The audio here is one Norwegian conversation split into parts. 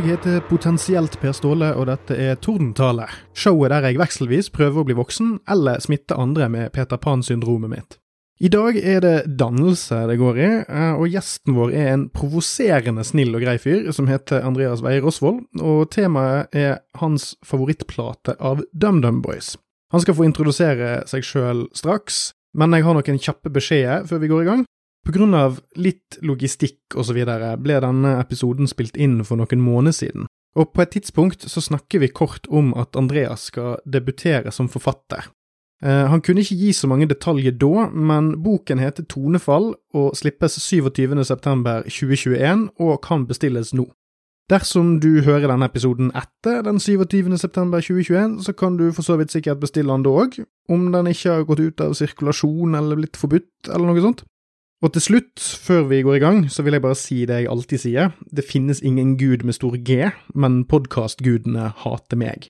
jeg heter potensielt Per Ståle, og dette er Tordentale. Showet der jeg vekselvis prøver å bli voksen, eller smitte andre med Peter Pan-syndromet mitt. I dag er det dannelse det går i, eh, og gjesten vår er en provoserende snill og grei fyr som heter Andreas Weier Rosvold, og temaet er hans favorittplate av DumDum Boys. Han skal få introdusere seg sjøl straks, men jeg har noen kjappe beskjeder før vi går i gang. På grunn av litt logistikk og så videre ble denne episoden spilt inn for noen måneder siden, og på et tidspunkt så snakker vi kort om at Andreas skal debutere som forfatter. Eh, han kunne ikke gi så mange detaljer da, men boken heter Tonefall og slippes 27.9.2021 og kan bestilles nå. Dersom du hører denne episoden etter den 27.9.2021, så kan du for så vidt sikkert bestille den da òg, om den ikke har gått ut av sirkulasjon eller blitt forbudt eller noe sånt. Og til slutt, før vi går i gang, så vil jeg bare si det jeg alltid sier. Det finnes ingen gud med stor G, men podkastgudene hater meg.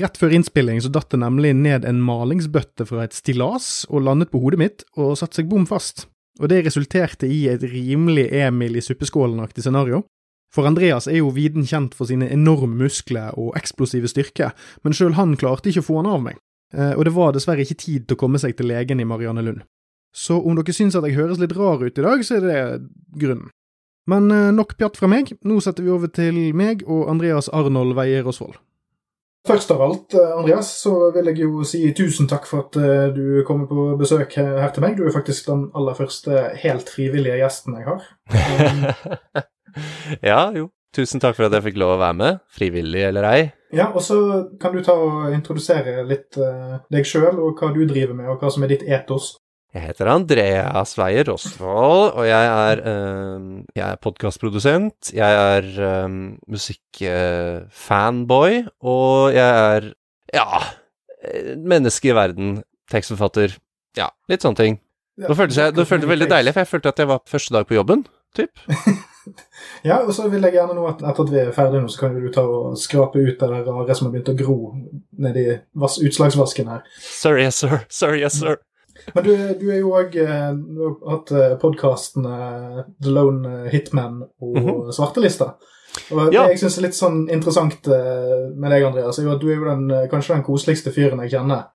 Rett før innspilling så datt det nemlig ned en malingsbøtte fra et stillas og landet på hodet mitt og satte seg bom fast. Og det resulterte i et rimelig Emil i suppeskålen-aktig scenario. For Andreas er jo viden kjent for sine enorme muskler og eksplosive styrke, men sjøl han klarte ikke å få han av meg. Eh, og det var dessverre ikke tid til å komme seg til legen i Marianne Lund. Så om dere syns at jeg høres litt rar ut i dag, så er det grunnen. Men eh, nok pjatt fra meg, nå setter vi over til meg og Andreas Arnold Weier Osvold. Først av alt, eh, Andreas, så vil jeg jo si tusen takk for at eh, du kommer på besøk her til meg. Du er faktisk den aller første helt frivillige gjesten jeg har. ja, jo. Tusen takk for at jeg fikk lov å være med, frivillig eller ei. Ja, og så kan du ta og introdusere litt deg sjøl, og hva du driver med, og hva som er ditt etos. Jeg heter Andreas Weier Rosvold, og jeg er, uh, er podkastprodusent. Jeg er um, musikkfanboy, uh, og jeg er ja, menneske i verden. Tekstforfatter. Ja, litt sånne ting. Nå føltes jeg, det føltes veldig deilig, for jeg følte at jeg var første dag på jobben, typ. ja, og så vil jeg gjerne nå, at etter at vi er ferdige nå, så kan du ta og skrape ut det rare som har begynt å gro nedi utslagsvasken her. Sorry, yes, sir. Sorry, yes, sir. Men du, du er jo òg eh, Du har hatt podkasten The Lone Hitman og mm -hmm. Svartelista. Og det ja. jeg syns er litt sånn interessant eh, med deg, Andreas, er jo at du er jo den, kanskje den koseligste fyren jeg kjenner.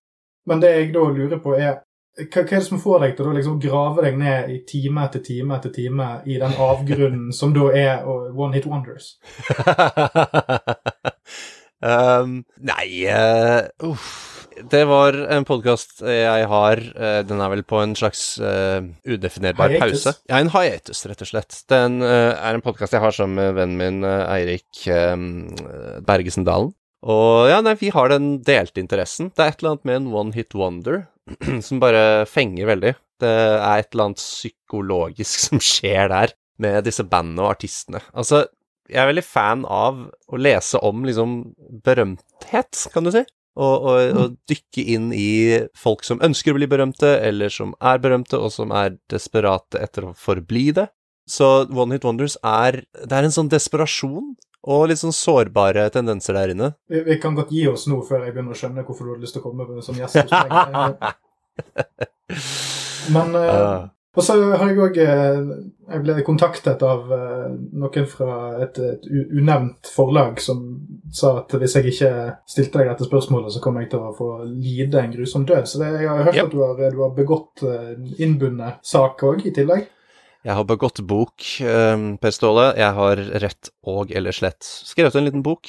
Men det jeg da lurer på, er hva, hva er det som får deg til å liksom grave deg ned i time etter time etter time i den avgrunnen som da er One Hit Wonders? um, nei uh, uff det var en podkast jeg har. Eh, den er vel på en slags uh, udefinerbar hiatus. pause. Ja, en hiatus, rett og slett. Den uh, er en podkast jeg har sammen med vennen min Eirik um, Bergesen Dalen. Og ja, nei, vi har den delte interessen. Det er et eller annet med en one hit wonder som bare fenger veldig. Det er et eller annet psykologisk som skjer der med disse bandene og artistene. Altså, jeg er veldig fan av å lese om liksom berømthet, kan du si og, og, og, dykke inn i folk som ønsker å bli berømte, eller som er berømte, og som er desperate etter å forbli det. Så One Hit Wonders er Det er en sånn desperasjon og litt sånn sårbare tendenser der inne. Vi, vi kan godt gi oss nå, før jeg begynner å skjønne hvorfor du hadde lyst til å komme som gjest hos meg. Men uh, og så har jeg òg eh, Jeg ble kontaktet av eh, noen fra et, et, unevnt forlag som sa at hvis jeg ikke stilte deg dette spørsmålet, så kom jeg til å få lide en grusom død. Så det, jeg har hørt yep. at du har, du har begått eh, innbundet sak òg, i tillegg. Jeg har begått bok, Per Ståle. Jeg har rett og eller slett skrevet en liten bok.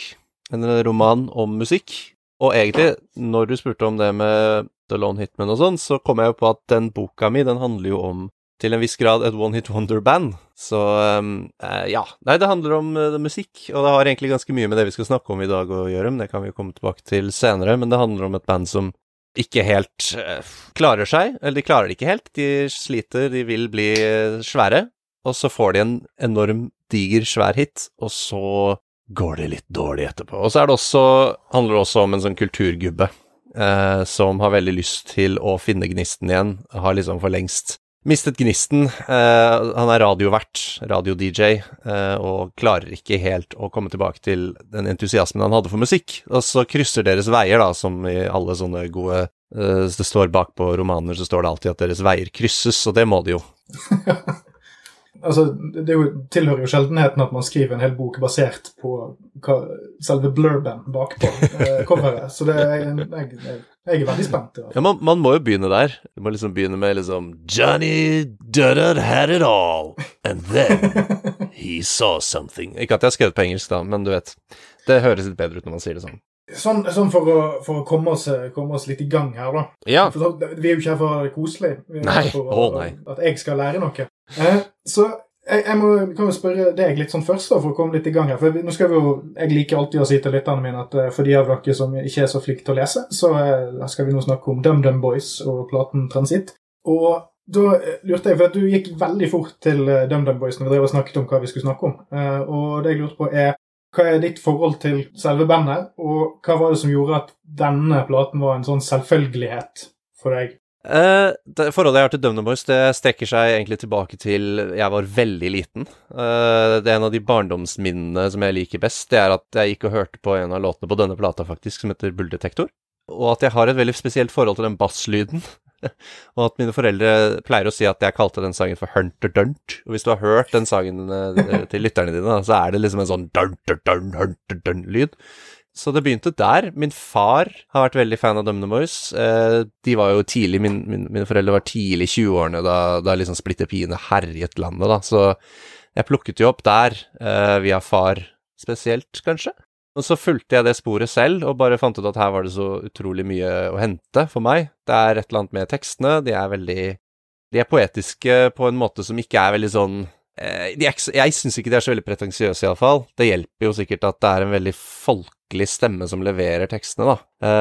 En roman om musikk. Og egentlig, når du spurte om det med The Lone Hitman og sånn, så kom jeg jo på at den boka mi, den handler jo om til en viss grad et one hit wonder-band. Så um, uh, ja. Nei, det handler om uh, musikk, og det har egentlig ganske mye med det vi skal snakke om i dag å gjøre, men det kan vi jo komme tilbake til senere. Men det handler om et band som ikke helt uh, klarer seg, eller de klarer det ikke helt. De sliter, de vil bli svære, og så får de en enorm diger, svær hit, og så går det litt dårlig etterpå. Og så er det også, handler det også om en sånn kulturgubbe. Som har veldig lyst til å finne gnisten igjen, har liksom for lengst mistet gnisten. Uh, han er radiovert, radio-DJ, uh, eh, og klarer ikke helt å komme tilbake til den entusiasmen han hadde for musikk. Og så krysser deres veier, da, som i alle sånne gode uh, Det står bak på romaner, så står det alltid at deres veier krysses, og det må de jo. Altså, det jo, tilhører jo sjeldenheten at man skriver en hel bok basert på hva, selve blurben bakpå eh, coveret. Så det er, jeg, jeg, jeg er veldig spent. Ja, man, man, må jo begynne der. Du må liksom begynne med liksom Johnny Dutter had it all, and then he saw something. Ikke at jeg har skrevet på engelsk, da, men du vet. Det høres litt bedre ut når man sier det sånn. Sånn, sånn for, å, for å komme, oss, komme, oss, litt i gang her, da. Ja. For, vi er jo ikke her for å være koselig. Vi er nei. For å, oh, nei. At jeg skal lære noe. Eh, så jeg, jeg må, kan jo spørre deg litt sånn først, da, for å komme litt i gang her. For nå skal vi jo, Jeg liker alltid å si til lytterne mine at eh, for de av dere som ikke er så flinke til å lese, så eh, skal vi nå snakke om DumDum Boys og platen Transit. Og da lurte jeg, for at Du gikk veldig fort til DumDum Boys når vi drev og snakket om hva vi skulle snakke om. Og det jeg lurte på er, hva er ditt forhold til selve bandet, og hva var det som gjorde at denne platen var en sånn selvfølgelighet for deg? Uh, det Forholdet jeg har til DumDum Boys, det strekker seg egentlig tilbake til jeg var veldig liten. Uh, det er en av de barndomsminnene som jeg liker best. Det er at jeg gikk og hørte på en av låtene på denne plata, faktisk, som heter Bulldetektor. Og at jeg har et veldig spesielt forhold til den basslyden. og at mine foreldre pleier å si at jeg kalte den sangen for Hunter Dunt. Og hvis du har hørt den sangen eh, til lytterne dine, så er det liksom en sånn Dunter Dun, Hunter Dun-lyd. Så det begynte der. Min far har vært veldig fan av DumDum Boys. Eh, de var jo tidlig, min, min, Mine foreldre var tidlig i 20-årene da, da liksom Splitter Piene herjet landet, da. Så jeg plukket jo opp der, eh, via far spesielt, kanskje. Og så fulgte jeg det sporet selv, og bare fant ut at her var det så utrolig mye å hente for meg. Det er et eller annet med tekstene, de er veldig De er poetiske på en måte som ikke er veldig sånn eh, er, Jeg syns ikke de er så veldig pretensiøse, iallfall. Det hjelper jo sikkert at det er en veldig folkelig stemme som leverer tekstene, da.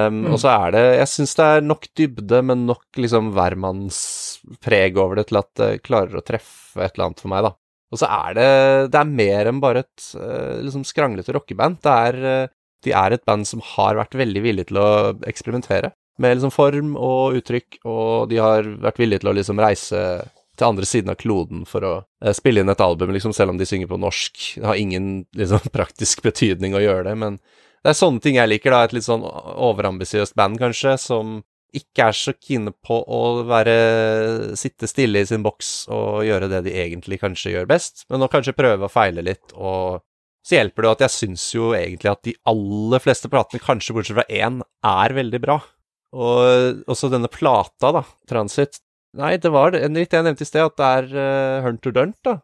Um, mm. Og så er det Jeg syns det er nok dybde, men nok liksom hvermannspreg over det til at det klarer å treffe et eller annet for meg, da. Og så er det Det er mer enn bare et uh, liksom skranglete rockeband. Det er uh, De er et band som har vært veldig villige til å eksperimentere med liksom form og uttrykk, og de har vært villige til å liksom reise til andre siden av kloden for å uh, spille inn et album, liksom, selv om de synger på norsk. Det har ingen liksom, praktisk betydning å gjøre det, men det er sånne ting jeg liker, da. Et litt sånn overambisiøst band, kanskje, som ikke er så kine på å være, sitte stille i sin boks og gjøre det de egentlig kanskje gjør best, men å kanskje prøve å feile litt, og så hjelper det jo at jeg syns jo egentlig at de aller fleste platene, kanskje bortsett fra én, er veldig bra. Og også denne plata, da, Transit Nei, det var det, litt jeg nevnte i sted, at det er uh, Hunter Dunt, da.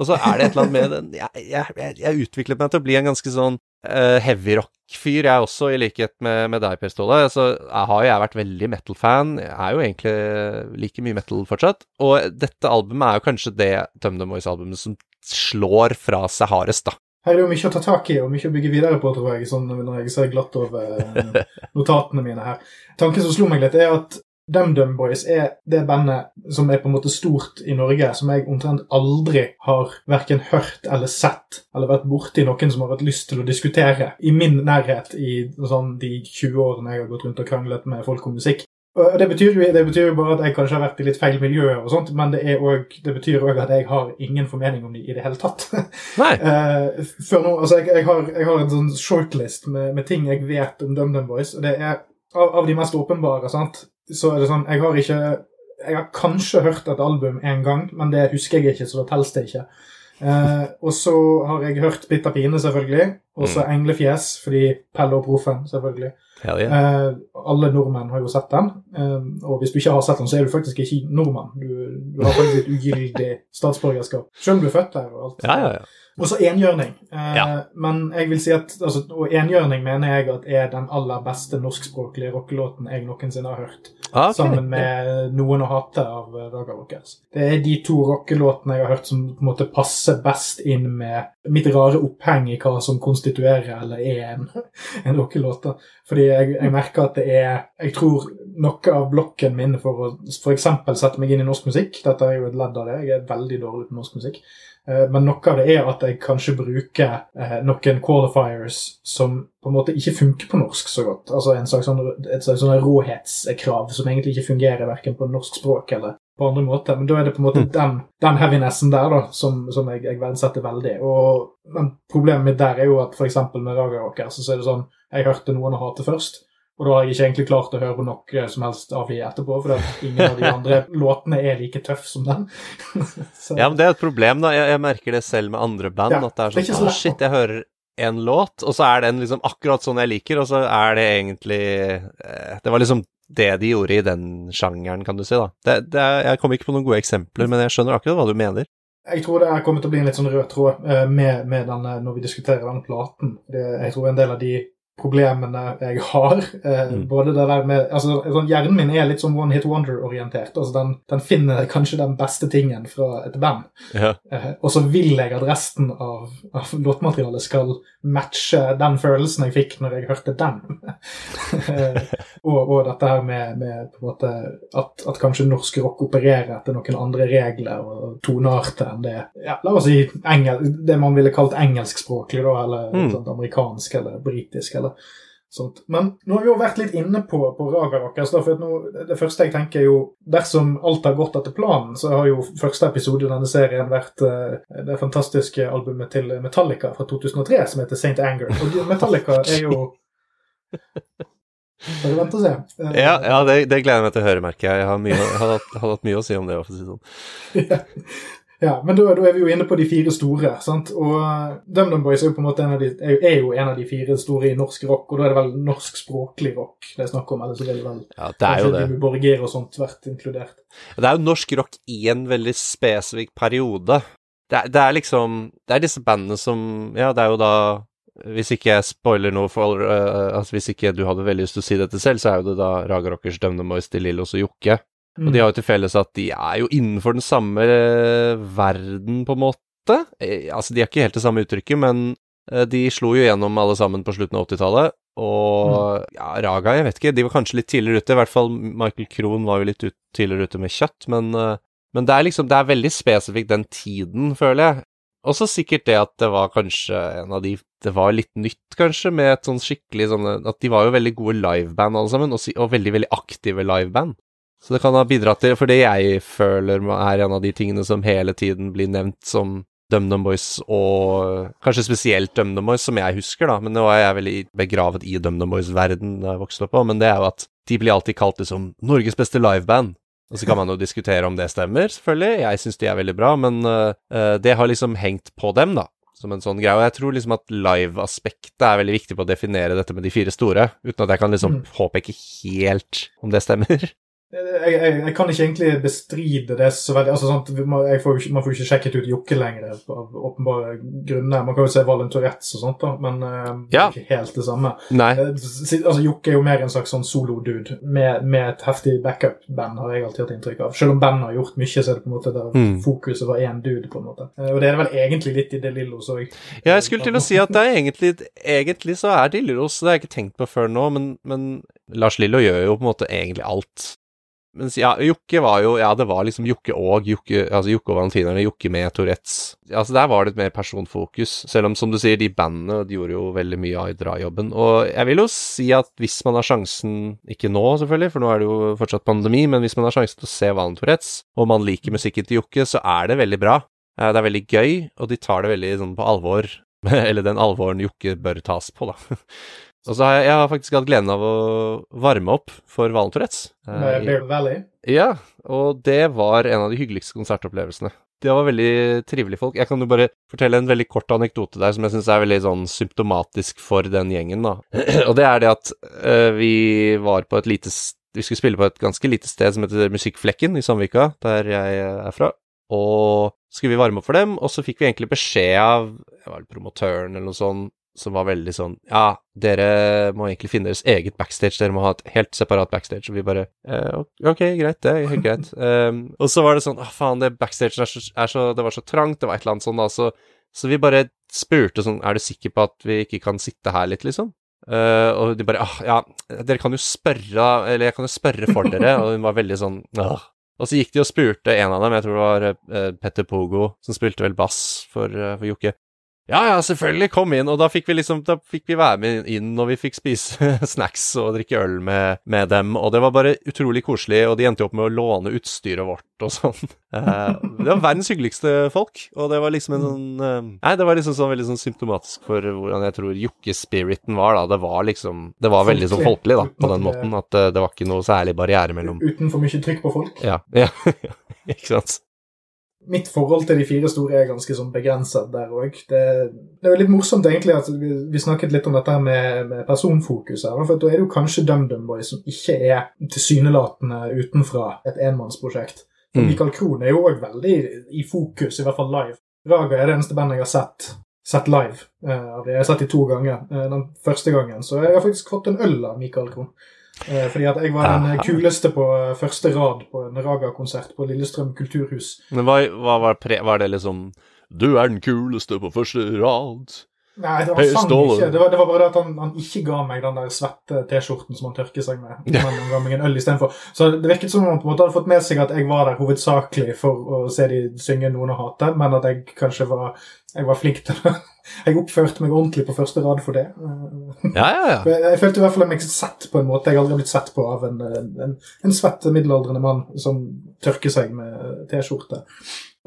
Og så er det et eller annet med den Jeg, jeg, jeg utviklet meg til å bli en ganske sånn uh, heavy rock-fyr, jeg også, i likhet med, med deg, Per Ståle. Så jeg har jeg vært veldig metal-fan. Jeg er jo egentlig like mye metal fortsatt. Og dette albumet er jo kanskje det DumDum Boys-albumet som slår fra seg hardest, da. Her er det jo mye å ta tak i og mye å bygge videre på, tror jeg, sånn når jeg ser glatt over eh, notatene mine her. Tanken som slo meg litt, er at DumDum Boys er det bandet som er på en måte stort i Norge, som jeg omtrent aldri har verken hørt eller sett, eller vært borti noen som har hatt lyst til å diskutere i min nærhet i sånn, de 20 årene jeg har gått rundt og kranglet med folk om musikk. Og det betyr, jo, det betyr jo bare at jeg kanskje har vært i litt feil miljø, og sånt, men det, også, det betyr òg at jeg har ingen formening om dem i det hele tatt. Nei. uh, før nå, altså jeg, jeg, har, jeg, har, en sånn shortlist med, med ting jeg vet om DumDum Boys, og det er av, av de mest åpenbare. sant? Så er det sånn Jeg har ikke Jeg har kanskje hørt et album én gang, men det husker jeg ikke, så da teller det ikke. Eh, og så har jeg hørt Bitter pine, selvfølgelig. Og så mm. Englefjes, fordi Pelle og Proffen, selvfølgelig. Yeah. Eh, alle nordmenn har jo sett den. Eh, og hvis du ikke har sett den, så er du faktisk ikke nordmann. Du, du har faktisk et ugyldig statsborgerskap. Selv om du er født der. og alt. Ja, ja, ja. Og så enhjørning. Eh, ja. Men jeg vil si at altså, Og enhjørning mener jeg at er den aller beste norskspråklige rockelåten jeg noensinne har hørt. Ah, okay. Sammen med Noen å hate av Raga Rockers. Det er de to rockelåtene jeg har hørt som på en måte passer best inn med mitt rare oppheng i hva som konstituerer eller er en, en rockelåt. Fordi jeg, jeg, merker at det er Jeg tror noe av blokken min for å f.eks. sette meg inn i norsk musikk Dette er jo et ledd av det. Jeg er veldig dårlig på norsk musikk. Eh, men noe av det er at jeg kanskje bruker eh, noen qualifiers som på en måte ikke funker på norsk så godt. Altså en slags sånn, et slags sånn råhetskrav som egentlig ikke fungerer verken på norsk språk eller på andre måter. Men da er det på en måte mm. den, den heavinessen der da, som, som jeg, jeg, verdsetter veldig. Og, men problemet mitt der er jo at f.eks. med Raga så er det sånn Jeg hørte noen å hate først. Og da har jeg ikke egentlig klart å høre på noe som helst av de etterpå, for ingen av de andre låtene er like tøff som den. Ja, men det er et problem, da. Jeg, jeg merker det selv med andre band. Ja, at det er sånn det er Å, shit, jeg hører en låt, og så er den liksom akkurat sånn jeg liker, og så er det egentlig eh, Det var liksom det de gjorde i den sjangeren, kan du si, da. Det, det er, jeg kommer ikke på noen gode eksempler, men jeg skjønner akkurat hva du mener. Jeg tror det er kommet til å bli en litt sånn rød tråd eh, med, med denne, når vi diskuterer denne platen. Jeg tror en del av de problemene jeg har. Eh, mm. Både det der med altså, sånn, Hjernen min er litt sånn one hit wonder-orientert. altså den, den, finner kanskje den beste tingen fra et band. Ja. Eh, og så vil jeg at resten av, av låtmaterialet skal matche den følelsen jeg fikk når jeg hørte den. eh, og, og, dette her med, med på en måte at, at, kanskje norsk rock opererer etter noen andre regler og tonearter enn det ja, La oss si engel, det man ville kalt engelskspråklig, da, eller mm. sånn, amerikansk eller britisk. eller eller sånt. Men nå har vi jo vært litt inne på, på Raga Rockers. for nå, Det første jeg tenker er jo Dersom alt har gått etter planen, så har jo første episode i denne serien vært uh, det fantastiske albumet til Metallica fra 2003 som heter St. Anger. Og Metallica er jo Bare vent og se. Uh, ja, ja det, det, gleder jeg meg til å høre, merker jeg. Jeg har, mye, jeg har, hatt, har hatt mye å si om det. For å si sånn. ja. Men da, da, er vi jo inne på de fire store. sant? Og uh, DumDum Boys er jo på en måte en av de, er jo en av de fire store i norsk rock, og da er det vel norskspråklig rock det er snakk om? eller så vil vel ja, det er jo det. Borger og sånt vært inkludert. Det er jo norsk rock i en veldig spesifikk periode. Det er, det er liksom Det er disse bandene som Ja, det er jo da hvis ikke jeg spoiler noe for uh, altså Hvis ikke du hadde veldig lyst til å si dette selv, så er jo det da Raga Rockers, DumDum Boys, De Lillos og Jokke. Og de har jo til felles at de er jo innenfor den samme eh, verden, på en måte. Eh, altså, de har ikke helt det samme uttrykket, men eh, de slo jo gjennom alle sammen på slutten av 80-tallet. Og mm. ja, Raga, jeg vet ikke, de var kanskje litt tidligere ute. I hvert fall Michael Krohn var jo litt ut, tidligere ute med kjøtt, men, men det er liksom Det er veldig spesifikt den tiden, føler jeg. Også sikkert det at det var kanskje en av de Det var litt nytt, kanskje, med et sånn skikkelig sånn At de var jo veldig gode liveband, alle sammen, og, og veldig, veldig aktive liveband. Så det kan ha bidratt til For det jeg føler er en av de tingene som hele tiden blir nevnt som DumDum Boys, og kanskje spesielt DumDum Boys, som jeg husker, da, men nå er jeg veldig begravet i DumDum Boys-verden da jeg vokste opp, på, men det er jo at de blir alltid kalt liksom Norges beste liveband. Og så kan man jo diskutere om det stemmer, selvfølgelig, jeg syns de er veldig bra, men uh, det har liksom hengt på dem, da som en sånn greie. Og jeg tror liksom at live-aspektet er veldig viktig på å definere dette med de fire store, uten at jeg kan liksom mm. påpeke helt om det stemmer. Jeg, jeg, jeg, kan ikke egentlig bestride det så veldig altså, sant, får ikke, Man får ikke sjekket ut Jokke lenger av åpenbare grunner. Man kan jo se Valen Tourettes og sånt, da, men uh, ja. ikke helt det samme. Nei. Uh, altså, Jokke er jo mer en slags sånn solo-dude med, med, et heftig backup-band, har jeg alltid hatt inntrykk av. Selv om bandet har gjort mye, så er det på en måte der mm. fokuset var én dude. på en måte. Uh, og det er det vel egentlig litt i De Lillos òg. Ja, jeg skulle til å si at det er egentlig, egentlig så er De Lillos Det har jeg ikke tenkt på før nå, men, men Lars Lillo gjør jo på en måte egentlig alt mens ja, Jokke var jo Ja, det var liksom Jokke og Jokke, altså Jokke og Valentinerne, Jokke med Tourettes. Altså Der var det et mer personfokus, selv om som du sier, de bandene de gjorde jo veldig mye av drajobben. Og jeg vil jo si at hvis man har sjansen, ikke nå selvfølgelig, for nå er det jo fortsatt pandemi, men hvis man har sjansen til å se Valen Tourettes, og man liker musikken til Jokke, så er det veldig bra. Eh, det er veldig gøy, og de tar det veldig sånn på alvor. Eller den alvoren Jokke bør tas på, da. Og så har jeg, jeg har faktisk hatt gleden av å varme opp for Valen Tourettes. Med Bear Valley? Ja, og det var en av de hyggeligste konsertopplevelsene. Det var veldig trivelige folk. Jeg kan jo bare fortelle en veldig kort anekdote der som jeg syns er veldig sånn symptomatisk for den gjengen, da. og det er det at uh, vi var på et lite Vi skulle spille på et ganske lite sted som heter Musikkflekken i Sandvika, der jeg er fra. Og skulle vi varme opp for dem, og så fikk vi egentlig beskjed av jeg var promotøren eller noe sånt som var veldig sånn Ja, dere må egentlig finne deres eget backstage, dere må ha et helt separat backstage. Og vi bare eh, Ok, greit, det er helt greit. um, og så var det sånn Å, faen, det backstage er så, er så, Det var så trangt, det var et eller annet sånn, da, så, så vi bare spurte sånn Er du sikker på at vi ikke kan sitte her litt, liksom? Uh, og de bare ah, ja, dere kan jo spørre Eller jeg kan jo spørre for dere. Og hun var veldig sånn Åh. Og så gikk de og spurte en av dem, jeg tror det var uh, Petter Pogo, som spilte vel bass for, uh, for Jokke. Ja, ja, selvfølgelig, kom inn. Og da fikk vi liksom, da fikk vi være med inn, og vi fikk spise snacks og drikke øl med, med dem, og det var bare utrolig koselig, og de endte jo opp med å låne utstyret vårt og sånn. Eh, det var verdens hyggeligste folk, og det var liksom en sånn eh, Nei, det var liksom sånn veldig sånn symptomatisk for hvordan jeg tror jokke-spiriten var, da. Det var liksom Det var veldig sånn folkelig, da, på den måten, at eh, det var ikke noe særlig barriere mellom Uten for mye trykk på folk. Ja, ja, ikke sant. Mitt forhold til de fire store er ganske sånn begrenset der òg. Det, det, er jo litt morsomt egentlig at vi, vi snakket litt om dette her med, med personfokus her. For da er det jo kanskje DumDum Boy som ikke er tilsynelatende utenfra et enmannsprosjekt. Mm. Michael Krohn er jo òg veldig i fokus, i hvert fall live. Raga er det eneste bandet jeg har sett, sett live. Uh. Jeg har sett de to ganger. Uh, den første gangen så jeg har faktisk fått en øl av Michael Krohn. Eh, fordi at jeg var den kuleste på eh, første rad på en Raga-konsert på Lillestrøm kulturhus. Men hva, hva var, pre, var det liksom Du er den kuleste på første rad. Nei, det var sant ikke. Det var, det var bare det at han, han ikke ga meg den der svette T-skjorten som han tørker seg med. Men han ga meg en øl istedenfor. Så det virket som om han på en måte hadde fått med seg at jeg var der hovedsakelig for å se de synge noen å hate, men at jeg kanskje var, jeg var flink til det. Jeg oppførte meg ordentlig på første rad for det. Ja, ja, ja. Jeg, jeg følte i hvert fall meg sett på en måte jeg aldri har blitt sett på av en, en, en svett middelaldrende mann som tørker seg med T-skjorte.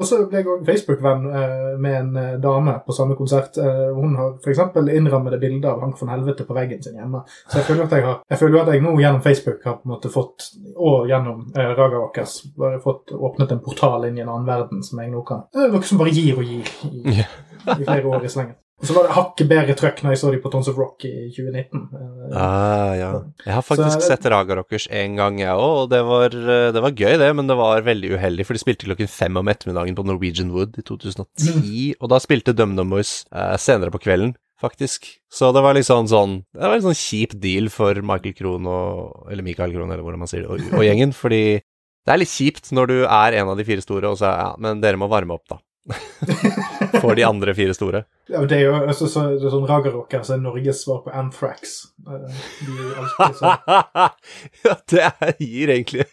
Og så ble jeg òg Facebook-venn eh, med en eh, dame på samme konsert. Eh, hun har f.eks. innrammede bilder av Hank von Helvete på veggen sin hjemme. Så jeg føler at jeg, har, jeg føler at jeg nå gjennom Facebook har på en måte fått, og gjennom eh, Raga Rockers, fått åpnet en portal inn i en annen verden som jeg nå kan noe som bare gir og gir i, i flere år i slengen. Og så var det hakket bedre trøkk når jeg så de på Tons of Rock i 2019. Eh, Ah, ja. Jeg har faktisk Så- sett Raga Rockers en gang, jeg òg, og det var, eh, det var gøy, det, men det var veldig uheldig, for de spilte klokken fem om ettermiddagen på Norwegian Wood i 2010, og da spilte DumDum Boys eh, senere på kvelden, faktisk. Så det var liksom sånn Det var en sånn kjip deal for Michael Krohn og Eller Michael Krohn, eller hvordan man sier det, og, og gjengen, fordi det er litt kjipt når du er en av de fire store, og så ja, men dere må varme opp, da. For de andre fire store. Ja, det er jo også, så, det er sånn Raga Rockers er Norges svar på Anthrax. Eh, De sånn. ja, det gir egentlig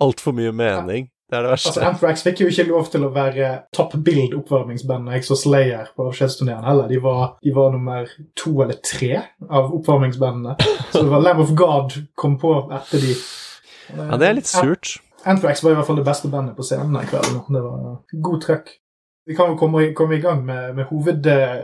altfor mye mening. Det er det Altså, verste. Anthrax fikk jo ikke lov til å være top build oppvarmingsbandet Exo Slayer på avskjedsturneen heller. De var, de var nummer to eller tre av oppvarmingsbandene. Så det var Lamb of God kom på etter de. Ja, det er litt surt. Anthrax var i hvert fall det beste bandet på scenen den kvelden. Det var god trøkk. Vi kan jo komme, komme i gang med, med hoved, eh,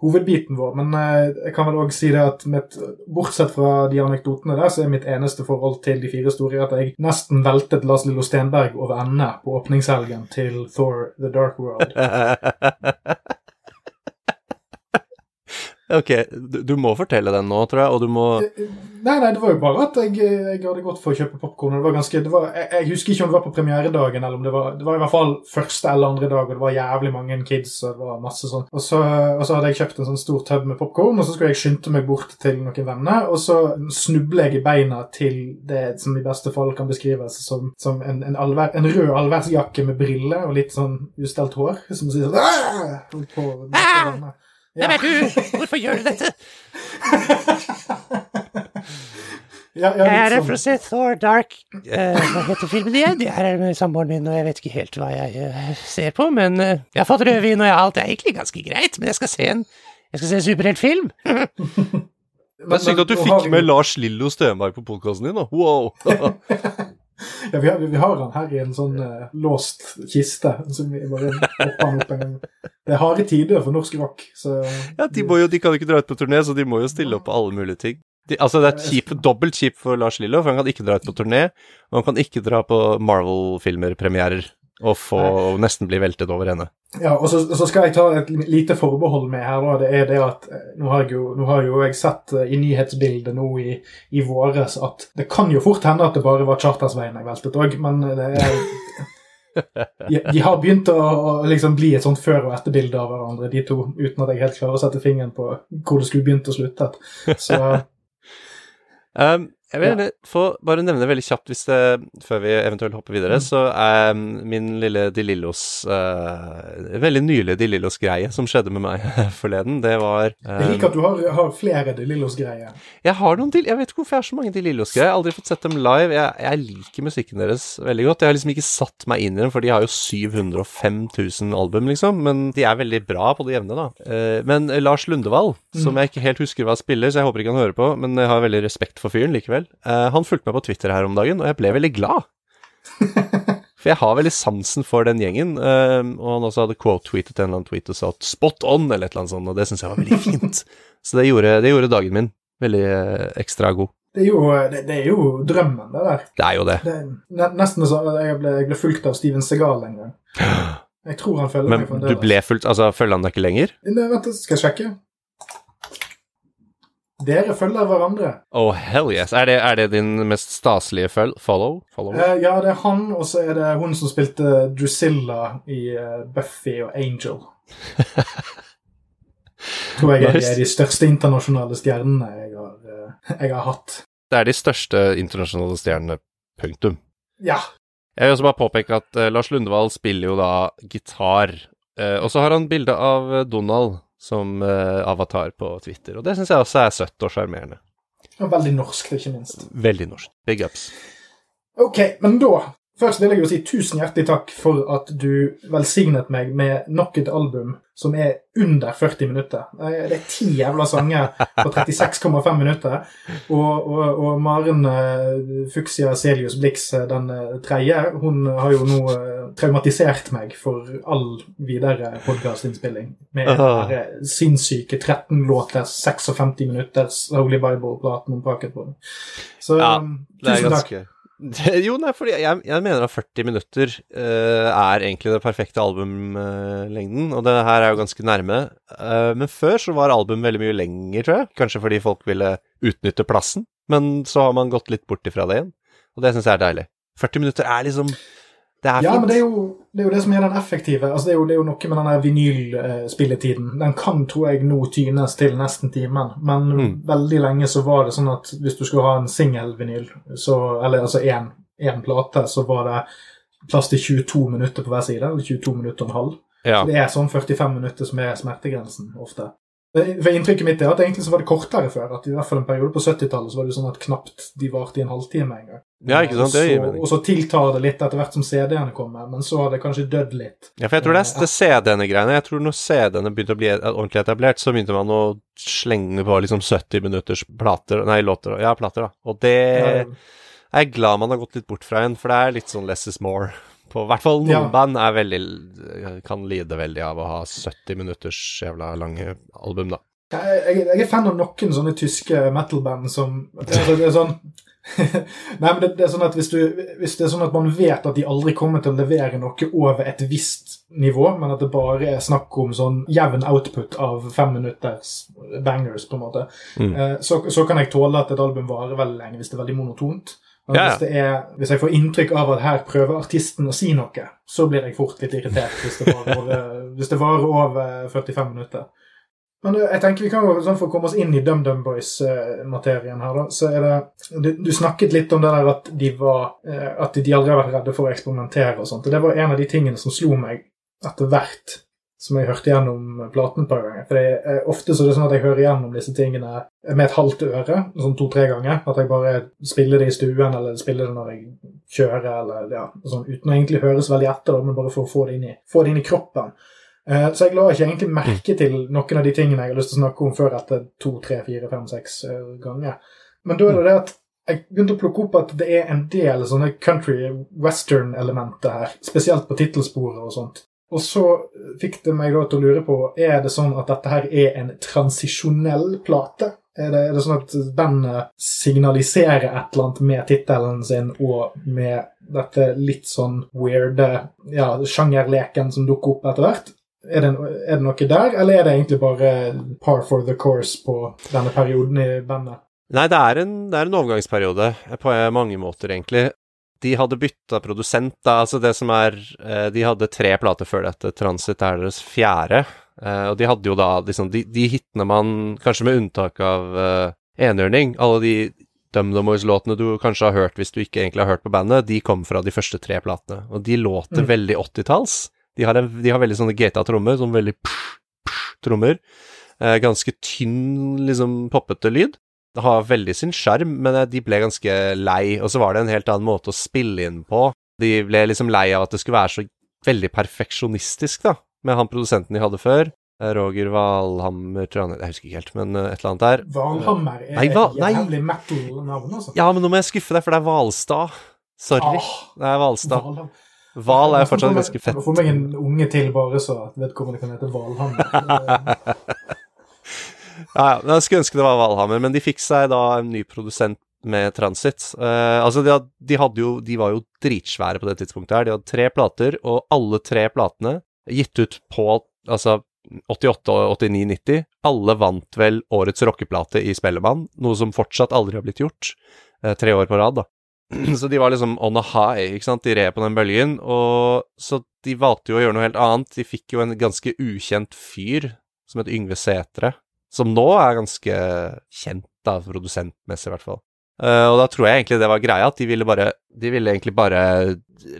hovedbiten vår, men eh, jeg kan vel òg si det at mitt, bortsett fra de anekdotene der, så er mitt eneste forhold til de fire store at jeg nesten veltet Lars Lillo Stenberg over ende på åpningshelgen til Thor The Dark World. ok, du, du må fortelle den nå, tror jeg, og du må Nei, nei, det var jo bare at jeg, jeg hadde gått for å kjøpe popkorn. Det var ganske, det var, jeg, jeg husker ikke om det var på premieredagen, eller om det var Det var i hvert fall første eller andre dag, og det var jævlig mange kids, og det var masse sånn. Og så, og så hadde jeg kjøpt en sånn stor tub med popkorn, og så skulle jeg skynde meg bort til noen venner, og så snubler jeg i beina til det som i beste fall kan beskrives som, som en, en, allvær, en rød allværsjakke med briller og litt sånn ustelt hår, som sier sånn ...på på, på, Hvem er du? Hvorfor gjør du dette? Ja, ja, Jeg er her for å sånn. se Thor Dark. Uh, hva heter filmen igjen? Jeg er her med samboeren min, og jeg vet ikke helt hva jeg uh, ser på, men uh, jeg har fått rødvin, og jeg, alt er egentlig ganske greit, men jeg skal se en jeg skal se en superheltfilm. Det er sykt at du fikk med Lars Lillo Stenberg på podkasten din, da. Wow! Ja, vi har, vi har han her i en sånn uh, låst kiste. som vi bare hopper han opp en gang. Det er harde tider for norsk rock. Så Ja, de, jo, de kan jo ikke dra ut på turné, så de må jo stille opp på alle mulige ting. De, altså, det er kjip, dobbelt kjipt for Lars Lillo, for han kan ikke dra ut på turné, og han kan ikke dra på Marvel-filmer-premierer og få nesten bli veltet over ende. Ja, og så, så skal jeg ta et lite forbehold med her. da, Det er det at eh, nå har jeg jo, nå har jo jeg sett eh, i nyhetsbildet nå i, i våres at det kan jo fort hende at det bare var Chartersveien jeg veltet òg, men det er de, de har begynt å, å liksom bli et sånt før- og etterbilde av hverandre, de to, uten at jeg helt klarer å sette fingeren på hvor det skulle begynt og sluttet. Så Um, Jeg vil ja. få bare nevne veldig kjapt, det, før vi eventuelt hopper videre, Mm. så er min lille De Lillos uh, Veldig nylig De Lillos-greie som skjedde med meg forleden, det var Jeg eh, liker at du har, har flere De Lillos-greier. Jeg har noen til, jeg vet ikke hvorfor jeg har så mange De Lillos-greier. Jeg har aldri fått sett dem live. Jeg, jeg liker musikken deres veldig godt. Jeg har liksom ikke satt meg inn i dem, for de har jo 705 000 album, liksom. Men de er veldig bra på det jevne, da. Uh, men eh, Lars Lundevall, som jeg ikke helt husker hva spiller, så jeg håper ikke han hører på, men jeg har veldig respekt for fyren likevel. Eh, han fulgte meg på Twitter her om dagen, og jeg ble veldig glad. For jeg har veldig sansen for den gjengen, eh, og han også hadde quote-tweetet en eller annen tweet og sa at 'spot on', eller et eller annet sånt, og det syns jeg var veldig fint. Så det gjorde, det gjorde dagen min veldig eh, ekstra god. Det er jo, det, det er jo drømmen, det der. Det er jo det. Det ne- nesten så jeg ble, jeg ble fulgt av Steven Segal en gang. Jeg tror han følger Men meg du ble fulgt Altså, følger han deg ikke lenger? Nei, Vent, skal jeg sjekke? Dere følger hverandre. Oh, hell yes. Er det, er det din mest staselige follow? follow? Uh, ja, det er han, og så er det hun som spilte Drusilla i uh, Buffy og Angel. Tror jeg er de største internasjonale stjernene jeg har, uh, jeg har hatt. Det er de største internasjonale stjernene, punktum. Ja. Jeg vil også bare påpeke at eh, Lars Lundevall spiller jo da gitar, eh, og så har han bilde av eh, Donald som uh, avatar på Twitter, og det syns jeg også er søtt og sjarmerende. Og veldig norsk, ikke minst. Veldig norsk. Big ups. Ok, men da Først vil jeg jo si tusen hjertelig takk for at du velsignet meg med nok et album som er under 40 minutter. Det er ti jævla sanger på 36,5 minutter. Og, og, og Maren eh, Fuxia Celius Blix, eh, den eh, tredje, hun har jo nå traumatisert meg for all videre podkastinnspilling. Med den sinnssyke 13 låter, 56 minutters Holy Bible-platen om Pocket Ball. Så Ja, um, tusen takk. Jo, nei, fordi jeg, jeg mener at 40 minutter uh, er egentlig det perfekte albumlengden, og det her er jo ganske nærme. Uh, men før så var album veldig mye lenger, tror jeg. Kanskje fordi folk ville utnytte plassen, men så har man gått litt bort ifra det igjen, og det syns jeg er deilig. 40 minutter er liksom Det er Ja, men det er, jo, det er jo det som er den effektive. Altså det, er jo, det er jo noe med den vinylspilletiden. Den kan, tror jeg, nå tynes til nesten timen. Men Mm. veldig lenge så var det sånn at hvis du skulle ha en singelvinyl, så- eller altså én plate, så var det plass til 22 minutter på hver side. Eller 22 minutter og en halv. ja. Det er sånn 45 minutter som er smertegrensen ofte. For Inntrykket mitt er at egentlig så var det kortere før. At I hvert fall en periode på 70-tallet så var det sånn at knapt de varte i en halvtime en gang. Ja, ikke sant? Det gir mening. Og så tiltar det litt etter hvert som CD-ene kommer, men så har det kanskje dødd litt. Ja, for jeg tror det er det CD-ene-greiene. Jeg tror når CD-ene begynte å bli ordentlig etablert, så begynte man å slenge på liksom 70 minutters plater Nei, låter. Ja, plater, da. Og det Ja, er jeg glad man har gått litt bort fra igjen, for det er litt sånn less is more. På hvert fall noen Ja. band er veldig kan lide veldig av å ha 70 minutters jævla lange album, da. Jeg, jeg, jeg er fan av noen sånne tyske metal-band som altså det er sånn Nei, men det, det er sånn at hvis, du, hvis det er sånn at man vet at de aldri kommer til å levere noe over et visst nivå, men at det bare er snakk om sånn jevn output av fem minutters bangers, på en måte, Mm. eh, så, så kan jeg tåle at et album varer veldig lenge hvis det er veldig monotont. Men Ja, hvis, det er, hvis jeg får inntrykk av at her prøver artisten å si noe, så blir jeg fort litt irritert hvis det varer over, hvis det varer over 45 minutter. Men eh, jeg tenker vi kan jo, sånn For å komme oss inn i DumDum Boys-materien her, da, så er det du, snakket litt om det der at de var eh, At de aldri har vært redde for å eksperimentere og sånt. Og det var en av de tingene som slo meg etter hvert som jeg hørte gjennom platen et par ganger. For eh, Ofte så er det sånn at jeg hører gjennom disse tingene med et halvt øre, sånn to-tre ganger. At jeg bare spiller det i stuen, eller spiller det når jeg kjører, eller ja, sånn, uten å egentlig høres veldig etter, men bare for å få det inn i, det inn i kroppen. Eh, Så jeg la ikke egentlig merke til noen av de tingene jeg har lyst til å snakke om før etter to, tre, fire, fem, seks eh, ganger. Men da er det det at jeg begynte å plukke opp at det er en del sånne country western-elementer her, spesielt på tittelsporet og sånt. Og så fikk det meg da til å lure på er det sånn at dette her er en transisjonell plate. Er det, er det sånn at bandet signaliserer et eller annet med tittelen sin og med dette litt sånn weirde ja, sjangerleken som dukker opp etter hvert? Er det, er det noe der, eller er det egentlig bare par for the course på denne perioden i bandet? Nei, det er en, det er en overgangsperiode eh, på mange måter, egentlig. De hadde bytta produsent, da. Altså det som er eh, De hadde tre plater før dette. Transit er deres fjerde. Eh, og de hadde jo da liksom De, de hitene man Kanskje med unntak av uh, Enhjørning Alle de DumDumoys-låtene du kanskje har hørt hvis du ikke egentlig har hørt på bandet, de kom fra de første tre platene. Og de låter Mm. veldig 80-talls. De, har en- de har veldig sånne GTA-trommer, sånn veldig trommer. Eh, ganske tynn, liksom poppete lyd. Det har veldig sin sjarm, men eh, de ble ganske lei. Og så var det en helt annen måte å spille inn på. De ble liksom lei av at det skulle være så veldig perfeksjonistisk, da, med han produsenten de hadde før. Eh, Roger Valhammer, tror jeg husker ikke helt, men eh, et eller annet der. Valhammer er Nei, hva- et jævlig metal-navn, altså. Ja, men nå må jeg skuffe deg, for det er Hvalstad. Sorry. Ah, Det er Hvalstad. Valham- Hval er fortsatt ganske fett. Få meg en unge til bare så at vedkommende kan hete Valhammer. Ja, ja. Jeg skulle ønske det var Valhammer, men de fikk seg da en ny produsent med Transit. Uh, altså, de, had- de hadde jo De var jo dritsvære på det tidspunktet her. De hadde tre plater, og alle tre platene gitt ut på altså 88, 89, 90. Alle vant vel årets rockeplate i Spellemann, noe som fortsatt aldri har blitt gjort. Uh, tre år på rad, da. Så de var liksom on a high, ikke sant. De red på den bølgen. Og så de valgte jo å gjøre noe helt annet. De fikk jo en ganske ukjent fyr som het Yngve Sætre, som nå er ganske kjent, da, produsentmessig i hvert fall. Uh, og da tror jeg egentlig det var greia, at de ville bare De ville egentlig bare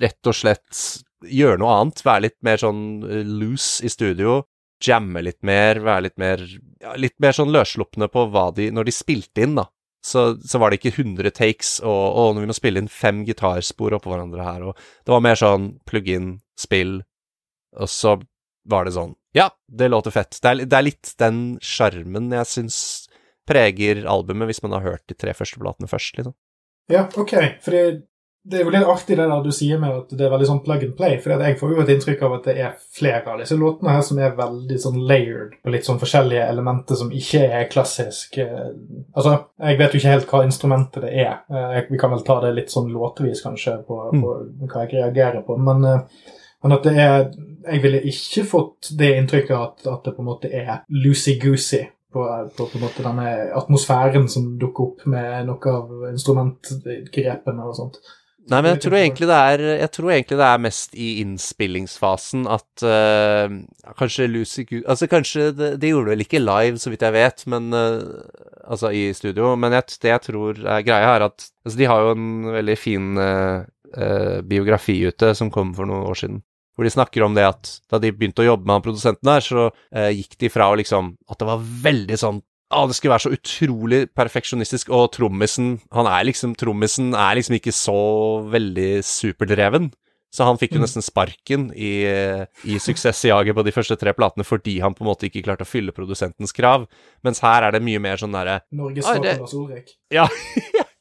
rett og slett gjøre noe annet. Være litt mer sånn eh, loose i studio. Jamme litt mer, være litt mer ja, Litt mer sånn løsslupne på hva de Når de spilte inn, da. Så, så var det ikke 100 takes, og, og vi må spille inn fem gitarspor oppå hverandre her, og det var mer sånn plug in, spill, og så var det sånn Ja, det låter fett. Det er, det er litt den sjarmen jeg syns preger albumet, hvis man har hørt de tre første platene først, liksom. Ja, ok. For det, det er jo litt artig det der du sier med at det er veldig sånn plug and play. For jeg får jo et inntrykk av at det er flere av disse låtene her som er veldig sånn layered på litt sånn forskjellige elementer som ikke er klassisk. eh, Altså, jeg vet jo ikke helt hva instrumentet det er. Eh, Vi kan vel ta det litt sånn låtevis, kanskje, på, på hva jeg reagerer på. Men, eh, men at det er Jeg ville ikke fått det inntrykket at, at det på en måte er loosey-goosey på, på, på en måte denne atmosfæren som dukker opp med noe av instrumentgrepene og sånt. Nei, men jeg tror egentlig det er Jeg tror egentlig det er mest i innspillingsfasen at uh, Kanskje Lucy Goose Altså, kanskje det, De gjorde vel ikke live, så vidt jeg vet, men uh, Altså i studio, men jeg, det jeg tror er greia, er at Altså, de har jo en veldig fin uh, biografi ute som kom for noen år siden. Hvor de snakker om det at da de begynte å jobbe med han produsenten der, så eh, gikk de fra å liksom At det var veldig sånn å, det skulle være så utrolig perfeksjonistisk, og trommisen Han er liksom Trommisen er liksom ikke så veldig superdreven. Så han fikk jo Mm. nesten sparken i, i suksessjaget på de første tre platene fordi han på en måte ikke klarte å fylle produsentens krav. Mens her er det mye mer sånn derre Norges Ah, det- Solrek. Ja,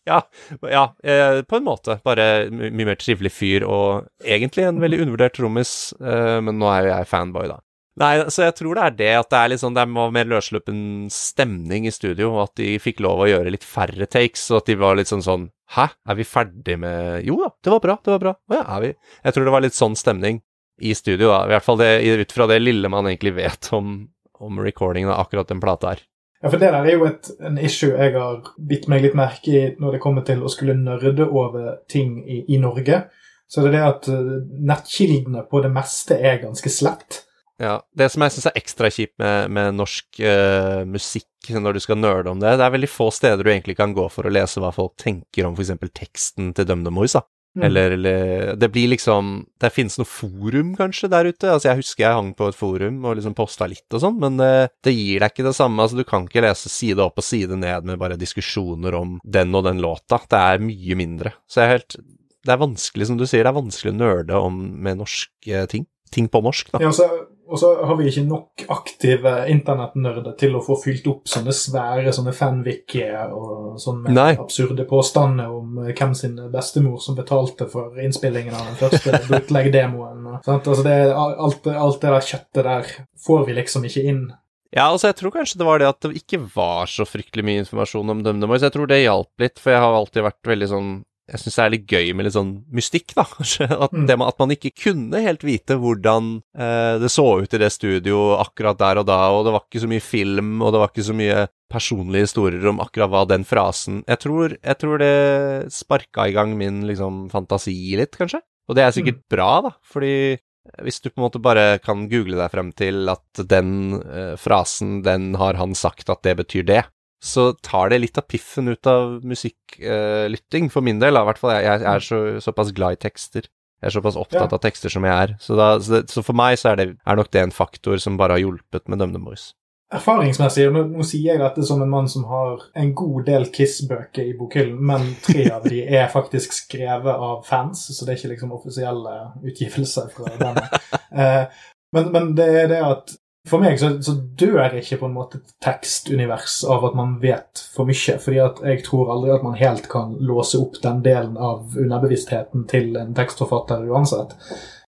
ja, ja eh, på en måte. Bare mye mer trivelig fyr, og egentlig en veldig undervurdert trommis, eh, men nå er jo jeg fanboy, da. Nei, så jeg tror det er det, at det er litt sånn, det var mer løssluppen stemning i studio, og at de fikk lov å gjøre litt færre takes, og at de var litt sånn sånn Hæ, er vi ferdig med Jo da, det var bra, det var bra. Å ja, er vi Jeg tror det var litt sånn stemning i studio, da. I hvert fall det, ut fra det lille man egentlig vet om, om recordingen av akkurat den plata her. Ja, for det der er jo et, en issue jeg har bitt meg litt merke i når det kommer til å skulle nørde over ting i, i Norge. Så det er det at eh, nettkildene på det meste er ganske slett. Ja, Det som jeg syns er ekstra kjipt med, med norsk uh, musikk når du skal nerde om det, det er veldig få steder du egentlig kan gå for å lese hva folk tenker om f.eks. teksten til DumDum Boys. da. Mm. Eller, eller Det blir liksom Det finnes noe forum, kanskje, der ute. Altså, Jeg husker jeg hang på et forum og liksom posta litt og sånn, men det, det gir deg ikke det samme. Altså, Du kan ikke lese side opp og side ned med bare diskusjoner om den og den låta. Det er mye mindre. Så jeg er helt Det er vanskelig, som du sier, det er vanskelig å nerde om med norske ting. Ting på norsk, da. Ja, altså så, og så har vi ikke nok aktive internettnerder til å få fylt opp sånne svære sånne fanwikier og sånne Nei. absurde påstander om eh, hvem sin bestemor som betalte for innspillingen av den første bootleg-demoen. Altså det, alt, alt det der kjøttet der får vi liksom ikke inn. Ja, altså jeg tror kanskje det var det at det ikke var så fryktelig mye informasjon om DumDum Boys. Jeg tror det hjalp litt, for jeg har alltid vært veldig sånn Jeg syns det er litt gøy med litt sånn mystikk, da, kanskje. At, Mm. det med, at man ikke kunne helt vite hvordan eh, det så ut i det studio akkurat der og da, og det var ikke så mye film, og det var ikke så mye personlige historier om akkurat hva den frasen Jeg tror, jeg tror det sparka i gang min liksom fantasi litt, kanskje. Og det er sikkert bra, da, fordi hvis du på en måte bare kan google deg frem til at den eh, frasen, den har han sagt at det betyr det, så tar det litt av piffen ut av musikklytting, for min del. I hvert fall. Jeg, jeg er så, såpass glad i tekster. Jeg er såpass opptatt Ja. av tekster som jeg er. Så, da, så, det, så for meg så er, det, er nok det en faktor som bare har hjulpet med DumDum Boys. Erfaringsmessig, nå, nå sier jeg dette som en mann som har en god del Kiss-bøker i bokhyllen, men tre av de er faktisk skrevet av fans, så det er ikke liksom offisielle utgivelser fra denne. Uh, men, men det er det at for meg så, så dør ikke på en måte tekstunivers av at man vet for mye, fordi at jeg tror aldri at man helt kan låse opp den delen av underbevisstheten til en tekstforfatter uansett.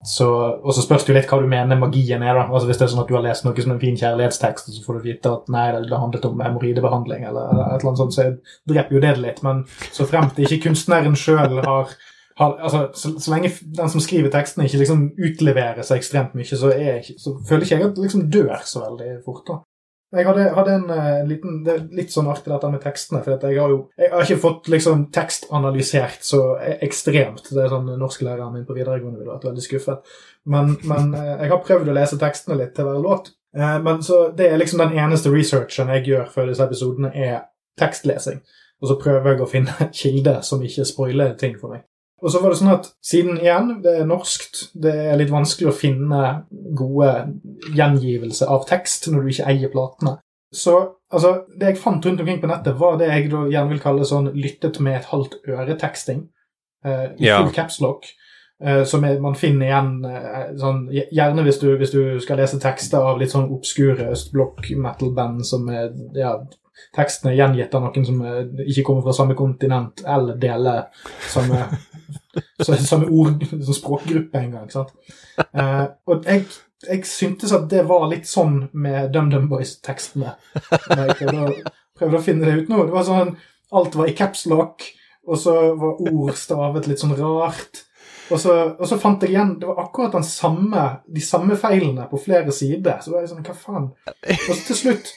Så, og så spørs det jo litt hva du mener magien er. da. Altså Hvis det er sånn at du har lest noe som en fin kjærlighetstekst, og så får du vite at nei, det handlet om hemoroidebehandling, eller et eller annet sånt, så dreper jo det litt. Men så fremt ikke kunstneren sjøl har, altså, så, så lenge den som skriver tekstene, ikke liksom utleverer seg ekstremt mye, så, jeg så føler ikke jeg at det liksom dør så veldig fort. da. Jeg hadde, hadde en uh, liten Det er litt sånn artig dette med tekstene. For jeg har jo jeg har ikke fått liksom tekstanalysert så e- ekstremt. Det er sånn Norsklæreren min på videregående ville vært veldig skuffet. Men, men uh, jeg har prøvd å lese tekstene litt til hver låt. Uh, Men så det er liksom den eneste researchen jeg gjør før disse episodene, er tekstlesing. Og så prøver jeg å finne kilder som ikke spoiler ting for meg. Og så var det sånn at siden igjen, det er norskt, det er litt vanskelig å finne gode gjengivelser av tekst når du ikke eier platene. Så altså, det jeg fant rundt omkring på nettet, var det jeg da gjerne vil kalle sånn lyttet med et halvt øre-teksting. Uh, I Ja. full capslock. Uh, som er, man finner igjen uh, sånn, Gjerne hvis du, hvis du skal lese tekster av litt sånn obskure østblokk metal-band som er ja, Tekstene er gjengitt av noen som eh, ikke kommer fra samme kontinent eller deler samme, samme ord, språkgruppe engang. sant? Eh, og jeg, jeg syntes at det var litt sånn med DumDum Boys-tekstene. Jeg prøvde å finne det ut nå. Det var sånn, Alt var i caps lock, og så var ord stavet litt sånn rart. Og så, og så fant jeg igjen Det var akkurat den samme, de samme feilene på flere sider. Så var jeg sånn Hva faen? Og så til slutt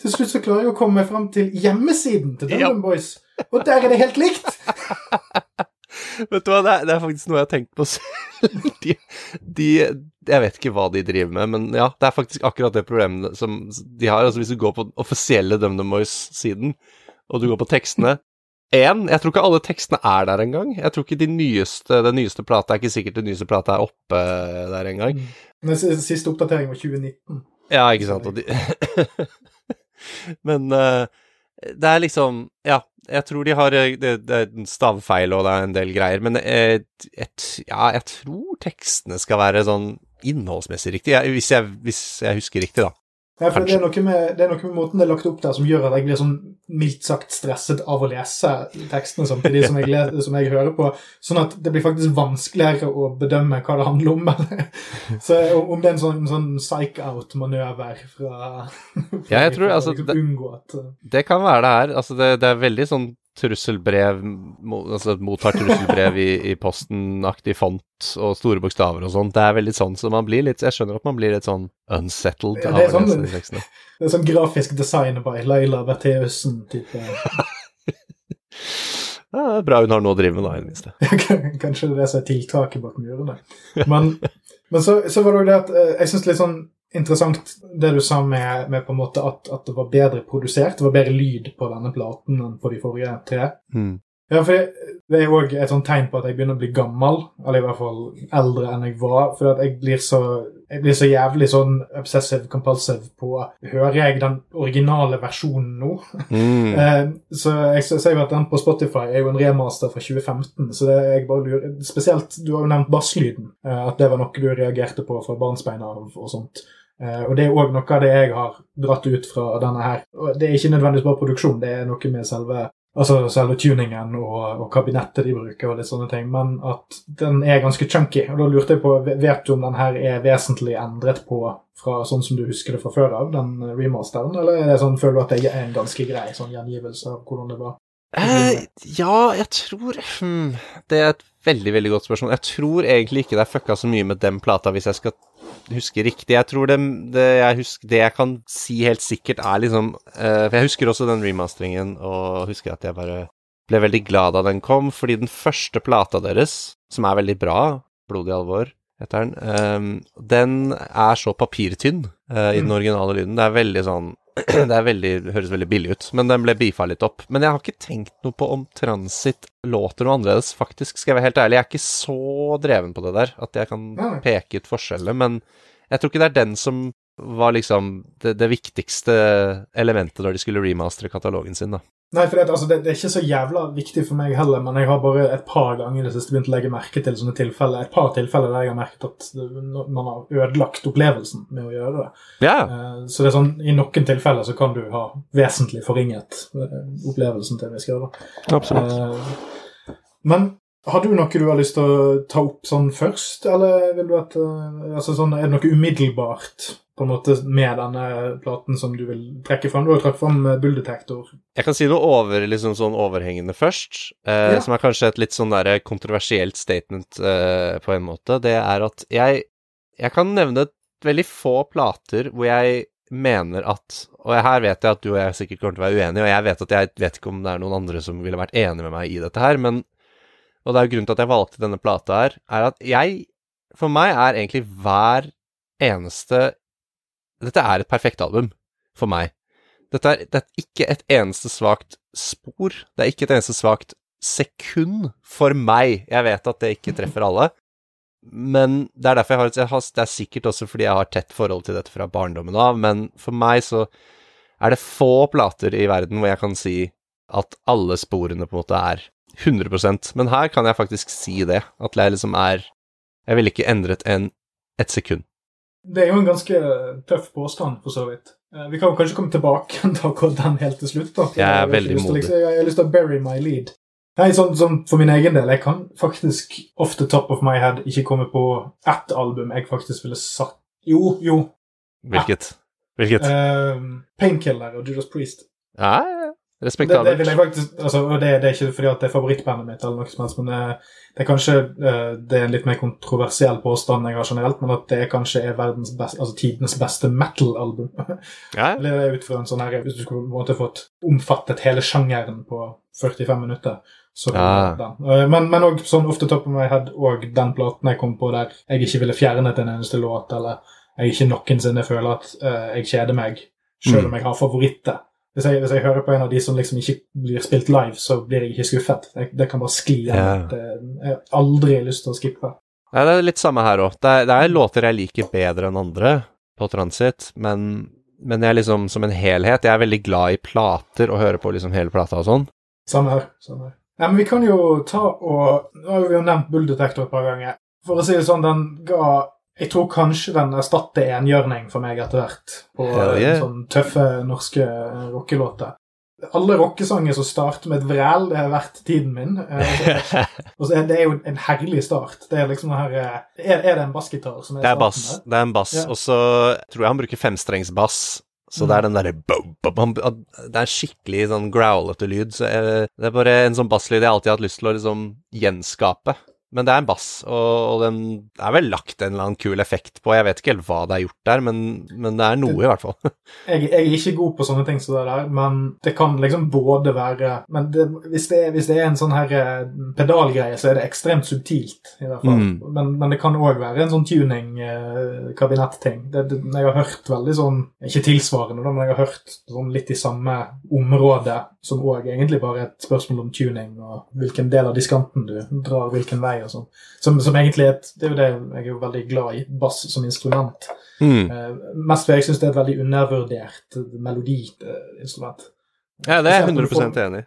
til slutt så klarer jeg å komme meg fram til hjemmesiden til Ja. DumDum Boys, og der er det helt likt! Vet du hva, det er, det er faktisk noe jeg har tenkt på selv. De, de Jeg vet ikke hva de driver med, men ja, det er faktisk akkurat det problemet som de har. Altså Hvis du går på den offisielle DumDum Boys-siden, og du går på tekstene Én, jeg tror ikke alle tekstene er der engang. Jeg tror ikke de nyeste, den nyeste plata er ikke sikkert den nyeste plata er oppe der engang. Den siste oppdateringen var 2019. Ja, ikke sant. Og de Men uh, det er liksom Ja, jeg tror de har eh, Det, det er en stavfeil og det er en del greier, men eh, et, ja, jeg tror tekstene skal være sånn innholdsmessig riktig, hvis, jeg, hvis jeg husker riktig, da. Ja, for det er, noe med, det er noe med måten det er lagt opp der som gjør at jeg blir sånn mildt sagt stresset av å lese tekstene samtidig som jeg, som jeg hører på. Sånn at det blir faktisk vanskeligere å bedømme hva det handler om. eller- Så om det er en sånn, sånn psych-out-manøver fra, fra Ja, jeg tror, for altså, liksom det- at Det kan være det her. Altså, det, det er veldig sånn trusselbrev Altså mottar trusselbrev i, i posten-aktig font og store bokstaver og sånt. Det er veldig sånn, så man blir litt Jeg skjønner at man blir litt sånn unsettled Ja, det er sånn- tekstene. Det er sånn grafisk design by Laila Bertheussen-type. Ja, det er bra hun har noe å drive med, da, i det minste. Kanskje det er det som er tiltaket bak murene. Men, men så, så var det jo det at eh, jeg syns litt sånn interessant det du sa med, med på en måte at, at det var bedre produsert. Det var bedre lyd på denne platen enn på de forrige tre. Mm. Ja, for det, det er òg et sånt tegn på at jeg begynner å bli gammel, eller i hvert fall eldre enn jeg var. For at jeg blir så jeg blir så jævlig sånn obsessive compulsive på Hører jeg den originale versjonen nå? Mm. Eh, så jeg ser jo at den på Spotify er jo en remaster fra 2015. Så det jeg bare lurer Spesielt, du har jo nevnt basslyden. eh, at det var noe du reagerte på fra barnsbeina av og sånt. Eh, og det er òg noe av det jeg har dratt ut fra denne her. Og det er ikke nødvendigvis bare produksjon, det er noe med selve Altså selve tuningen og, og kabinettet de bruker og litt sånne ting, men at den er ganske chunky. Og da lurte jeg på, vet du om den her er vesentlig endret på fra sånn som du husker det fra før av, den remasteren, eller er det sånn, føler du at det er en ganske grei sånn gjengivelse av hvordan det var? Eh, ja, jeg tror hmm, Det er et veldig, veldig godt spørsmål. Jeg tror egentlig ikke det er fucka så mye med den plata, hvis jeg skal huske riktig. Jeg tror det, det, jeg, husker, det jeg kan si helt sikkert, er liksom uh, For jeg husker også den remasteringen, og husker at jeg bare ble veldig glad da den kom, fordi den første plata deres, som er veldig bra, Blodig alvor heter den, eh, den er så papirtynn uh, i den Mm. originale lyden. Det er veldig sånn Det er veldig, høres veldig billig ut, men den ble beefa litt opp. Men jeg har ikke tenkt noe på om Transit låter noe annerledes, faktisk, skal jeg være helt ærlig. Jeg er ikke så dreven på det der at jeg kan peke ut forskjellene, men jeg tror ikke det er den som var liksom det, det viktigste elementet når de skulle remastre katalogen sin, da. Nei, for det, altså, det, det er ikke så jævla viktig for meg heller, men jeg har bare et par ganger i det siste begynt å legge merke til sånne tilfeller. Et par tilfeller der jeg har merket at man har ødelagt opplevelsen med å gjøre det. Ja, Eh, Så det er sånn, i noen tilfeller så kan du ha vesentlig forringet eh, opplevelsen til en viss grad. absolutt. Eh, Men har du noe du har lyst til å ta opp sånn først, eller vil du at eh, altså sånn, Er det noe umiddelbart på en måte med denne platen som du vil trekke fram? Du har trukket fram eh, Bull Detector. Jeg kan si noe over, liksom sånn overhengende først, eh, Ja. som er kanskje et litt sånn der kontroversielt statement eh, på en måte. Det er at jeg, jeg kan nevne veldig få plater hvor jeg mener at Og her vet jeg at du og jeg sikkert kommer til å være uenige, og jeg vet at jeg vet ikke om det er noen andre som ville vært enig med meg i dette her, men Og det er jo grunnen til at jeg valgte denne plata her, er at jeg For meg er egentlig hver eneste Dette er et perfekt album for meg. Dette er, det er ikke et eneste svakt spor. Det er ikke et eneste svakt sekund for meg. Jeg vet at det ikke treffer alle, men det er derfor jeg har jeg har- Det er sikkert også fordi jeg har tett forhold til dette fra barndommen av, men for meg så er det få plater i verden hvor jeg kan si at alle sporene på en måte er 100% Men her kan jeg faktisk si det. At jeg liksom er Jeg ville ikke endret en ett sekund. Det er jo en ganske tøff påstand, for så vidt. Eh, Vi kan jo kanskje komme tilbake til akkurat den helt til slutt. da. Jeg er har veldig lyst modig. liksom- Jeg har lyst til å bury my lead. Nei, sånn, sånn For min egen del, jeg kan faktisk off the top of my head ikke komme på ett album jeg faktisk ville satt Jo, jo. Hvilket? Hvilket? Uh, Painkiller og Judas Priest. Ja, ja, ja. Det, det respektabelt. vil jeg faktisk, altså, det, det er ikke fordi at det er favorittbandet mitt, eller noe som helst, men det, det er kanskje eh, det er en litt mer kontroversiell påstand jeg har generelt, men at det kanskje er verdens best, altså tidenes beste metal-album. Ja. Eller det er ut fra en sånn her, Hvis du skulle på en måte fått omfattet hele sjangeren på 45 minutter, så Ja. den. Eh, Men, men også sånn ofte top of my head, og den platen jeg kom på der jeg ikke ville fjernet en eneste låt, eller jeg ikke noensinne føler at uh, jeg kjeder meg, selv om jeg har favoritter. Hvis jeg, hvis jeg hører på en av de som liksom ikke blir spilt live, så blir jeg ikke skuffet. Det kan bare skli Ja. gjennom. Det- Jeg har aldri lyst til å skippe. Nei, det er litt samme her òg. Det, det er låter jeg liker bedre enn andre på Transit, men, men jeg liksom som en helhet Jeg er veldig glad i plater og hører på liksom hele plata og sånn. Samme her. samme her. Ja, men Vi kan jo ta og Nå har vi jo nevnt Bull Detector et par ganger. For å si det sånn, den ga Jeg tror kanskje den erstatter enhjørning for meg etter hvert. På yeah. sånn tøffe norske eh, rockelåter. Alle rockesanger som starter med et vræl, det har vært tiden min. Eh, Og så er det jo en herlig start. Det er liksom den her eh, Er, er det en bassgitar som er starten? Det er bass. Det er en bass. Ja. Og så tror jeg han bruker femstrengsbass. Så det er den derre Det er skikkelig sånn growlete lyd. Så jeg, det er bare en sånn basslyd jeg alltid har hatt lyst til å liksom gjenskape. Men det er en bass, og, den er vel lagt en eller annen kul effekt på. Jeg vet ikke helt hva det er gjort der, men, men det er noe, i hvert fall. Jeg, jeg er ikke god på sånne ting som det der, men det kan liksom både være Men det, hvis, det er, hvis det er en sånn her eh, pedalgreie, så er det ekstremt subtilt, i hvert fall. Mm. Men, men det kan òg være en sånn tuning-kabinett-ting. det, jeg har hørt veldig sånn Ikke tilsvarende, men jeg har hørt sånn litt i samme område, som òg egentlig bare er et spørsmål om tuning, og hvilken del av diskanten du drar hvilken vei, og sånn. Som, som egentlig er et Det er jo det jeg er jo veldig glad i, bass som instrument. Mm. Uh, mest fordi jeg syns det er et veldig undervurdert eh, melodiinstrument. Ja, det er jeg Spesielt når du 100 får- enig i.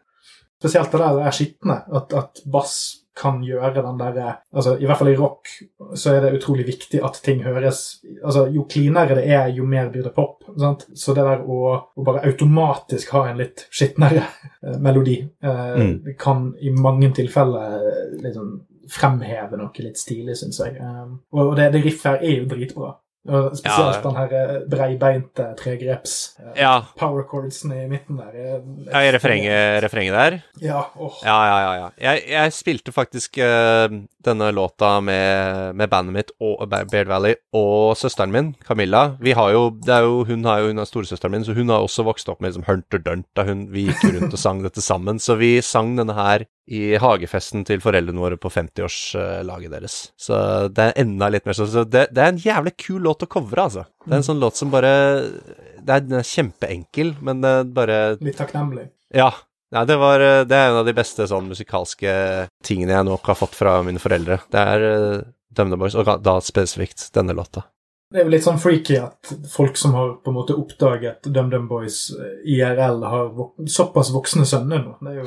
Spesielt det der det er skitne. At, at bass kan gjøre den derre altså, I hvert fall i rock så er det utrolig viktig at ting høres altså Jo cleanere det er, jo mer blir det pop. Sant? Så det der å, å bare automatisk ha en litt skitnere eh, melodi eh, Mm. kan i mange tilfeller eh, liksom fremheve noe litt stilig, syns jeg. Um, og det, det riffet her er jo dritbra. Og spesielt Ja. den her eh, breibeinte tregreps eh, Ja, power chordsene i midten der. er- ja i refrenget, refrenget der. Ja, åh. Ja, ja, ja. ja. Jeg, jeg spilte faktisk uh, denne låta med, med bandet mitt og Baird Valley og søsteren min, Camilla. Vi har jo, det er jo, hun, har jo, hun er storesøsteren min, så hun har også vokst opp med liksom Hunter Dunt da hun, vi gikk rundt og sang dette sammen. Så vi sang denne her i hagefesten til foreldrene våre på 50-årslaget deres. Så det er enda litt mer sånn så det, det er en jævlig kul låt å covre, altså. Det er en sånn låt som bare det er, er kjempeenkel, men det bare Litt takknemlig. Ja. Nei, det, var, eh, det er en av de beste sånn musikalske tingene jeg nok har fått fra mine foreldre. Det er uh, DumDum Boys, og da spesifikt denne låta. Det er jo litt sånn freaky at folk som har på en måte oppdaget DumDum Boys eh, IRL, har vok såpass voksne sønner nå. Det er jo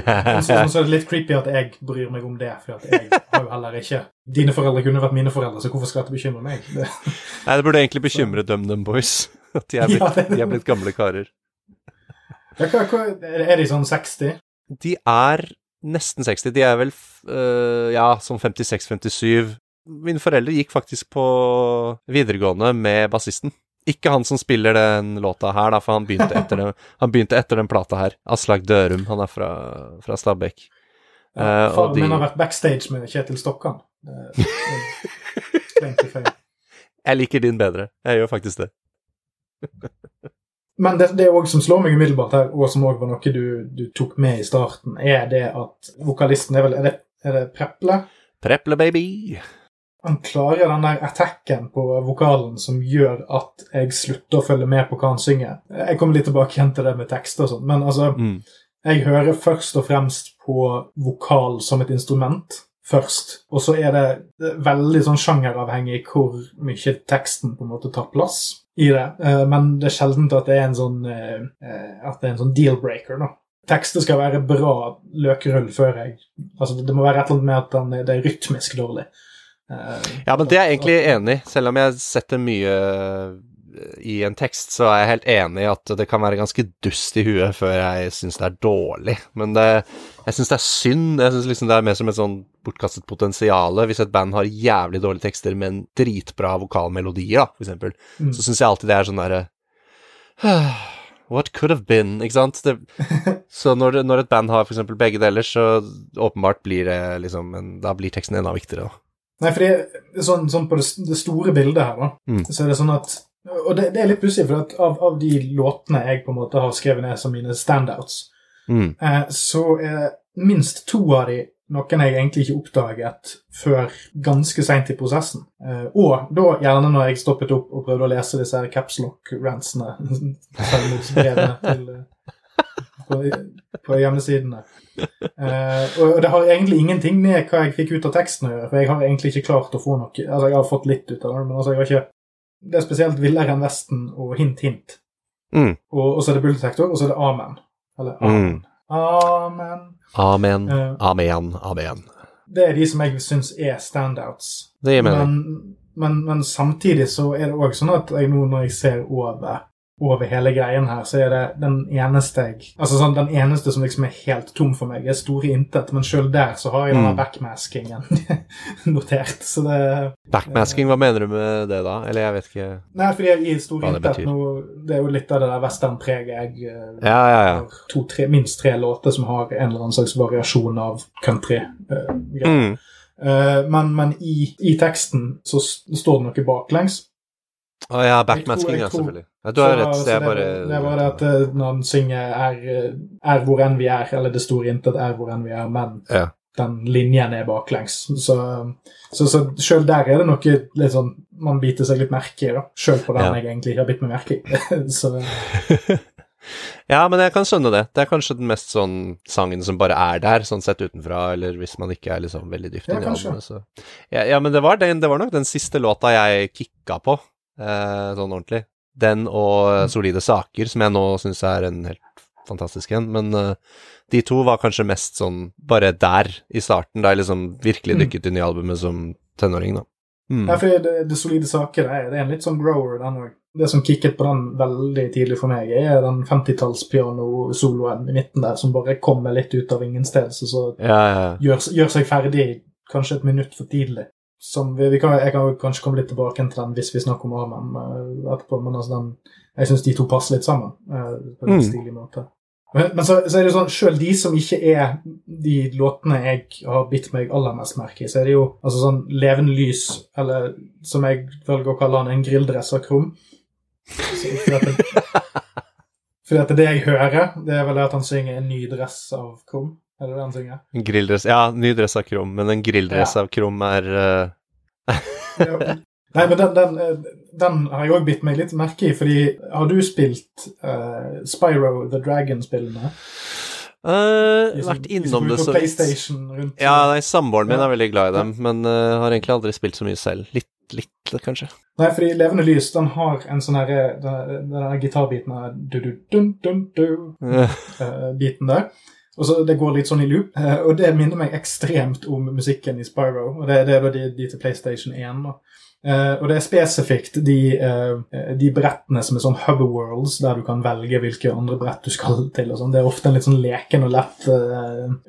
sånn, så er det litt creepy at jeg bryr meg om det, for jeg har jo heller ikke Dine foreldre kunne vært mine foreldre, så hvorfor skal dette bekymre meg? Det... Nei, det burde egentlig bekymre DumDum Boys. At de er blitt, ja, det... de er blitt gamle karer. Ja, hva, hva, er de sånn 60? De er nesten 60. De er vel øh, ja, sånn 56-57 mine foreldre gikk faktisk på videregående med bassisten. Ikke han som spiller den låta her, da, for han begynte etter den, han begynte etter den plata her. Aslak Dørum, han er fra, fra Stabekk. Ja, uh, faren de... min har vært backstage med Kjetil Stokkan. jeg liker din bedre. Jeg gjør faktisk det. Men det, det også som slår meg umiddelbart her, og som òg var noe du, du, tok med i starten, er det at vokalisten er vel Er det, er det Preple? Preple, baby han klarer den der attacken på vokalen som gjør at jeg slutter å følge med på hva han synger. Jeg kommer litt tilbake igjen til det med tekst og sånn, men altså mm. Jeg hører først og fremst på vokal som et instrument først, og så er det veldig sånn sjangeravhengig hvor mye teksten på en måte tar plass i det, eh, men det er sjelden at det er en sånn eh, eh, at det en sånn deal-breaker, da tekster skal være bra løkrull før jeg Altså, det må være et eller annet med at den, det er rytmisk dårlig. Ja, men det er jeg egentlig enig i. Selv om jeg setter mye eh, i en tekst, så er jeg helt enig i at det kan være ganske dust i huet før jeg syns det er dårlig. Men det, jeg syns det er synd. Jeg syns liksom det er mer som et sånn bortkastet potensial. Hvis et band har jævlig dårlige tekster, men dritbra vokalmelodier, da, for eksempel, mm. så syns jeg alltid det er sånn derre What could have been, ikke sant? Det, så når, når, et band har for eksempel begge deler, så åpenbart blir det liksom en, Da blir teksten enda viktigere, da. Nei, fordi sånn, sånn på det, det, store bildet her, da, mm. så er det sånn at Og det, det er litt pussig, for av, av, de låtene jeg på en måte har skrevet ned som mine standouts, mm. eh, så er minst to av de noen jeg egentlig ikke oppdaget før ganske seint i prosessen. Eh, og da gjerne når jeg stoppet opp og prøvde å lese disse her capslock-rantsene, til på, på hjemmesidene. Uh, og det har egentlig ingenting med hva jeg fikk ut av teksten å gjøre, for jeg har egentlig ikke klart å få noe Altså, jeg har fått litt ut av det, men altså, jeg har ikke Det er spesielt Villere enn Vesten og Hint, hint. Mm. Og, og, så er det Bulldetektor, og så er det Amen. Eller Amen. Mm. Amen. Amen. Uh, amen. Amen. Det er de som jeg syns er standouts. Det gir mening. Men, men, men, samtidig så er det òg sånn at jeg nå når jeg ser over over hele greien her, så er det den eneste jeg Altså sånn, den eneste som liksom er helt tom for meg, er Store intet, men sjøl der så har jeg denne mm. backmaskingen notert, så det Backmasking, hva mener du med det da? Eller jeg vet ikke Nei, fordi i Store intet nå, Det er jo litt av det der westernpreget jeg eh, ja, ja, ja. to, tre, minst tre låter som har en eller annen slags variasjon av country. Uh, mm. uh, men, men i, i, teksten så står det noe baklengs. Å oh, ja, backmasking, ja, selvfølgelig. Ja, du har rett. Det er bare Det er bare det at eh, når han synger er, eh, er, hvor enn vi er', eller 'det store intet er hvor enn vi er', men ja. den linjen er baklengs. Så, så, så sjøl der er det noe litt sånn man biter seg litt merke i, da. Sjøl på den ja. jeg egentlig ikke har bitt meg merke i. så Ja, men jeg kan skjønne det. Det er kanskje den mest sånn sangen som bare er der, sånn sett utenfra, eller hvis man ikke er liksom veldig dypt ja, i albumet, så ja, ja, men det var, den, det var nok den siste låta jeg kicka på eh, sånn ordentlig. Den og. Solide saker, som jeg nå syns er en helt fantastisk en. Men uh, de to var kanskje mest sånn bare der i starten, da jeg liksom virkelig mm. dykket inn i albumet som tenåring, da. Mm. Ja, for det, det solide saker det er, det er en litt sånn grower, den òg. Det som kicket på den veldig tidlig for meg, er den 50-tallspiano-soloen i midten der, som bare kommer litt ut av ingen sted, så, så ja, ja. Gjør, gjør, seg ferdig kanskje et minutt for tidlig vi, vi kan, Jeg kan kanskje komme litt tilbake til den hvis vi snakker om Armen uh, etterpå, men altså den, jeg syns de to passer litt sammen uh, på en mm. stilig måte. Men, men så, så, er det sånn, sjøl de som ikke er de låtene jeg har bitt meg aller mest merke i, så er det jo altså sånn Levende lys, eller som jeg velger å kalle han, en grilldress av Krum. Fordi at, det jeg hører, det er vel at han synger en ny dress av Krum. Er det det han synger? En grilldress Ja, ny dress av krum, men en grilldress ja. av krum er uh... Nei, men den, den, eh, den har jeg òg bitt meg litt merke i, fordi har du spilt uh, Spyro the Dragon-spillene? Uh, Liksom, vært innom det så PlayStation rundt Ja, nei, samboeren min Ja. er veldig glad i dem, men uh, har egentlig aldri spilt så mye selv. Litt, litt kanskje. Nei, fordi Levende lys den har en sånn herre Den, gitarbiten der du-du-dun-dun-du Uh, biten der. Og så Det går litt sånn i loop, eh, og det minner meg ekstremt om musikken i Spyro. Og Det, det er da de, de til PlayStation 1. da. Eh, og det er spesifikt de, eh, de brettene som er sånn hoverworlds, der du kan velge hvilke andre brett du skal til. og sånn. Det er ofte en litt sånn leken og lett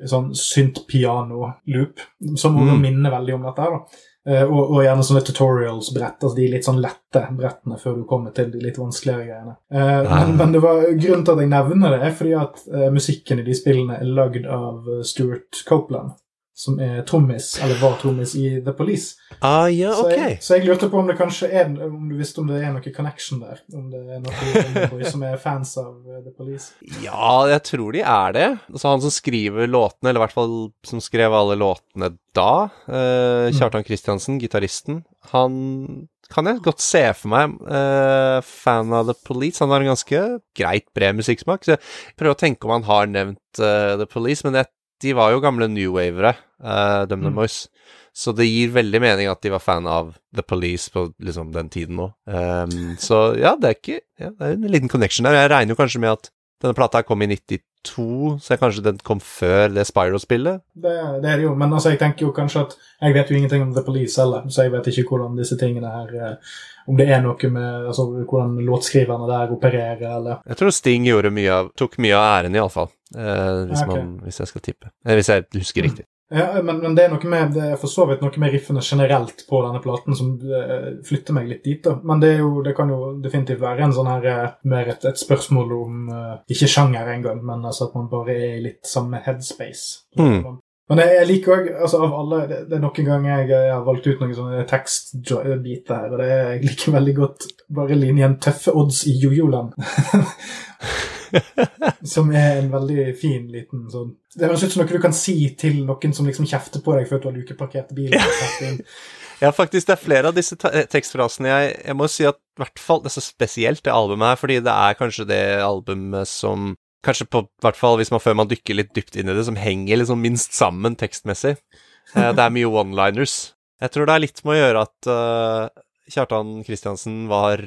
sånn synt-piano-loop, som Mm. minner veldig om dette. her da. Eh, og, og gjerne sånne tutorials-brett, altså de litt sånn lette brettene før du kommer til de litt vanskeligere greiene. Eh, men, men det var grunnen til at jeg nevner det, er fordi at eh, musikken i de spillene er lagd av Stuart Copeland, som er trommis, eller var trommis i The Police. ah, ja, Så, jeg, ok. så jeg lurte på om det kanskje er om du visste om det er noe connection der? Om det er noen som er fans av eh, The Police? Ja, jeg tror de er det. Altså Han som skriver låtene, eller i hvert fall som skrev alle låtene da, eh, Kjartan Kristiansen, gitaristen, han kan jeg godt se for meg eh, fan av The Police. Han har en ganske greit bred musikksmak. Så jeg prøver å tenke om han har nevnt eh, The Police, men det, de var jo gamle new wavere, uh, DumDum Mm. Boys. Så det gir veldig mening at de var fan av The Police på liksom den tiden nå. Um, så ja, det er ikke ja, Det er en liten connection der. Jeg regner jo kanskje med at denne plata kom i 92, så kanskje den kom før det Spyro-spillet. Det, det er det jo, men altså, jeg tenker jo kanskje at jeg vet jo ingenting om The Police heller, så jeg vet ikke hvordan disse tingene her eh, Om det er noe med altså, hvordan låtskriverne der opererer, eller Jeg tror Sting gjorde mye av, tok mye av æren, iallfall. Eh, hvis, okay. man- hvis jeg skal tippe. Eh, hvis jeg husker riktig. Ja, men, men det er noe med, det er for så vidt noe med riffene generelt på denne platen som uh, flytter meg litt dit. da. Men det, jo, det kan jo definitivt være en sånn her, uh, mer et, et spørsmål om uh, Ikke sjanger engang, men altså at man bare er i litt samme headspace. Mm. Men jeg, jeg liker òg altså av alle Det, det er noen ganger jeg, jeg har valgt ut noen sånne tekstbiter her, og det jeg liker veldig godt bare linjen 'tøffe odds i jojoland'. som er en veldig fin liten sånn Det høres ut som noe du kan si til noen som liksom kjefter på deg for at du har lukeparkert bilen. Ja, faktisk, det er flere av disse eh, tekstfrasene jeg Jeg må si at i hvert fall Det er så spesielt, det albumet her, fordi det er kanskje det albumet som Kanskje på hvert fall hvis man før man dykker litt dypt inn i det, som henger liksom minst sammen tekstmessig. Eh, Det er mye one-liners. Jeg tror det er litt med å gjøre at uh, Kjartan Kristiansen var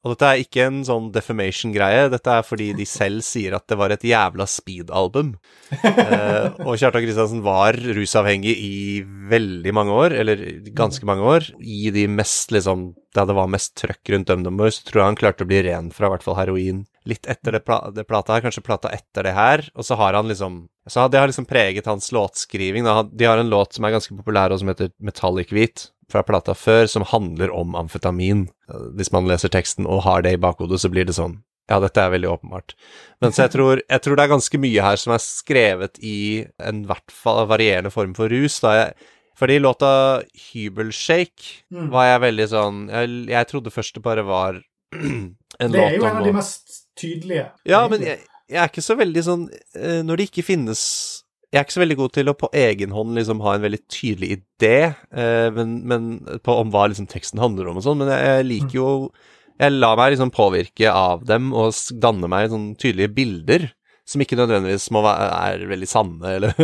Og dette er ikke en sånn defamation-greie, dette er fordi de selv sier at det var et jævla speed-album. Eh, og Kjartan Kristiansen var rusavhengig i veldig mange år, eller ganske mange år. I de mest, liksom, da det var mest trøkk rundt DumDum Boys, tror jeg han klarte å bli ren fra i hvert fall heroin. Litt etter det, pla det plata her, kanskje plata etter det her, og så har han liksom Så det har liksom preget hans låtskriving. Da. De har en låt som er ganske populær, og som heter Metallic Hvit, fra plata før, som handler om amfetamin. Hvis man leser teksten og har det i bakhodet, så blir det sånn ja, dette er veldig åpenbart. Men så jeg tror, jeg tror det er ganske mye her som er skrevet i en hvert fall varierende form for rus. Da jeg, fordi låta Hybelshake Mm. var jeg veldig sånn Jeg, jeg trodde først det bare var en låt om Det er jo en av de mest tydelige. Ja, men jeg, jeg er ikke så veldig sånn eh, Når det ikke finnes Jeg er ikke så veldig god til å på egen hånd liksom ha en veldig tydelig idé eh, men, men, på, om hva liksom teksten handler om og sånn, men jeg, jeg liker jo Jeg lar meg liksom påvirke av dem og danne meg sånn tydelige bilder. Som ikke nødvendigvis må være, er veldig sanne eller,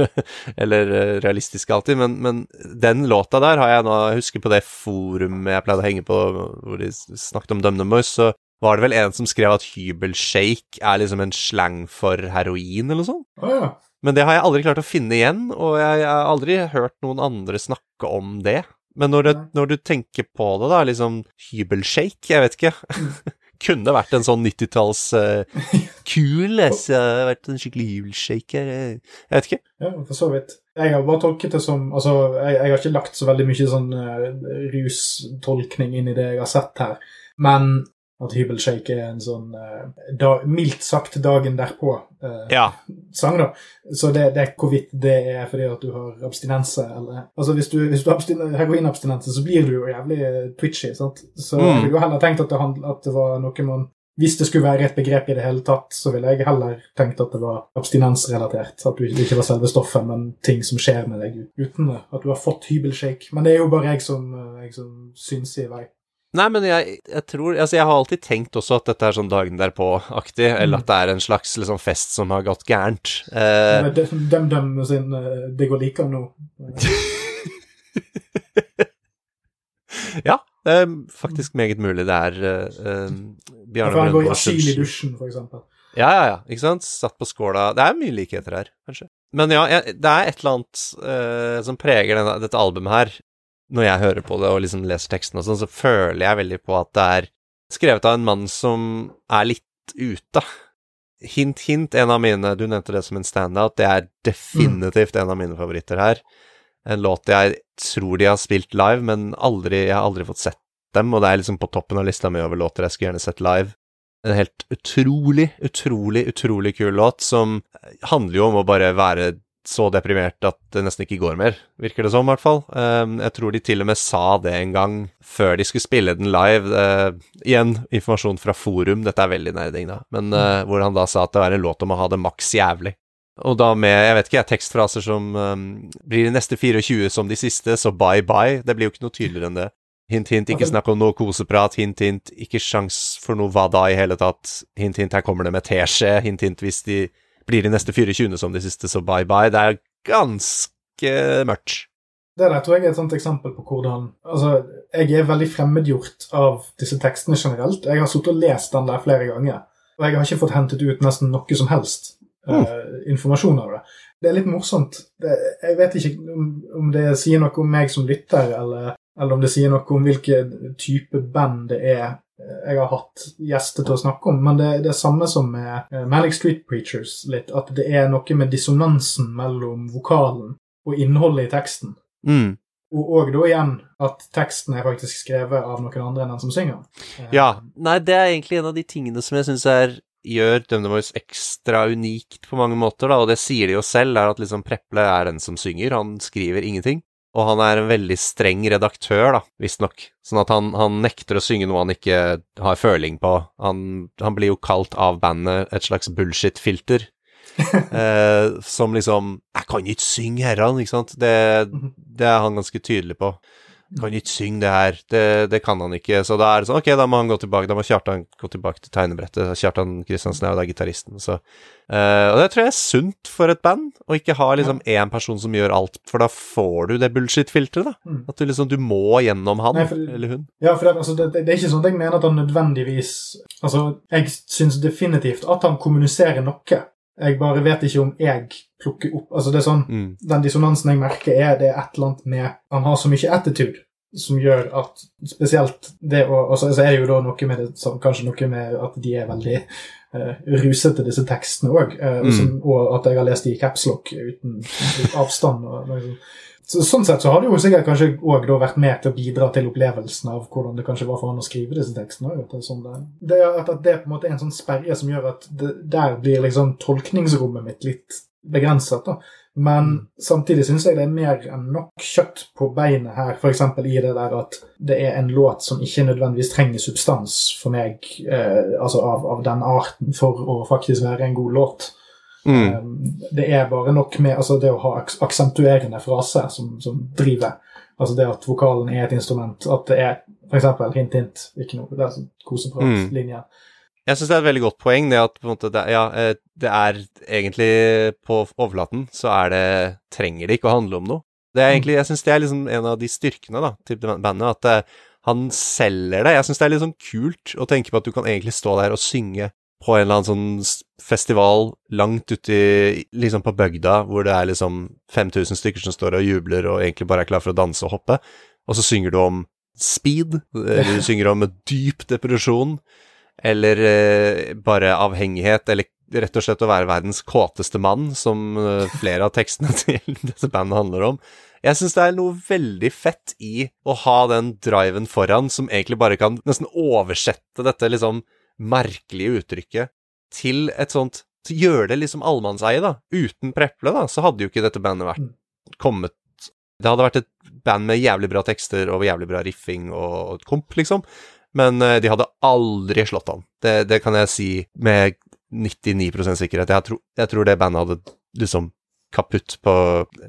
eller eh, realistiske alltid, men, men den låta der har jeg nå Jeg husker på det forumet jeg pleide å henge på, hvor de snakket om DumDum Boys, så var det vel en som skrev at hybelshake er liksom en slang for heroin, eller noe sånt. Oh, ja. Men det har jeg aldri klart å finne igjen, og jeg, jeg har aldri hørt noen andre snakke om det. Men når, det, når du tenker på det, da, liksom hybelshake, jeg vet ikke Kunne vært en sånn 90-talls uh, kul altså, har vært en skikkelig hybelshake her. eh. Jeg vet ikke. Ja, for så vidt. Jeg har bare tolket det som Altså, jeg, jeg har ikke lagt så veldig mye sånn uh, rustolkning inn i det jeg har sett her, men at hybelshake er en sånn eh, da, mildt sagt dagen derpå-sang, Ja. da. Så det, det er hvorvidt det er fordi at du har abstinense, eller Altså, hvis du, hvis du har heroinabstinense, så blir du jo jævlig eh, twitchy, sant. Så Mm. jeg ville jo heller tenkt at det, handl- at det var noe man hvis det skulle være et begrep i det hele tatt, så ville jeg heller tenkt at det var abstinensrelatert. At du ikke var selve stoffet, men ting som skjer med deg uten det. At du har fått hybelshake. Men det er jo bare jeg som, eh, jeg som syns i vei. Nei, men jeg, jeg tror Altså, jeg har alltid tenkt også at dette er sånn dagen derpå-aktig, eller at det er en slags liksom fest som har gått gærent. Eh, Men de- DumDum sin eh, 'Det går like nå'. ja, det er faktisk meget mulig det er eh, eh, Bjarne han går i asyl i dusjen, for eksempel. Ja, ja, ja. Ikke sant? Satt på skåla. Det er mye likheter her, kanskje. Men ja, jeg, det er et eller annet eh, som preger denne, dette albumet her. Når jeg hører på det og liksom leser teksten og sånn, så føler jeg veldig på at det er skrevet av en mann som er litt ute. Hint, hint, en av mine Du nevnte det som en standout. Det er definitivt en av mine favoritter her. En låt jeg tror de har spilt live, men aldri, jeg har aldri fått sett dem, og det er liksom på toppen av lista mi over låter jeg skulle gjerne sett live. En helt utrolig, utrolig, utrolig kul låt som handler jo om å bare være så deprimert at det nesten ikke går mer, virker det som, i hvert fall. Um, jeg tror de til og med sa det en gang før de skulle spille den live. Uh, igjen, informasjon fra forum, dette er veldig nerding, da, men uh, hvor han da sa at det var en låt om å ha det maks jævlig. Og da med, jeg vet ikke, jeg, tekstfraser som um, blir de neste 24 som de siste, så bye bye. Det blir jo ikke noe tydeligere enn det. Hint, hint, ikke snakk om noe koseprat. Hint, hint, ikke sjans for noe hva da i hele tatt. Hint, hint, her kommer det med teskje. Hint, hint, hvis de blir de neste 24 som de siste, så bye bye. Det er ganske mørkt. Det der tror jeg er et sånt eksempel på hvordan Altså, jeg er veldig fremmedgjort av disse tekstene generelt. Jeg har sittet og lest den der flere ganger, og jeg har ikke fått hentet ut nesten noe som helst eh, informasjon av det. Det er litt morsomt. Det, jeg vet ikke om, om det sier noe om meg som lytter, eller, eller om det sier noe om hvilken type band det er jeg har hatt gjester til å snakke om, men det er det samme som med eh, Manic Street Preachers, litt, at det er noe med dissonansen mellom vokalen og innholdet i teksten. Mm. Og og, da igjen at teksten er faktisk skrevet av noen andre enn den som synger. Eh, Ja. Nei, det er egentlig en av de tingene som jeg syns gjør DumDum Voice ekstra unikt på mange måter, da, og det sier de jo selv, er at liksom Preple er den som synger, han skriver ingenting. Og han er en veldig streng redaktør, da, visstnok. Sånn at han, han nekter å synge noe han ikke har føling på. Han, han blir jo kalt av bandet et slags bullshit-filter. eh, som liksom 'Jeg kan ikke synge herran', ikke sant? Det, det er han ganske tydelig på. Kan ikke synge det her, det, det kan han ikke. Så da er det sånn, ok, da må han gå tilbake, da må Kjartan gå tilbake til tegnebrettet. Kjartan Kristiansen er jo da gitaristen, så uh, Og det tror jeg er sunt for et band, å ikke ha liksom én person som gjør alt, for da får du det bullshit-filteret, da. Mm. At du liksom, du må gjennom han, Nei, for- eller hun. Ja, for det, altså, det, det er ikke sånn at jeg mener at han nødvendigvis Altså, jeg syns definitivt at han kommuniserer noe. Jeg bare vet ikke om jeg plukker opp Altså, det er sånn Mm. Den dissonansen jeg merker, er det et eller annet med Han har så mye attitude som gjør at spesielt det å Og så så er det jo da noe med det som kanskje noe med at de er veldig uh, rusete, disse tekstene òg. Mm. Og at jeg har lest de i capslock uten avstand. og sånt. Så, sånn sett så har det jo sikkert kanskje òg vært med til å bidra til opplevelsen av hvordan det kanskje var for han å skrive disse tekstene. Vet, sånn det, det, at, at det på en måte er en sånn sperre som gjør at det, der blir liksom tolkningsrommet mitt litt begrenset. da. Men samtidig syns jeg det er mer enn nok kjøtt på beinet her, f.eks. i det der at det er en låt som ikke nødvendigvis trenger substans for meg, eh, altså av, av den arten, for å faktisk være en god låt. Mm. Um, Det er bare nok med altså det å ha aks aksentuerende frase som, som driver. Altså det at vokalen er et instrument. At det er f.eks. hint, hint, ikke noe. Det er sånn Mm. Jeg syns det er et veldig godt poeng, det at på en måte det, ja, eh, det er egentlig På overflaten så er det Trenger det ikke å handle om noe. Det er egentlig, Jeg syns det er liksom en av de styrkene da, til bandet, at eh, han selger det. Jeg syns det er litt sånn kult å tenke på at du kan egentlig stå der og synge på en eller annen sånn festival langt ute liksom på bygda, hvor det er liksom 5000 stykker som står og jubler og egentlig bare er klar for å danse og hoppe, og så synger du om speed, eller du synger om dyp depresjon, eller eh, bare avhengighet, eller rett og slett å være verdens kåteste mann, som eh, flere av tekstene til dette bandet handler om. Jeg syns det er noe veldig fett i å ha den driven foran, som egentlig bare kan nesten oversette dette liksom merkelige uttrykket til et sånt Gjør det liksom allemannseie, da. Uten Preple, da, så hadde jo ikke dette bandet vært kommet Det hadde vært et band med jævlig bra tekster og jævlig bra riffing og komp, liksom. Men eh, de hadde aldri slått an. Det, det kan jeg si med 99% sikkerhet. Jeg tror, jeg tror det bandet hadde liksom kaputt på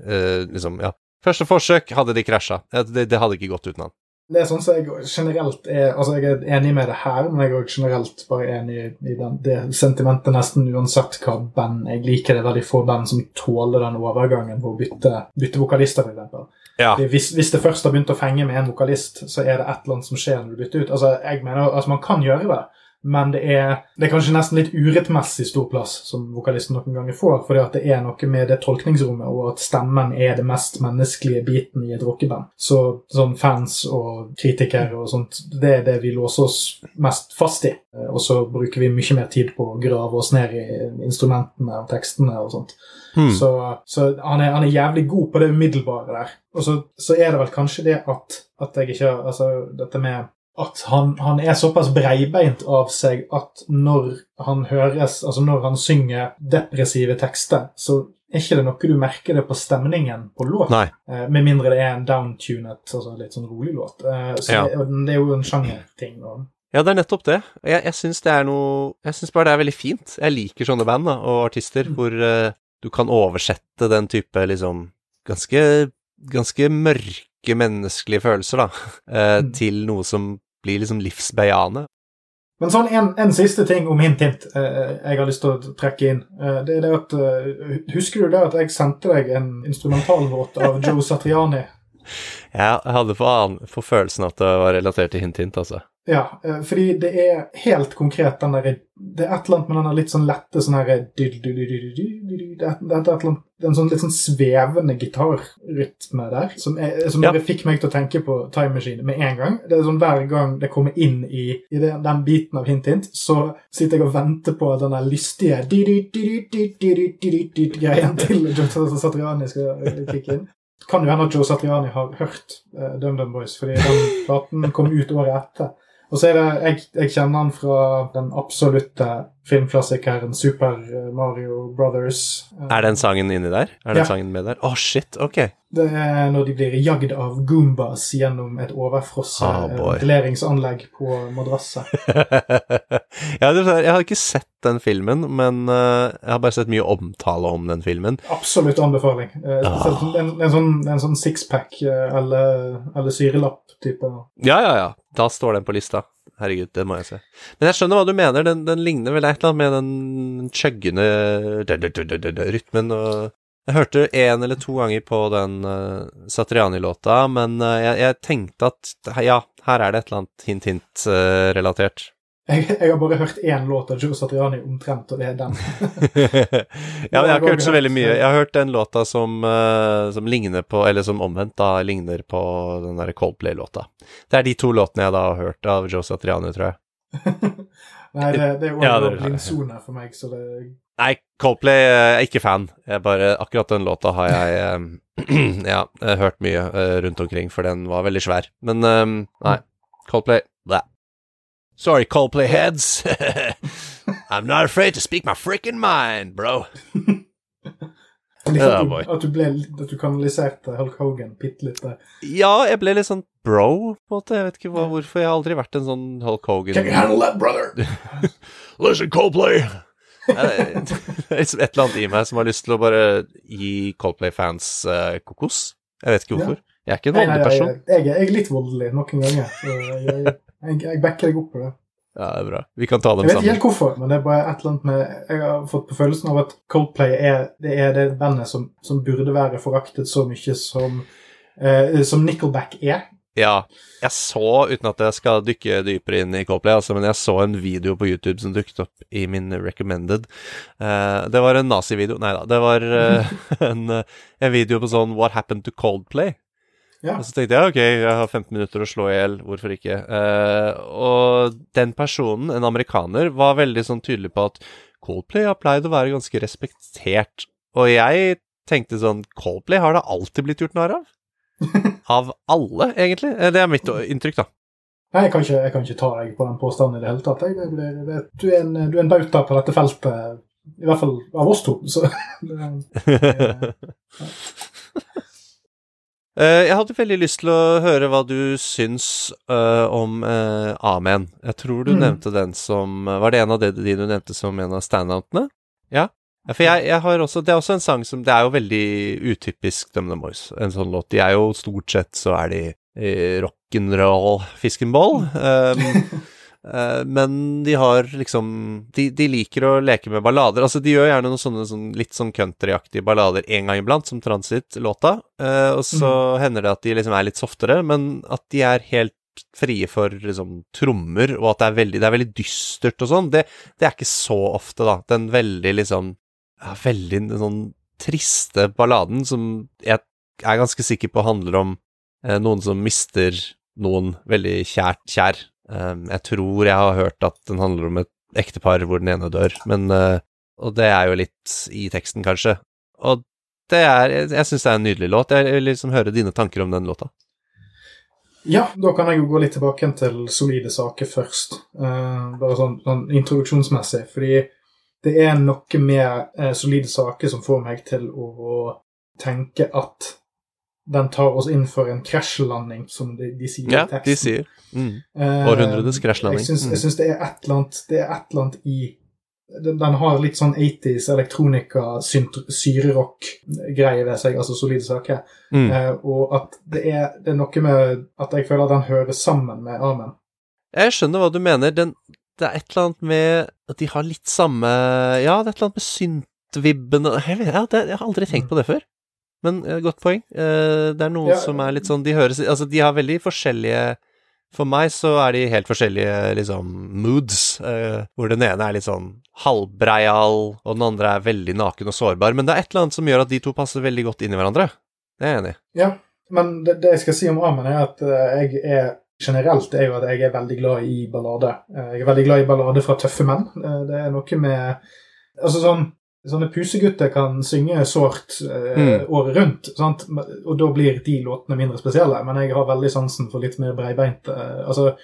eh, liksom, ja. Første forsøk hadde de krasja. Det, det hadde ikke gått uten han. Det er sånn som jeg generelt er Altså, jeg er enig med det her, men jeg er også generelt bare enig i den, det sentimentet nesten uansett hva band jeg liker. Det er veldig få band som tåler den overgangen på å bytte, bytte vokalister, f.eks. Ja. Hvis, hvis det først har begynt å fenge med en vokalist, så er det et eller annet som skjer når du bytter ut. Altså, jeg mener, altså Man kan gjøre det, men det er, det er kanskje nesten litt urettmessig stor plass som vokalisten noen ganger får, fordi at det er noe med det tolkningsrommet, og at stemmen er det mest menneskelige biten i et rockeband. Så sånn fans og kritikere og sånt, det er det vi låser oss mest fast i. Eh, Og så bruker vi mye mer tid på å grave oss ned i instrumentene og tekstene og sånt. Hmm. Så, så han, er, han er jævlig god på det umiddelbare der. Og så, så er det vel kanskje det at, at jeg ikke Altså, dette med at han, han er såpass breibeint av seg at når han høres Altså når han synger depressive tekster, så er ikke det noe du merker det på stemningen på låten. Nei. Eh, med mindre det er en downtunet, altså litt sånn rolig låt. Eh, så Ja. det, det er jo en sjangerting. Ja, det er nettopp det. Jeg, jeg syns det er noe Jeg syns bare det er veldig fint. Jeg liker sånne band da, og artister hvor eh, du kan oversette den type liksom ganske Ganske mørke menneskelige følelser, da, eh, Mm. til noe som blir liksom livsbejaende. Men sånn en, en siste ting om Hint Hint eh, jeg har lyst til å trekke inn. Eh, det er det at eh, Husker du det at jeg sendte deg en instrumentalvåt av Joe Satriani? Jeg hadde for, an- for følelsen at det var relatert til Hint Hint, altså. Ja, eh, fordi det er helt konkret den derre Det er et eller annet med den litt sånn lette sånn herre Det er er et eller annet det er en sånn litt sånn svevende gitarrytme der som, er, som Ja. fikk meg til å tenke på Time Machine med en gang. Det er sånn Hver gang det kommer inn i, i den, den biten av Hint Hint, så sitter jeg og venter på den lystige greien til Joe Satriani skal kicke inn. Kan jo hende at Joe Satriani har hørt uh, DumDum Boys, fordi den platen kom ut året etter. Og så er det, jeg, jeg kjenner han fra den absolutte filmklassikeren Super Mario Brothers. Er den sangen inni der? Er den Ja. sangen med der? Å, shit, ok. Det er når de blir jagd av goombas gjennom et overfrosset Oh, ventileringsanlegg på madrasset. jeg, er- jeg har ikke sett den filmen, men eh, jeg har bare sett mye omtale om den filmen. Absolutt anbefaling. Eh, Ah. En, en sånn, en sånn sixpack eh, eller, eller syrelapp-type. Ja, ja, ja. Da står den på lista. Herregud, det må jeg se. Men jeg skjønner hva du mener. Den, den ligner vel et eller annet med den chuggende rytmen og Jeg hørte en eller to ganger på den uh, Satriani-låta, men uh, jeg, jeg tenkte at ja, her er det et eller annet hint-hint-relatert. Jeg, jeg har bare hørt én låt av Joe Satriani omtrent, og det er den. ja, men jeg har ikke hørt så veldig mye. Jeg har hørt den låta som, eh, som ligner på Eller som omvendt, da, ligner på den derre Coldplay-låta. Det er de to låtene jeg da har hørt av Joe Satriani, tror jeg. Nei, det, det er jo er- blindsone for meg, så det Nei, Coldplay jeg er ikke fan. Jeg bare, akkurat den låta har jeg eh, ja, eh, hørt mye eh, rundt omkring, for den var veldig svær. Men eh, nei, Coldplay blæ. Sorry, Coldplay heads. I'm not afraid to speak my freaking mind, bro. Litt at, du, at, du ble, at du kanaliserte Hulk Hogan bitte litt der. Ja, jeg ble litt sånn bro, på en måte. Jeg vet ikke hva, hvorfor. Jeg har aldri vært en sånn Hulk Hogan Can you handle that, brother? Listen, Coldplay! det er et eller annet i meg som har lyst til å bare gi Coldplay-fans uh, kokos. Jeg vet ikke hvorfor. Jeg er ikke en voldelig person. jeg, jeg, jeg, jeg er litt voldelig noen ganger. Så jeg, jeg, jeg, backer deg opp på det. Ja, det er bra. Vi kan ta dem sammen. Jeg vet ikke helt hvorfor, men det er bare et eller annet med Jeg har fått på følelsen av at Coldplay er det, er det bandet som, som burde være foraktet så mye som, eh, som Nickelback er. Ja. Jeg så, uten at jeg skal dykke dypere inn i Coldplay, altså, men jeg så en video på YouTube som dukket opp i min recommended. Eh, det var en nazivideo Nei da, det var eh, en, eh, en video på sånn What happened to Coldplay? Ja. Og så tenkte jeg ok, jeg har 15 minutter å slå i hjel, hvorfor ikke? Uh, og den personen, en amerikaner, var veldig sånn tydelig på at Coldplay har pleid å være ganske respektert. Og jeg tenkte sånn Coldplay har det alltid blitt gjort narr av? Av alle, egentlig? Eh, Det er mitt inntrykk, da. Nei, jeg kan, ikke, jeg kan ikke ta deg på den påstanden i det hele tatt. Jeg, det, det, det, du, er en, du er en bauta på dette feltet, i hvert fall av oss to. Så Eh, jeg hadde veldig lyst til å høre hva du syns uh, om uh, Amen. Jeg tror du Mm. nevnte den som Var det en av de, du nevnte som en av standoutene? Ja. Ja, For jeg, jeg har også Det er også en sang som Det er jo veldig utypisk DumDum Boys, en sånn låt. De er jo stort sett så er de eh, rock'n'roll-fiskenboll. Um, eh, men de har liksom de, de liker å leke med ballader. Altså, de gjør gjerne noen sånne sånn, litt sånn countryaktige ballader en gang iblant, som Transit-låta. Eh, og så hender det at de liksom er litt softere, men at de er helt frie for liksom trommer, og at det er veldig, det er veldig dystert og sånn, det, det er ikke så ofte, da. Den veldig liksom ja, Veldig sånn triste balladen som jeg er ganske sikker på handler om eh, noen som mister noen veldig kjært kjær. Um, jeg tror jeg har hørt at den handler om et ektepar hvor den ene dør, men eh, Og det er jo litt i teksten, kanskje. Og det er Jeg, jeg syns det er en nydelig låt. Jeg vil liksom høre dine tanker om den låta. Ja, da kan jeg jo gå litt tilbake til solide saker først. Eh, bare sånn, sånn introduksjonsmessig. Fordi det er noe med eh, solide saker som får meg til å tenke at den tar oss inn for en krasjlanding, som de, de sier Ja, i teksten. de sier. Mm. Eh, Århundrets krasjlanding. Jeg syns, Mm. jeg syns det er annet Det er et eller annet i den, den har litt sånn 80s elektronika, syrerock-greie ved seg, altså solide saker. Mm. Eh, og at det er, det er noe med at jeg føler at den hører sammen med Amen. Jeg skjønner hva du mener. Den, det er et eller annet med at de har litt samme Ja, det er et eller annet med syntvibben og- Jeg, vet- ja, jeg har aldri tenkt på det før. Men uh, godt poeng. Uh, det er noe Ja. som er litt sånn De høres Altså, de har veldig forskjellige For meg så er de helt forskjellige liksom moods, Uh, hvor den ene er litt sånn halvbreial, og den andre er veldig naken og sårbar. Men det er et eller annet som gjør at de to passer veldig godt inn i hverandre. Det er jeg enig i. Ja, men det, det jeg skal si om Amund, er at jeg er generelt er jo at jeg er veldig glad i ballade. Jeg er veldig glad i ballade fra tøffe menn. Det er noe med Altså sånn Sånne pusegutter kan synge sårt eh, Mm. året rundt, sant? og da blir de låtene mindre spesielle. Men jeg har veldig sansen for litt mer breibeint eh, Altså,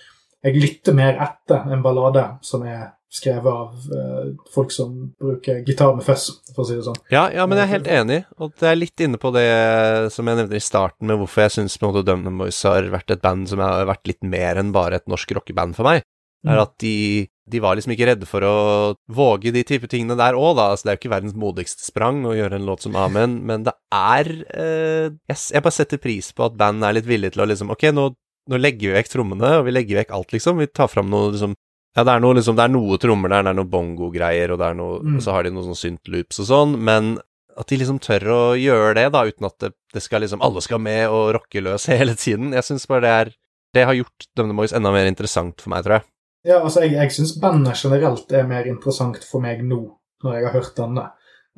jeg lytter mer etter en ballade som er skrevet av eh, folk som bruker gitar med fuzz, for å si det sånn. Ja, ja, men jeg er helt enig, og det er litt inne på det som jeg nevnte i starten, med hvorfor jeg syns Dumdum Boys har vært et band som har vært litt mer enn bare et norsk rockeband for meg. Er at de, de var liksom ikke redde for å våge de type tingene der òg, da. Altså, det er jo ikke verdens modigste sprang å gjøre en låt som Amen, men det er eh, jeg, jeg bare setter pris på at band er litt villige til å liksom Ok, nå, nå legger vi vekk trommene, og vi legger vekk alt, liksom. Vi tar fram noe liksom ja, det er noe, liksom, det er noe trommer der, det er noe bongo-greier, og, det er noe, Mm. og så har de noe sånn synth-loops og sånn, men at de liksom tør å gjøre det, da, uten at det, det skal liksom Alle skal med og rocke løs hele tiden. Jeg syns bare det er Det har gjort Dumdum Boys enda mer interessant for meg, tror jeg. Ja, altså, jeg, jeg syns bandet generelt er mer interessant for meg nå, når jeg har hørt denne.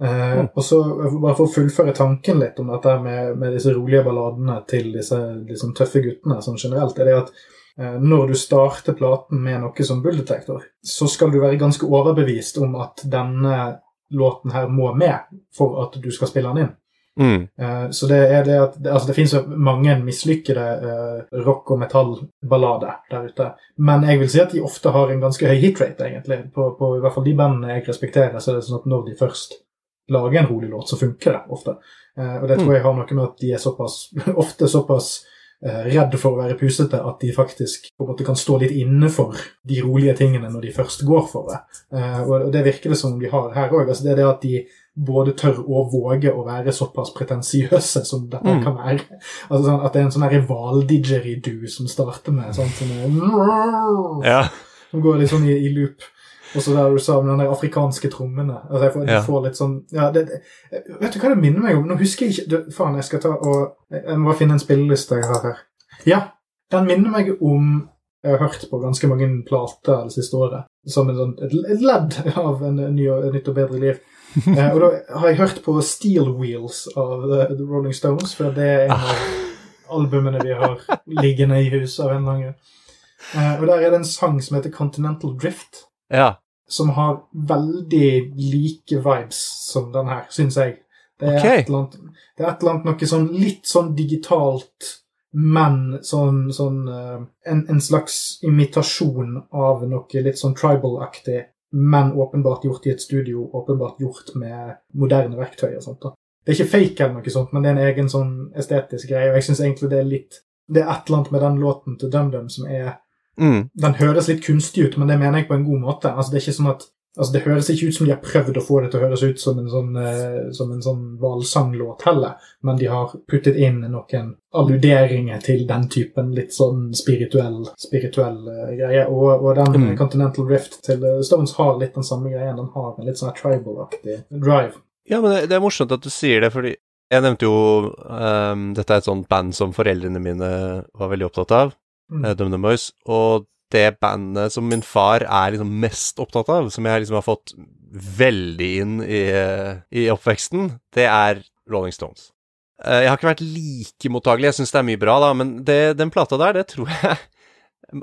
Eh, Mm. Og så, bare for å fullføre tanken litt om dette med, med disse rolige balladene til disse liksom, tøffe guttene sånn generelt, er det at eh, når du starter platen med noe som Bull Detector, så skal du være ganske overbevist om at denne låten her må med for at du skal spille den inn. Mm. Eh, Så det er det at altså det finnes jo mange mislykkede eh, rock- og metallballader der ute. Men jeg vil si at de ofte har en ganske høy hitrate, egentlig. På, på i hvert fall de bandene jeg respekterer, så er det sånn at når de først lager en rolig låt, så funker det ofte. Eh, og det tror jeg har noe med at de er såpass, ofte såpass redd for å være pusete at de faktisk på en måte kan stå litt inne for de rolige tingene når de først går for det. Og det virker det som de har her òg. Altså det er det at de både tør å våge å være såpass pretensiøse som dette Mm. kan være. Altså sånn At det er en sånn her hval-didgeridoo som starter med sånn som Ja. som går litt sånn i, i loop. Og så der du sa med den der afrikanske trommene. Altså jeg får, Ja. får litt sånn ja, det, det, Vet du hva det minner meg om? Nå husker jeg ikke du, Faen, jeg skal ta og Jeg må bare finne en spilleliste jeg har her. Ja, den minner meg om Jeg har hørt på ganske mange plater det siste året. Som en sånn, et, ledd av en, ny, et nytt og bedre liv. Eh, og da har jeg hørt på Steel Wheels av The, The Rolling Stones, for det er en av albumene vi har liggende i huset av en eller. Eh, og der er det en sang som heter Continental Drift ja. som har veldig like vibes som den her, syns jeg. Det er, okay. et eller annet, det er et eller annet noe sånn litt sånn digitalt, men sånn, sånn eh, en, en slags imitasjon av noe litt sånn tribal-aktig, men åpenbart gjort i et studio, åpenbart gjort med moderne verktøy og sånt. da. Det er ikke fake eller noe sånt, men det er en egen sånn estetisk greie, og jeg syns egentlig det er litt Det er et eller annet med den låten til DumDum som er Mm. den høres litt kunstig ut, men det mener jeg på en god måte. Altså, det er ikke sånn at Altså, Det høres ikke ut som de har prøvd å få det til å høres ut som en sånn, eh, som en sånn valsanglåt heller, men de har puttet inn noen alluderinger til den typen litt sånn spirituell, spirituell eh, greie. Og, og den Mm. Continental Rift til eh, Stones har litt den samme greien. Den har en litt sånn tribal-aktig drive. Ja, men det, det er morsomt at du sier det, fordi jeg nevnte jo um, Dette er et sånt band som foreldrene mine var veldig opptatt av, Mm. mm. DumDum Boys, og det bandet som min far er liksom mest opptatt av, som jeg liksom har fått veldig inn i, i oppveksten, det er Rolling Stones. Eh, Jeg har ikke vært like mottagelig, jeg syns det er mye bra, da, men det, den plata der, det tror jeg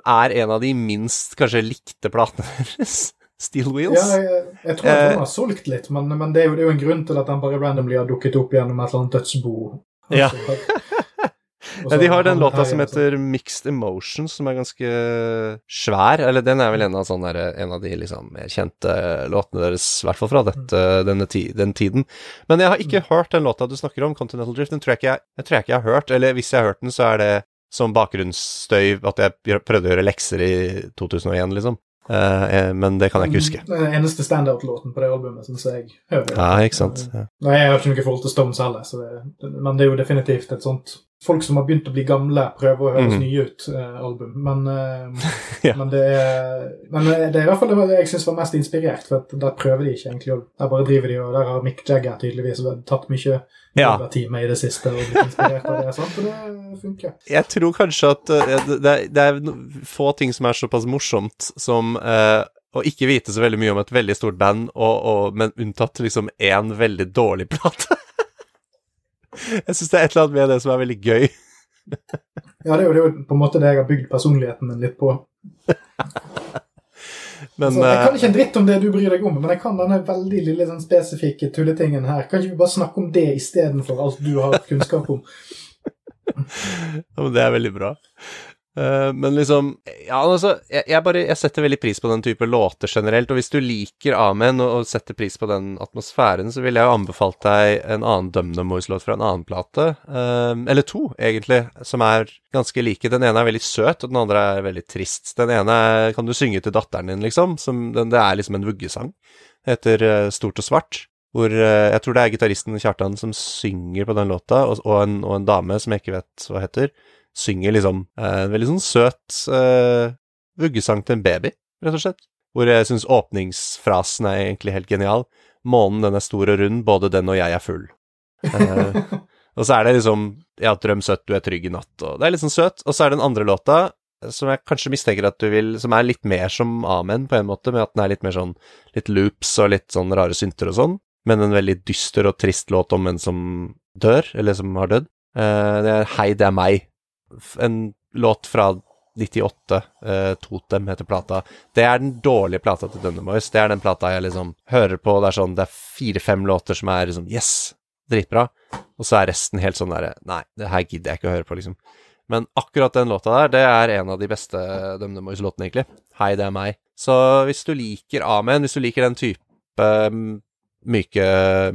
er en av de minst kanskje likte platene deres. Steel Wheels. Ja, jeg, jeg tror at Eh. den har solgt litt, men, men det, er jo, det er jo en grunn til at den bare randomly har dukket opp gjennom et eller annet dødsbo. Ja. Ja, så de har den låta som heter Mixed Emotions, som er ganske svær. Eller den er vel en av, sånne, en av de liksom mer kjente låtene deres, i hvert fall fra dette, denne ti, den tiden. Men jeg har ikke hørt den låta du snakker om, Continental Drift. Den tror jeg ikke jeg, jeg, tror jeg ikke jeg har hørt. Eller hvis jeg har hørt den, så er det som bakgrunnsstøy at jeg prøvde å gjøre lekser i 2001, liksom. Uh, eh, men det kan jeg ikke huske. Den eneste standout-låten på det albumet, syns jeg. hører. Ja, ikke sant. Ja. Nei, jeg har ikke noe forhold til Stones heller, så det, men det er jo definitivt et sånt Folk som har begynt å bli gamle, prøver å høres mm. nye ut, eh, album. Men, eh, Ja. men det er Men det er i hvert fall det jeg syns var mest inspirert, for der prøver de ikke egentlig Der bare driver de, og der har Mick Jagger tydeligvis tatt mye Ja. i det siste og blitt inspirert av det, sant? og det funker. Jeg tror kanskje at eh, det, det er- få ting som er såpass morsomt som eh, å ikke vite så veldig mye om et veldig stort band, og, og, men unntatt liksom én veldig dårlig plate. Jeg syns det er et eller annet med det som er veldig gøy. Ja, det er, jo, det er jo på en måte det jeg har bygd personligheten min litt på. Men altså, jeg kan eh, ikke en dritt om det du bryr deg om, men jeg kan denne veldig lille sånn spesifikke tulletingen her. Kan ikke vi bare snakke om det istedenfor alt du har kunnskap om? ja, men det er veldig bra. Eh, men liksom Ja, altså, jeg, jeg bare Jeg setter veldig pris på den type låter generelt, og hvis du liker Amen og, og setter pris på den atmosfæren, så ville jeg jo anbefalt deg en annen DumDum Boys-låt fra en annen plate. Eh, eller to, egentlig, som er ganske like. Den ene er veldig søt, og den andre er veldig trist. Den ene er, kan du synge til datteren din, liksom. Som, den, det er liksom en vuggesang. Heter uh, Stort og svart. Hvor jeg tror det er gitaristen Kjartan som synger på den låta, og, og, en, og en dame som jeg ikke vet hva heter synger liksom eh, en veldig sånn søt uh, vuggesang til en baby, rett og slett. Hvor jeg syns åpningsfrasen er egentlig helt genial. Månen den er stor og rund, både den og jeg er full. Uh, og så er det liksom Ja, drøm søtt, du er trygg i natt, og det er litt sånn søt. Og så er det den andre låta, som jeg kanskje mistenker at du vil Som er litt mer som Amen, på en måte, med at den er litt mer sånn Litt loops og litt sånn rare synter og sånn, men en veldig dyster og trist låt om en som dør, eller som har dødd. Uh, det er Hei, det er meg en låt fra 98, eh, Totem heter plata. Det er den dårlige plata til Dundermoys. Det er den plata jeg liksom hører på. Det er sånn, det er fire-fem låter som er liksom yes, dritbra. Og så er resten helt sånn derre Nei, det her gidder jeg ikke å høre på, liksom. Men akkurat den låta der, det er en av de beste Dundermoys-låtene, egentlig. Hei, det er meg. Så hvis du liker Amen, hvis du liker den type mm, myke,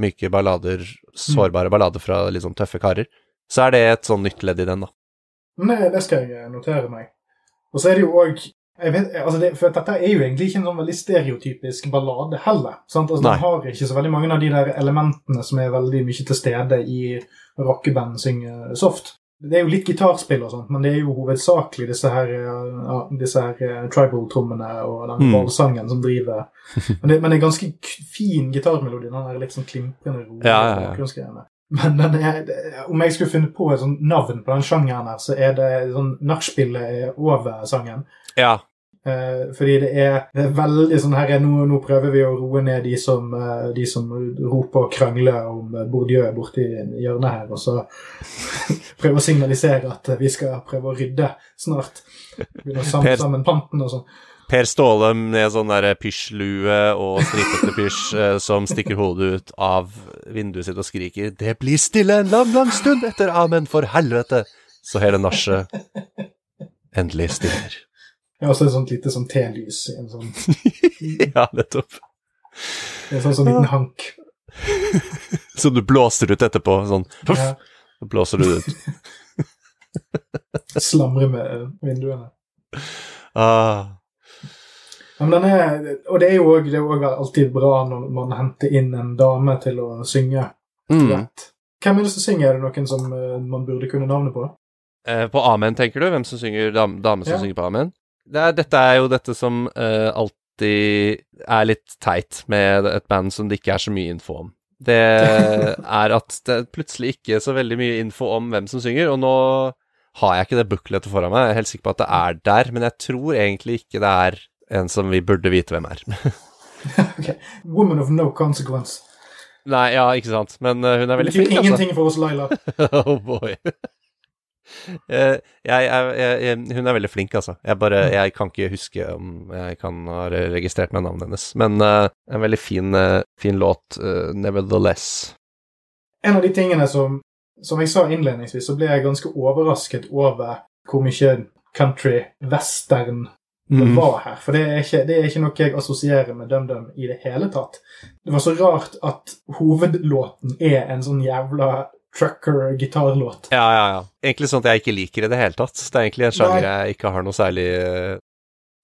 myke ballader, sårbare ballader fra sånn tøffe karer, så er det et sånn nytt ledd i den, da. Nei, det skal jeg notere meg. Og så er det jo òg altså det, For dette er jo egentlig ikke en sånn veldig stereotypisk ballade heller. Sant? Altså, Den har ikke så veldig mange av de der elementene som er veldig mye til stede i rockeband synger soft. Det er jo litt gitarspill og sånt, men det er jo hovedsakelig disse her, ja, disse her eh, tribal-trommene og den Mm. ballsangen som driver men det, men det er ganske fin gitarmelodi, den der litt sånn klimprende rolige Ja, ja, ja. Men er, om jeg skulle funnet på et sånt navn på den sjangeren her, så er det sånn nachspielet er over sangen. Ja. Eh, fordi det er, det er veldig sånn her nå, nå prøver vi å roe ned de som, eh, de som roper og krangler om eh, Bourdieu borti hjørnet her, og så prøve å signalisere at eh, vi skal prøve å rydde snart. Begynne å samle sammen panten og sånn. Per Ståle med sånn der pysjlue og stripete pysj eh, som stikker hodet ut av vinduet sitt og skriker 'Det blir stille en lang, lang stund etter amen, for helvete!' Så hele nachet endelig stiller. Ja, og så et sånt lite sånn telys i en sånn, ja, nettopp. en sånn, sånn liten hank. Som du blåser ut etterpå, sånn Puff! Ja, Så blåser du det ut. slamre med vinduene. Ah. Er, og det er jo også, det er også alltid bra når man henter inn en dame til å synge Mm. Hvem er det som synger? Er det noen som eh, man burde kunne navnet på? Eh, på Amen, tenker du? Hvem som synger dam, dame som Ja. synger på Amen? Det er, dette er jo dette som eh, alltid er litt teit med et band som det ikke er så mye info om. Det er at det er plutselig ikke så veldig mye info om hvem som synger, og nå har jeg ikke det bookletet foran meg. Jeg er helt sikker på at det er der, men jeg tror egentlig ikke det er en som vi burde vite hvem er. okay. Woman of no consequence. Nei, ja, ikke sant, men uh, hun er Det veldig flink, altså. ingenting for oss, Laila. oh boy. uh, jeg, jeg, jeg, hun er veldig flink, altså. Jeg bare, jeg kan ikke huske om jeg kan ha registrert meg navnet hennes. Men uh, en veldig fin, fin låt, nevertheless. En av de tingene som, som jeg sa innledningsvis, så ble jeg ganske overrasket over hvor mye country, western, Mm. var her. For det er, ikke, det er ikke noe jeg assosierer med DumDum i det hele tatt. Det var så rart at hovedlåten er en sånn jævla trucker-gitarlåt. Ja, ja, ja. Egentlig sånn at jeg ikke liker det i det hele tatt. Det er egentlig en sjanger jeg ikke har noe særlig eh,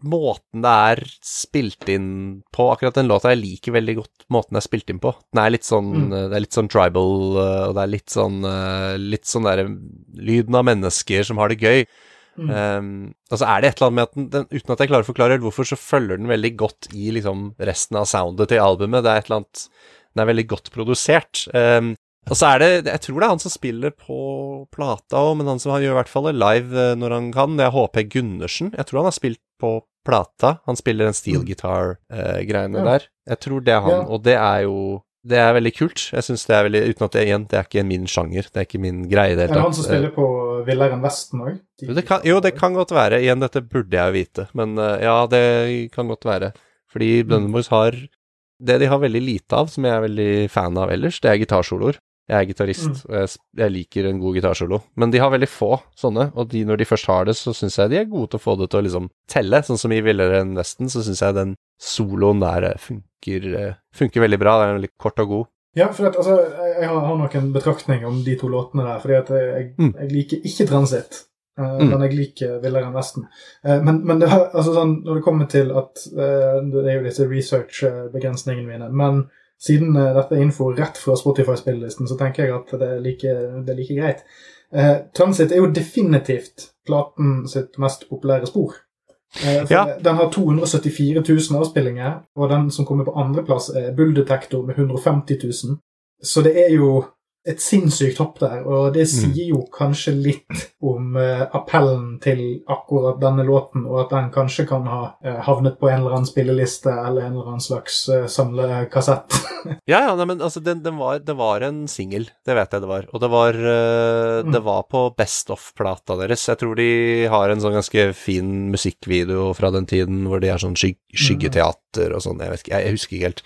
Måten det er spilt inn på, akkurat den låta, jeg liker veldig godt måten det er spilt inn på. Den er litt sånn, Mm. eh, Det er litt sånn tribal, eh, og det er litt sånn Litt sånn derre Lyden av mennesker som har det gøy. Mm. Um, og så er det et eller annet med at den, den, uten at jeg klarer å forklare hvorfor, så følger den veldig godt i liksom resten av soundet til albumet. Det er et eller annet Den er veldig godt produsert. Um, og så er det Jeg tror det er han som spiller på plata òg, men han som gjør i hvert fall live eh, når han kan, det er HP Gundersen. Jeg tror han har spilt på plata. Han spiller den steel guitar-greiene Ja. der. Jeg tror det er han, Ja. og det er jo det er veldig kult. Jeg synes det er veldig, Uten at det er igjen, det er ikke min sjanger. Det er ikke min greie det Er det han som spiller på Villeren Vesten òg? Jo det, kan, godt være. Igjen, dette burde jeg jo vite, men eh, ja, det kan godt være. Fordi Blunderboys har Det de har veldig lite av, som jeg er veldig fan av ellers, det er gitarsoloer. Jeg er gitarist, og jeg, jeg liker en god gitarsolo. Men de har veldig få sånne, og de, når de først har det, så syns jeg de er gode til å få det til å liksom telle. Sånn som i Villere enn Vesten, så syns jeg den soloen der eh, funker, eh, funker veldig bra. Den er veldig kort og god. Ja, for at, altså, jeg, har, har noen betraktninger om de to låtene der. fordi at jeg, Mm. jeg liker ikke Transit, uh, Mm. men jeg liker Villere enn Vesten. Uh, men men det, altså, sånn, når det kommer til at uh, Det er jo disse research-begrensningene mine. Men siden dette er info rett fra Spotify-spillelisten, så tenker jeg at det er like, det er like greit. Transit er jo definitivt platen sitt mest populære spor. Eh, Ja. Den har 274 000 avspillinger, og den som kommer på andreplass, er Bull Detector med 150 000. Så det er jo et sinnssykt hopp der, og det sier jo kanskje litt om eh, appellen til akkurat denne låten, og at den kanskje kan ha eh, havnet på en eller annen spilleliste eller en eller annen slags eh, samlekassett. Ja, ja, nei, men altså, den, den var, det var en singel, det vet jeg det var. Og det var, eh, Mm. det var på Best Off-plata deres. Jeg tror de har en sånn ganske fin musikkvideo fra den tiden hvor de er sånn skyg, skyggeteater og sånn, jeg vet ikke, jeg, jeg husker ikke helt.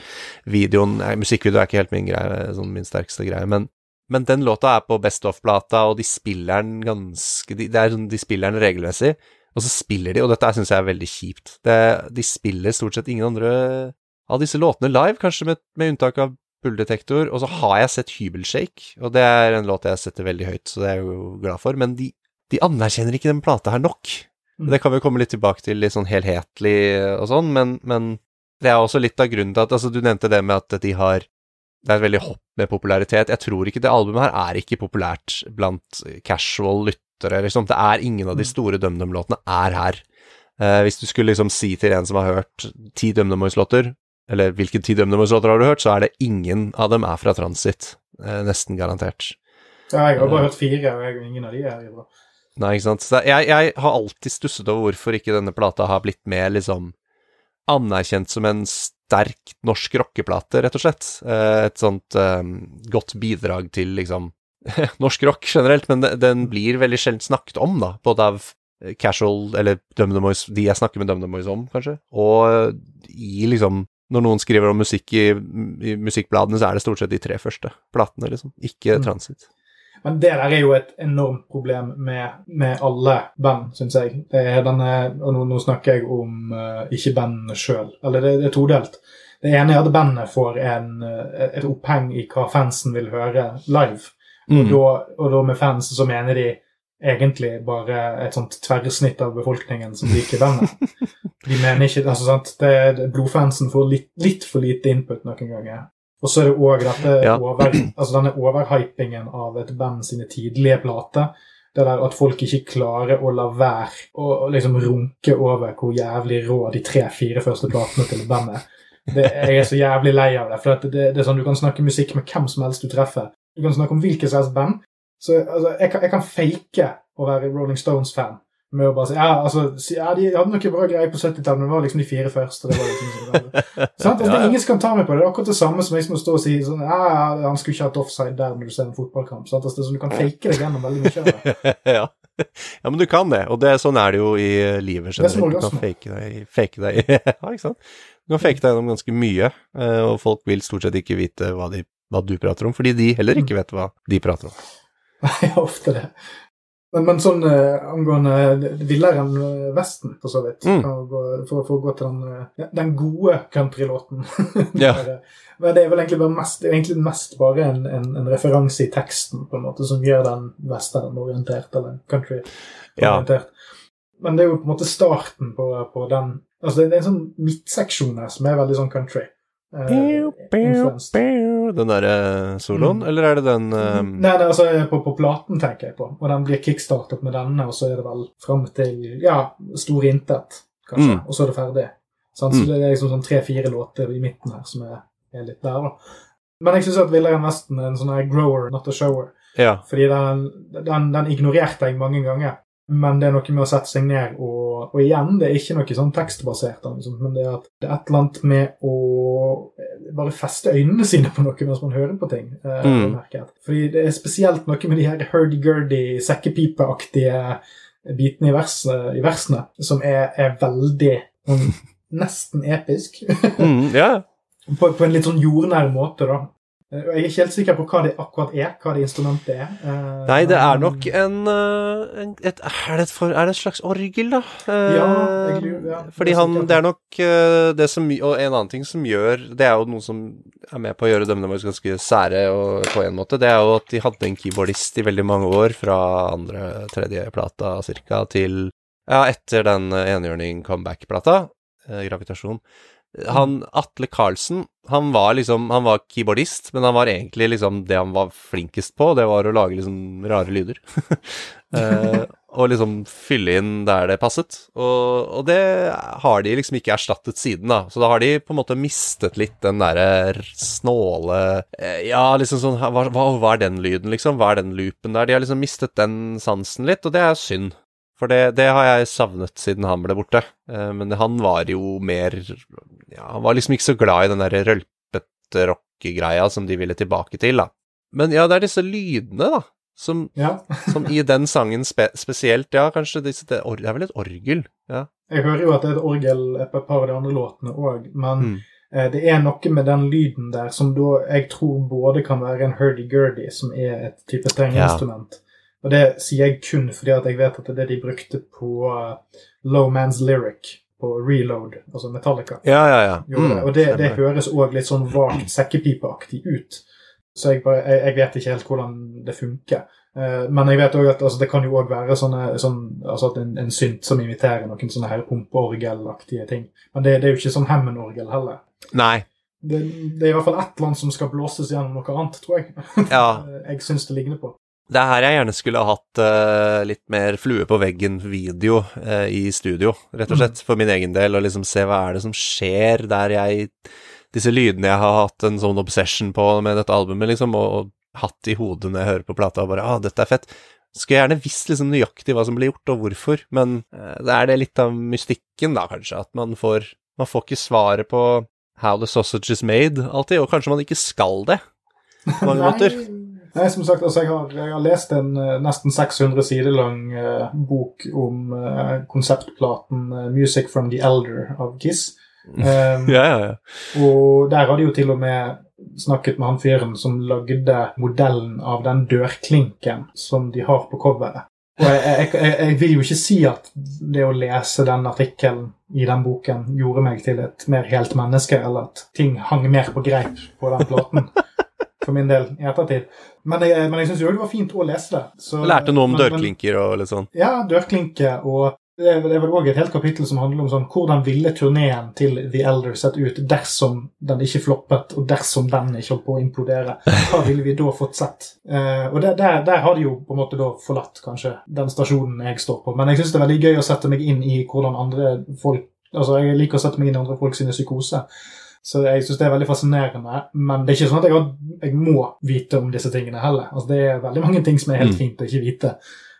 Videoen, nei, musikkvideo er ikke helt min greie, sånn min sterkeste greie, men men den låta er på Best of-plata, og de spiller den ganske de, det er sånn, de spiller den regelmessig, og så spiller de, og dette syns jeg er veldig kjipt. Det, de spiller stort sett ingen andre av disse låtene live, kanskje med, med unntak av Bulldetektor, og så har jeg sett Hybelshake, og det er en låt jeg setter veldig høyt, så det er jeg jo glad for, men de, de anerkjenner ikke den plata her nok. Mm. Det kan vi komme litt tilbake til, litt sånn helhetlig og sånn, men, men det er også litt av grunnen til at Altså, du nevnte det med at de har Det er et veldig hopp med popularitet. Jeg tror ikke det albumet her er ikke populært blant casual lyttere, liksom. Det er ingen av de Mm. store DumDum-låtene er her. Eh, hvis du skulle liksom si til en som har hørt ti DumDum-Boys-låter, eller hvilke ti DumDum-Boys-låter har du hørt, så er det ingen av dem er fra Transit. Eh, nesten garantert. Ja, jeg har bare hørt fire, og ingen av de er bra. Nei, ikke sant. Jeg, jeg har alltid stusset over hvorfor ikke denne plata har blitt mer liksom anerkjent som en sterk norsk rockeplate, rett og slett. Eh, Et sånt um, godt bidrag til liksom norsk rock generelt, men den blir veldig sjelden snakket om, da, både av eh, casual, eller DumDum-Boys, de jeg snakker med DumDum-Boys om, kanskje, og eh, i liksom når noen skriver om musikk i, i musikkbladene, så er det stort sett de tre første platene, liksom. Ikke Mm. Transit. Men det der er jo et enormt problem med, med alle band, syns jeg. Det er denne, og nå, nå snakker jeg om uh, ikke bandene sjøl. Eller det, det er todelt. Det ene er at bandet får en, eh, et oppheng i hva fansen vil høre live. Og, Mm. da, og da med fans så mener de egentlig bare et sånt tverrsnitt av befolkningen som liker bandet. De mener ikke altså sant, det, Blodfansen får litt, litt for lite input noen ganger. Og så er det òg Ja. over, altså denne overhypingen av et band sine tidlige plater. Det der at folk ikke klarer å la være å liksom runke over hvor jævlig rå de tre-fire første platene til bandet. Det, jeg er så jævlig lei av det. For det, det, det er sånn Du kan snakke musikk med hvem som helst du treffer. Du kan snakke om hvilket som helst band. Så altså, jeg, kan, jeg kan fake å være Rolling Stones-fan med å bare si ja, altså, ja, de hadde noe bra greier på 70-tallet, men det var liksom de fire første. Det var liksom sånn? Altså, det er ingen som kan ta meg på det. Det er akkurat det samme som liksom å stå og si sånn, ja, ja, han skulle ikke hatt offside der når du ser en fotballkamp. Sant? Altså, det er sånn, du kan fake deg gjennom veldig mye ja. ja, men du kan det. Og det, sånn er det jo i livet er generelt. Du kan fake deg, fake deg Ja, ikke sant? Du kan fake deg gjennom ganske mye, eh, og folk vil stort sett ikke vite hva, de, hva du prater om, fordi de heller ikke vet hva de prater om. Nei, ofte det. Men, men sånn eh, angående villere enn eh, Vesten, for så vidt, Mm. gå, for, for å gå til den, eh, den gode countrylåten Ja. Men det er vel egentlig mest, egentlig mest bare en, en, en referanse i teksten på en måte som gjør den western-orientert, eller country-orientert. Men det er jo på en måte starten på, på den Altså det er en sånn midtseksjon her som er veldig sånn country. Eh, pew. Den derre soloen, Mm. eller er det den um... Nei, nei, altså på, på platen tenker jeg på. Og den blir kickstartet med denne, og så er det vel fram til ja, stor intet, kanskje. Mm. Og så er det ferdig. Sånn, Mm. Så det er liksom sånn tre-fire låter i midten her som er, er litt der, da. Men jeg syns at Villaren Vesten er en sånn grower, not a shower. Ja. Fordi den, den, den ignorerte jeg mange ganger. Men det er noe med å sette seg ned og Og igjen, det er ikke noe sånn tekstbasert, men det er, det er et eller annet med å eh, bare feste øynene sine på noe mens man hører på ting. eh, Mm. Fordi det er spesielt noe med de her hurdy-gurdy, sekkepipeaktige bitene i, vers, i versene som er, er veldig sånn, nesten episk. Mm, yeah. på, på en litt sånn jordnær måte, da. Eh, Jeg er ikke helt sikker på hva det akkurat er, hva det instrumentet er. Eh, Nei, det er nok en, eh, en et, er, det et for, er det et slags orgel, da? Ja, jeg lurer, ja. Fordi han. Det er nok det som Og en annen ting som gjør Det er jo noe som er med på å gjøre Dømmende våre ganske sære og, på en måte. Det er jo at de hadde en keyboardist i veldig mange år, fra andre, tredje plata cirka, til Ja, etter den enhjørning-comeback-plata, eh, Gravitasjon. Han Atle Karlsen, han var liksom Han var keyboardist, men han var egentlig liksom Det han var flinkest på, det var å lage liksom rare lyder. Eh, og liksom fylle inn der det passet. Og, og det har de liksom ikke erstattet siden, da. Så da har de på en måte mistet litt den derre snåle eh, Ja, liksom sånn hva, hva, hva er den lyden, liksom? Hva er den loopen der? De har liksom mistet den sansen litt, og det er synd. For det, det har jeg savnet siden han ble borte. Eh, men han var jo mer Ja, han var liksom ikke så glad i den derre rølpete rockegreia som de ville tilbake til, da. Men ja, det er disse lydene, da. Som, Ja. som i den sangen spe spesielt, ja, kanskje disse, det, er, det er vel et orgel? Ja. Jeg hører jo at det er et orgel på et par av de andre låtene òg, men Mm. eh, det er noe med den lyden der som da jeg tror både kan være en hurdy-gurdy, som er et type strengeinstrument. Og det sier jeg kun fordi at jeg vet at det er det de brukte på uh, Low Man's Lyric på Reload, altså Metallica. Ja, ja, ja. Mm, det. Og det, det høres òg litt sånn vagt sekkepipeaktig ut. Så jeg, bare, jeg, jeg vet ikke helt hvordan det funker. Uh, men jeg vet også at altså, det kan jo òg være sånne, sånn, altså at en, en synt som inviterer noen sånne her pumpeorgelaktige ting. Men det, det er jo ikke sånn Hammond-orgel heller. Nei. Det, det er i hvert fall ett land som skal blåses gjennom noe annet, tror jeg. Ja. jeg syns det ligner på. Det er her jeg gjerne skulle ha hatt uh, litt mer flue på veggen-video uh, i studio, rett og slett, for min egen del, og liksom se hva er det som skjer der jeg Disse lydene jeg har hatt en sånn obsession på med dette albumet, liksom, og, og hatt i hodet når jeg hører på plata, og bare ah, dette er fett. Skulle gjerne visst liksom nøyaktig hva som ble gjort, og hvorfor, men uh, det er det litt av mystikken, da, kanskje, at man får Man får ikke svaret på how the sausage is made, alltid, og kanskje man ikke skal det, på mange måter. Nei, som sagt, altså, jeg, har, jeg har lest en eh, nesten 600 sider lang uh, bok om uh, konseptplaten 'Music from the Elder' av Kiss. Um, Ja, ja, ja. Og der har de jo til og med snakket med han fyren som lagde modellen av den dørklinken som de har på coveret. Og jeg, jeg, jeg vil jo ikke si at det å lese den artikkelen i den boken gjorde meg til et mer helt menneske, eller at ting hang mer på greip på den platen. for min del i ettertid. Men jeg, men jeg syns jo det var fint å lese det. Så, lærte noe om men- dørklinker og litt sånn. Ja, dørklinker og det er, det er vel òg et helt kapittel som handler om sånn, hvordan ville turneen til The Elder sett ut dersom den ikke floppet, og dersom den ikke holdt på å implodere. Hva ville vi da fått sett? Uh, og der, der, der har de jo på en måte da forlatt kanskje den stasjonen jeg står på. Men jeg syns det er veldig gøy å sette meg inn i hvordan andre folk Altså, jeg liker å sette meg inn i andre folk sine psykose. Så jeg syns det er veldig fascinerende. Men det er ikke sånn at jeg, har, jeg må vite om disse tingene heller. Altså, det er veldig mange ting som er helt Mm. fint å ikke vite.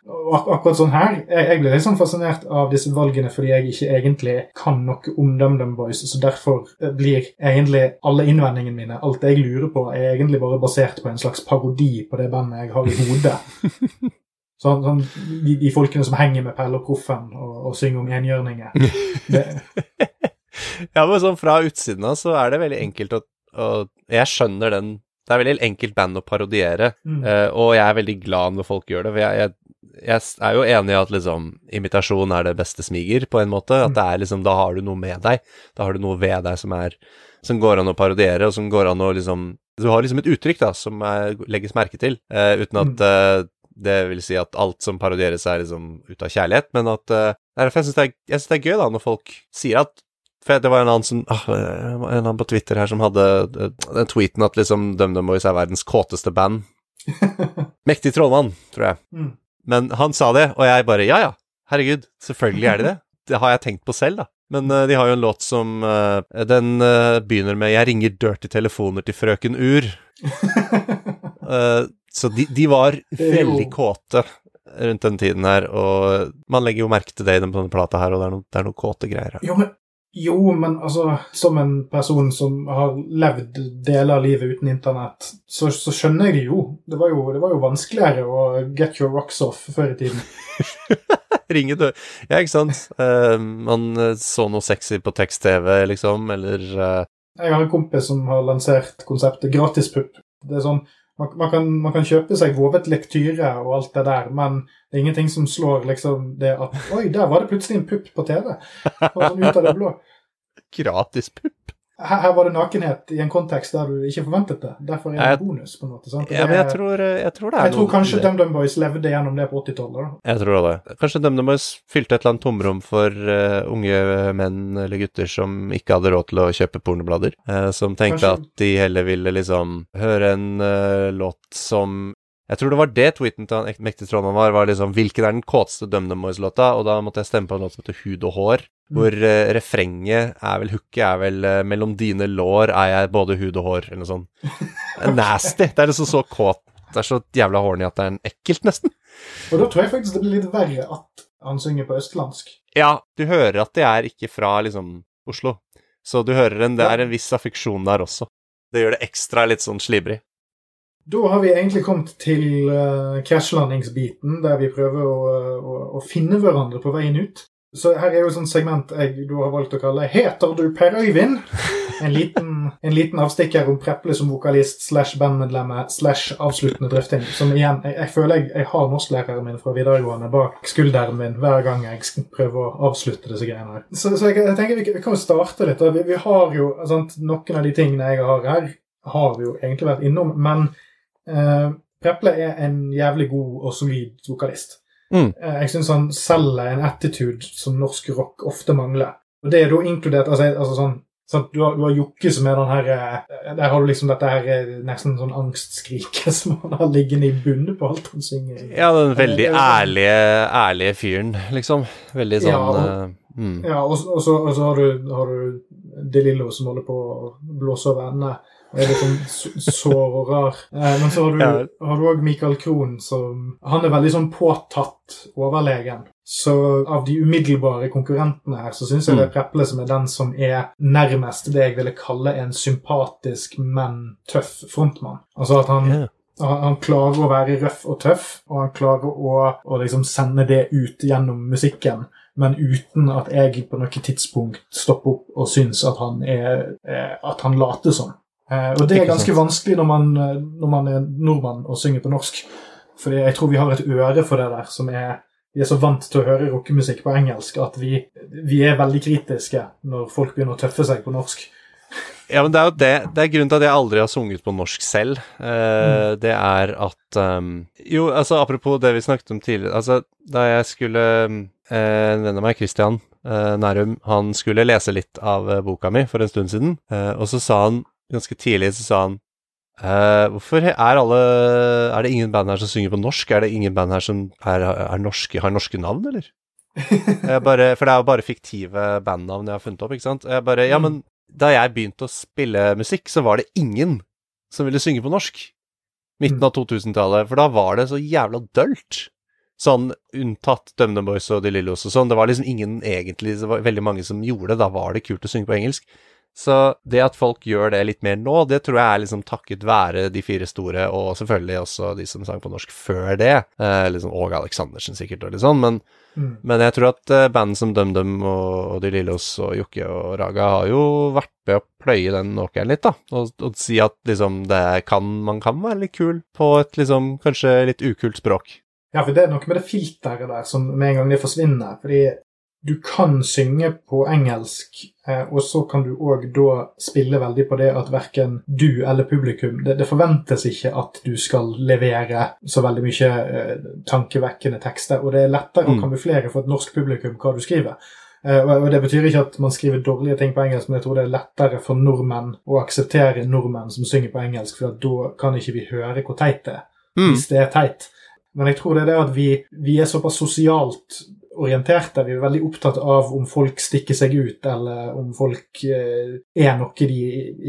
Og ak akkurat sånn her, jeg, jeg ble litt sånn fascinert av disse valgene fordi jeg ikke egentlig kan noe om DumDum Boys, så derfor eh, blir egentlig alle innvendingene mine, alt jeg lurer på, er egentlig bare basert på en slags parodi på det bandet jeg har i hodet. Sånn, sånn de, de folkene som henger med Pelle og Proffen og, og synger om enhjørninger. Det, Ja, men sånn fra utsiden av så er det veldig enkelt å, å Jeg skjønner den Det er veldig enkelt band å parodiere, mm, uh, og jeg er veldig glad når folk gjør det. For jeg, jeg, jeg er jo enig i at liksom imitasjon er det beste smiger, på en måte. At det er liksom Da har du noe med deg. Da har du noe ved deg som er Som går an å parodiere, og som går an å liksom Du har liksom et uttrykk da som er, legges merke til, uh, uten at uh, det vil si at alt som parodieres er liksom ut av kjærlighet, men at uh, det er jeg syns det, er- synes det er gøy da når folk sier at for det var en annen som ah, En annen på Twitter her som hadde eh, den tweeten at liksom DumDum Boys er verdens kåteste band. Mektig trollmann, tror jeg. mm. Men han sa det, og jeg bare ja ja, herregud, selvfølgelig er de det. Det har jeg tenkt på selv, da. Men uh, de har jo en låt som uh, Den uh, begynner med 'Jeg ringer dirty telefoner til frøken Ur'. Så de, de var veldig kåte rundt den tiden her, og man legger jo merke til det i den denne plata her, og det er noen, det er noen kåte greier her. Jo men, jo, men altså, som en person som har levd deler av livet uten internett, så, så skjønner jeg det jo. Det var jo. det var jo vanskeligere å get your rocks off før i tiden. Ringe dør Ja, ikke sant? Uh, man eh, så noe sexy på tekst-TV, liksom, eller uh... Jeg har en kompis som har lansert konseptet gratispupp. Det er sånn, man, man, kan, man kan kjøpe seg vovet lektyre og alt det der, men det er ingenting som slår liksom det at Oi, der var det plutselig en pupp på TV! Sånn ut av det blå. gratis pupp. Her, her var det nakenhet i en kontekst der du ikke forventet det. Derfor er det Jeg- en bonus. på en måte, sant? Ja, men jeg tror, eh, jeg tror det er jeg noe tror kanskje. DumDum Boys levde gjennom det på 80-tallet. Jeg tror det. Kanskje DumDum Boys fylte et eller annet tomrom for uh, unge menn eller gutter som ikke hadde råd til å kjøpe pornoblader. Uh, som tenkte Kanskje- at de heller ville liksom høre en uh, låt som Jeg tror det var det tweeten til han mektige trollmannen var, var liksom hvilken er den kåteste DumDum Boys-låta, og da måtte jeg stemme på en låt som heter Hud og hår, hvor uh, refrenget er vel hooket er vel uh, mellom dine lår er jeg både hud og hår, eller noe sånt. Er nasty. Det er liksom så kåt. Det er så jævla horny at det er en ekkelt, nesten. Og da tror jeg faktisk det blir litt verre at han synger på østlandsk. Ja, du hører at de er ikke fra liksom Oslo. Så du hører en, det er en viss affeksjon der også. Det gjør det ekstra litt sånn slibrig. Da har vi egentlig kommet til uh, krasjlandingsbiten, der vi prøver å, å, å finne hverandre på veien ut. Så her er jo et sånt segment jeg du har valgt å kalle 'Heter du Per Øyvind?' En liten, en liten avstikker om Preple som vokalist slash bandmedlemme slash avsluttende drøfting. Som igjen, jeg, jeg føler jeg, jeg har norsklæreren min fra videregående bak skulderen min hver gang jeg prøver å avslutte disse greiene her. Så, så jeg, jeg tenker vi, vi kan jo starte litt. Vi, vi har jo sant, Noen av de tingene jeg har her, har vi jo egentlig vært innom. men Eh, Preple er en jævlig god og solid vokalist. Mm. Uh, jeg syns han selger en attitude som norsk rock ofte mangler. Og det er da inkludert altså, altså sånn, sånn du, har, du har Jokke som er den her eh, Der har du liksom dette her nesten sånn angstskriket som han har liggende i bunnen på alt han synger. Ja, den veldig sånn- ærlige, ærlige fyren, liksom. Veldig sånn Ja, og- mm. Ja, og, og, så, og så har du, har du De Lillo som holder på å blåse over ende. Er litt sånn sår og rar. Eh, men så har du òg Michael Krohn som Han er veldig sånn påtatt overlegen. Så av de umiddelbare konkurrentene her, så syns jeg det er Preple som er den som er nærmest det jeg ville kalle en sympatisk, men tøff frontmann. Altså at han yeah. han, han klarer å være røff og tøff, og han klarer å, å liksom sende det ut gjennom musikken, men uten at jeg på noe tidspunkt stopper opp og syns at han, er, eh, at han later som. Eh, og det er ganske vanskelig når man, eh, når man er nordmann og synger på norsk. Fordi jeg tror vi har et øre for det der som er Vi er så vant til å høre rockemusikk på engelsk at vi, vi er veldig kritiske når folk begynner å tøffe seg på norsk. Ja, men det er jo det. Det er grunnen til at jeg aldri har sunget på norsk selv. Eh, Det er at um, Jo, altså apropos det vi snakket om tidligere. Altså, da jeg skulle eh, En venn av meg, Christian eh, Nærum, han skulle lese litt av eh, boka mi for en stund siden, eh, og så sa han ganske tidlig så sa han Uh, Hvorfor er alle Er det ingen band her som synger på norsk? Er det ingen band her som er, er norske, har norske navn, eller? Bare, for det er jo bare fiktive bandnavn jeg har funnet opp, ikke sant? Jeg bare, ja, men da jeg begynte å spille musikk, så var det ingen som ville synge på norsk. Midten av 2000-tallet, for da var det så jævla dølt. Sånn unntatt DumDum Boys og De Lillos og sånn. Det var liksom ingen egentlig Det var veldig mange som gjorde det. Da var det kult å synge på engelsk. Så det at folk gjør det litt mer nå, det tror jeg er liksom takket være de fire store, og selvfølgelig også de som sang på norsk før det. Eh, liksom Åge Aleksandersen sikkert, og litt sånn. Men, Mm. men jeg tror at eh, band som DumDum og, og De Lillos og Jokke og Raga har jo vært med å pløye den åkeren litt, da. Og, og si at liksom det kan, man kan være litt kul på et liksom kanskje litt ukult språk. Ja, for det er noe med det filteret der som med en gang det forsvinner. Fordi du kan synge på engelsk, og så kan du òg da spille veldig på det at verken du eller publikum det, det forventes ikke at du skal levere så veldig mye eh, tankevekkende tekster, og det er lettere å Mm. kamuflere for et norsk publikum hva du skriver. Eh, og og Det betyr ikke at man skriver dårlige ting på engelsk, men jeg tror det er lettere for nordmenn å akseptere nordmenn som synger på engelsk, for da kan ikke vi høre hvor teit det er Mm. hvis det er teit. Men jeg tror det er det at vi, vi er såpass sosialt orienterte. Vi er veldig opptatt av om folk stikker seg ut, eller om folk eh, er noe de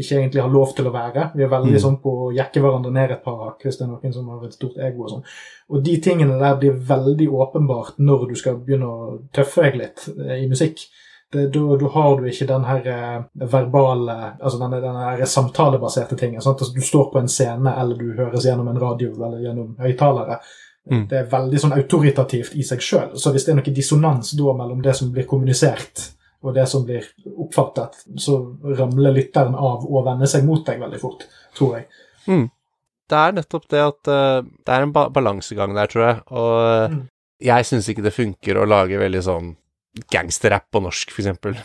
ikke egentlig har lov til å være. Vi er veldig Mm. sånn på å jekke hverandre ned et par hakk hvis det er noen som har et stort ego og sånn. Og de tingene der blir veldig åpenbart når du skal begynne å tøffe deg litt eh, i musikk. Det, da, da har du ikke den her eh, verbale Altså denne, denne her samtalebaserte tingen. Sant? Altså, du står på en scene, eller du høres gjennom en radio eller gjennom høyttalere. Mm. Det er veldig sånn autoritativt i seg sjøl. Så hvis det er noe dissonans da mellom det som blir kommunisert, og det som blir oppfattet, så ramler lytteren av og vender seg mot deg veldig fort, tror jeg. Det er nettopp det at uh, det er en ba balansegang der, tror jeg. Og eh, Mm. jeg syns ikke det funker å lage veldig sånn gangsterrapp på norsk, eksempel.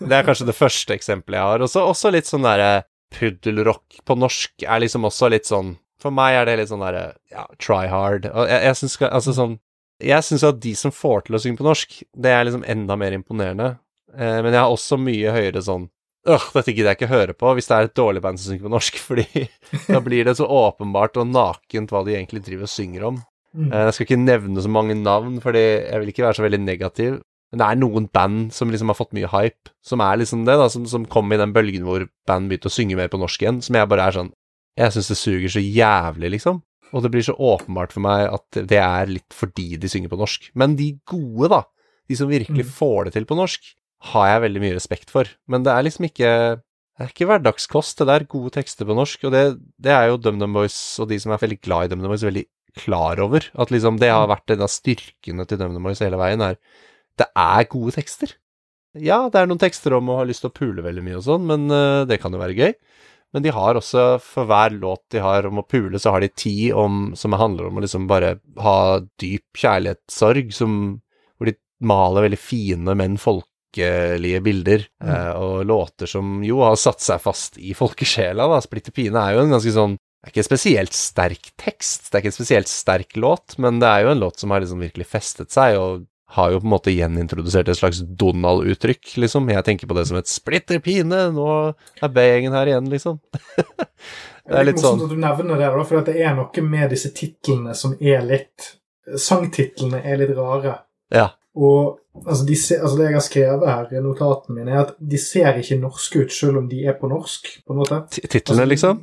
Det er kanskje det første eksempelet jeg har. Også, også litt sånn derre puddelrock på norsk er liksom også litt sånn For meg er det litt sånn derre ja, try hard. Og jeg, jeg syns altså sånn Jeg syns at de som får til å synge på norsk, det er liksom enda mer imponerende. Eh, men jeg har også mye høyere sånn Øh, dette gidder jeg ikke høre på hvis det er et dårlig band som synger på norsk, fordi da blir det så åpenbart og nakent hva de egentlig driver og synger om. Mm. Eh, Jeg skal ikke nevne så mange navn, fordi jeg vil ikke være så veldig negativ. Men det er noen band som liksom har fått mye hype, som er liksom det, da, som, som kom i den bølgen hvor band begynte å synge mer på norsk igjen, som jeg bare er sånn Jeg syns det suger så jævlig, liksom. Og det blir så åpenbart for meg at det er litt fordi de synger på norsk. Men de gode, da, de som virkelig Mm. får det til på norsk, har jeg veldig mye respekt for. Men det er liksom ikke det er ikke hverdagskost, det der. Gode tekster på norsk. Og det, det er jo DumDum Boys og de som er veldig glad i DumDum Boys, veldig klar over. At liksom det har vært en av styrkene til DumDum Boys hele veien, er det er gode tekster. Ja, det er noen tekster om å ha lyst til å pule veldig mye og sånn, men uh, det kan jo være gøy. Men de har også, for hver låt de har om å pule, så har de ti om, som handler om å liksom bare ha dyp kjærlighetssorg, som, hvor de maler veldig fine, men folkelige bilder, Mm. eh, og låter som jo har satt seg fast i folkesjela, da. Splitter pine er jo en ganske sånn det er ikke en spesielt sterk tekst, det er ikke en spesielt sterk låt, men det er jo en låt som har liksom virkelig festet seg, og har jo på en måte gjenintrodusert et slags Donald-uttrykk, liksom. Jeg tenker på det som et splitter pine, nå er B-gjengen her igjen, liksom. det er litt morsomt sånn at du nevner det, da, for at det er noe med disse titlene som er litt Sangtitlene er litt rare. Ja. Og altså, de altså det jeg har skrevet her i notatene mine, er at de ser ikke norske ut selv om de er på norsk. på en måte. Titlene, Titlene, liksom.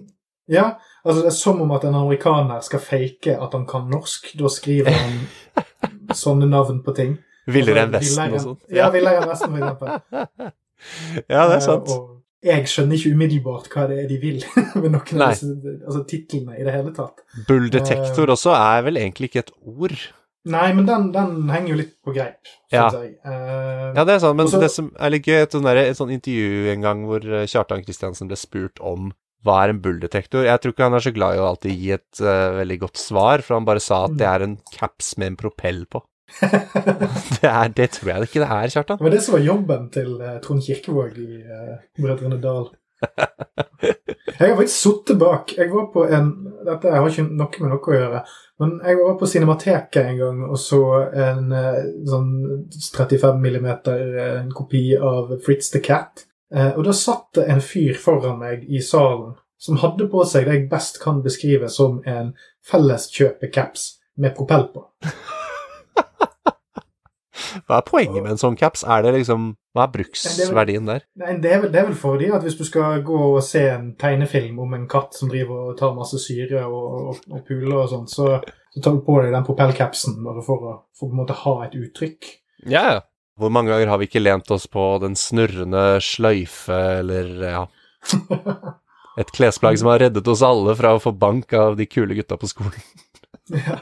Ja, altså det er som om at en amerikaner skal fake at han kan norsk. Da skriver han sånne navn på ting. Villere enn Altså, Vesten og sånt. Ja, Villere enn Vesten, for eksempel. Ja, det er sant. Uh, Og jeg skjønner ikke umiddelbart hva det er de vil med noen av disse altså, titlene i det hele tatt. Bulldetektor også er vel egentlig ikke et ord. Nei, men den, den henger jo litt på greip, Ja. jeg. Uh, Ja, det er sant, men Også- det som er litt gøy, sånn, et sånt intervju en gang hvor eh, Kjartan Kristiansen ble spurt om hva er en bulldetektor. Jeg tror ikke han er så glad i å alltid gi et uh, veldig godt svar, for han bare sa at det er en caps med en propell på. det, er, det tror jeg ikke det er, Kjartan. Men det som var jobben til uh, Trond Kirkevåg i uh, Brødrene Dal. Jeg har faktisk sittet bak Jeg var på en Dette har ikke noe med noe å gjøre. Men jeg var på Cinemateket en gang og så en uh, sånn 35 millimeter eh, kopi av Fritz the Cat. Eh, og da satt det en fyr foran meg i salen som hadde på seg det jeg best kan beskrive som en felleskjøpecaps med propell på. Hva er poenget med en sånn caps? Er det liksom Hva er bruksverdien der? Nei, det, er vel, det er vel fordi at hvis du skal gå og se en tegnefilm om en katt som driver og tar masse syre og, og, og puler og sånn, så, så tar du på deg den propellcapsen bare for å for på en måte ha et uttrykk. Ja, ja. Hvor mange ganger har vi ikke lent oss på den snurrende sløyfe, eller ja Et klesplagg som har reddet oss alle fra å få bank av de kule gutta på skolen. ja.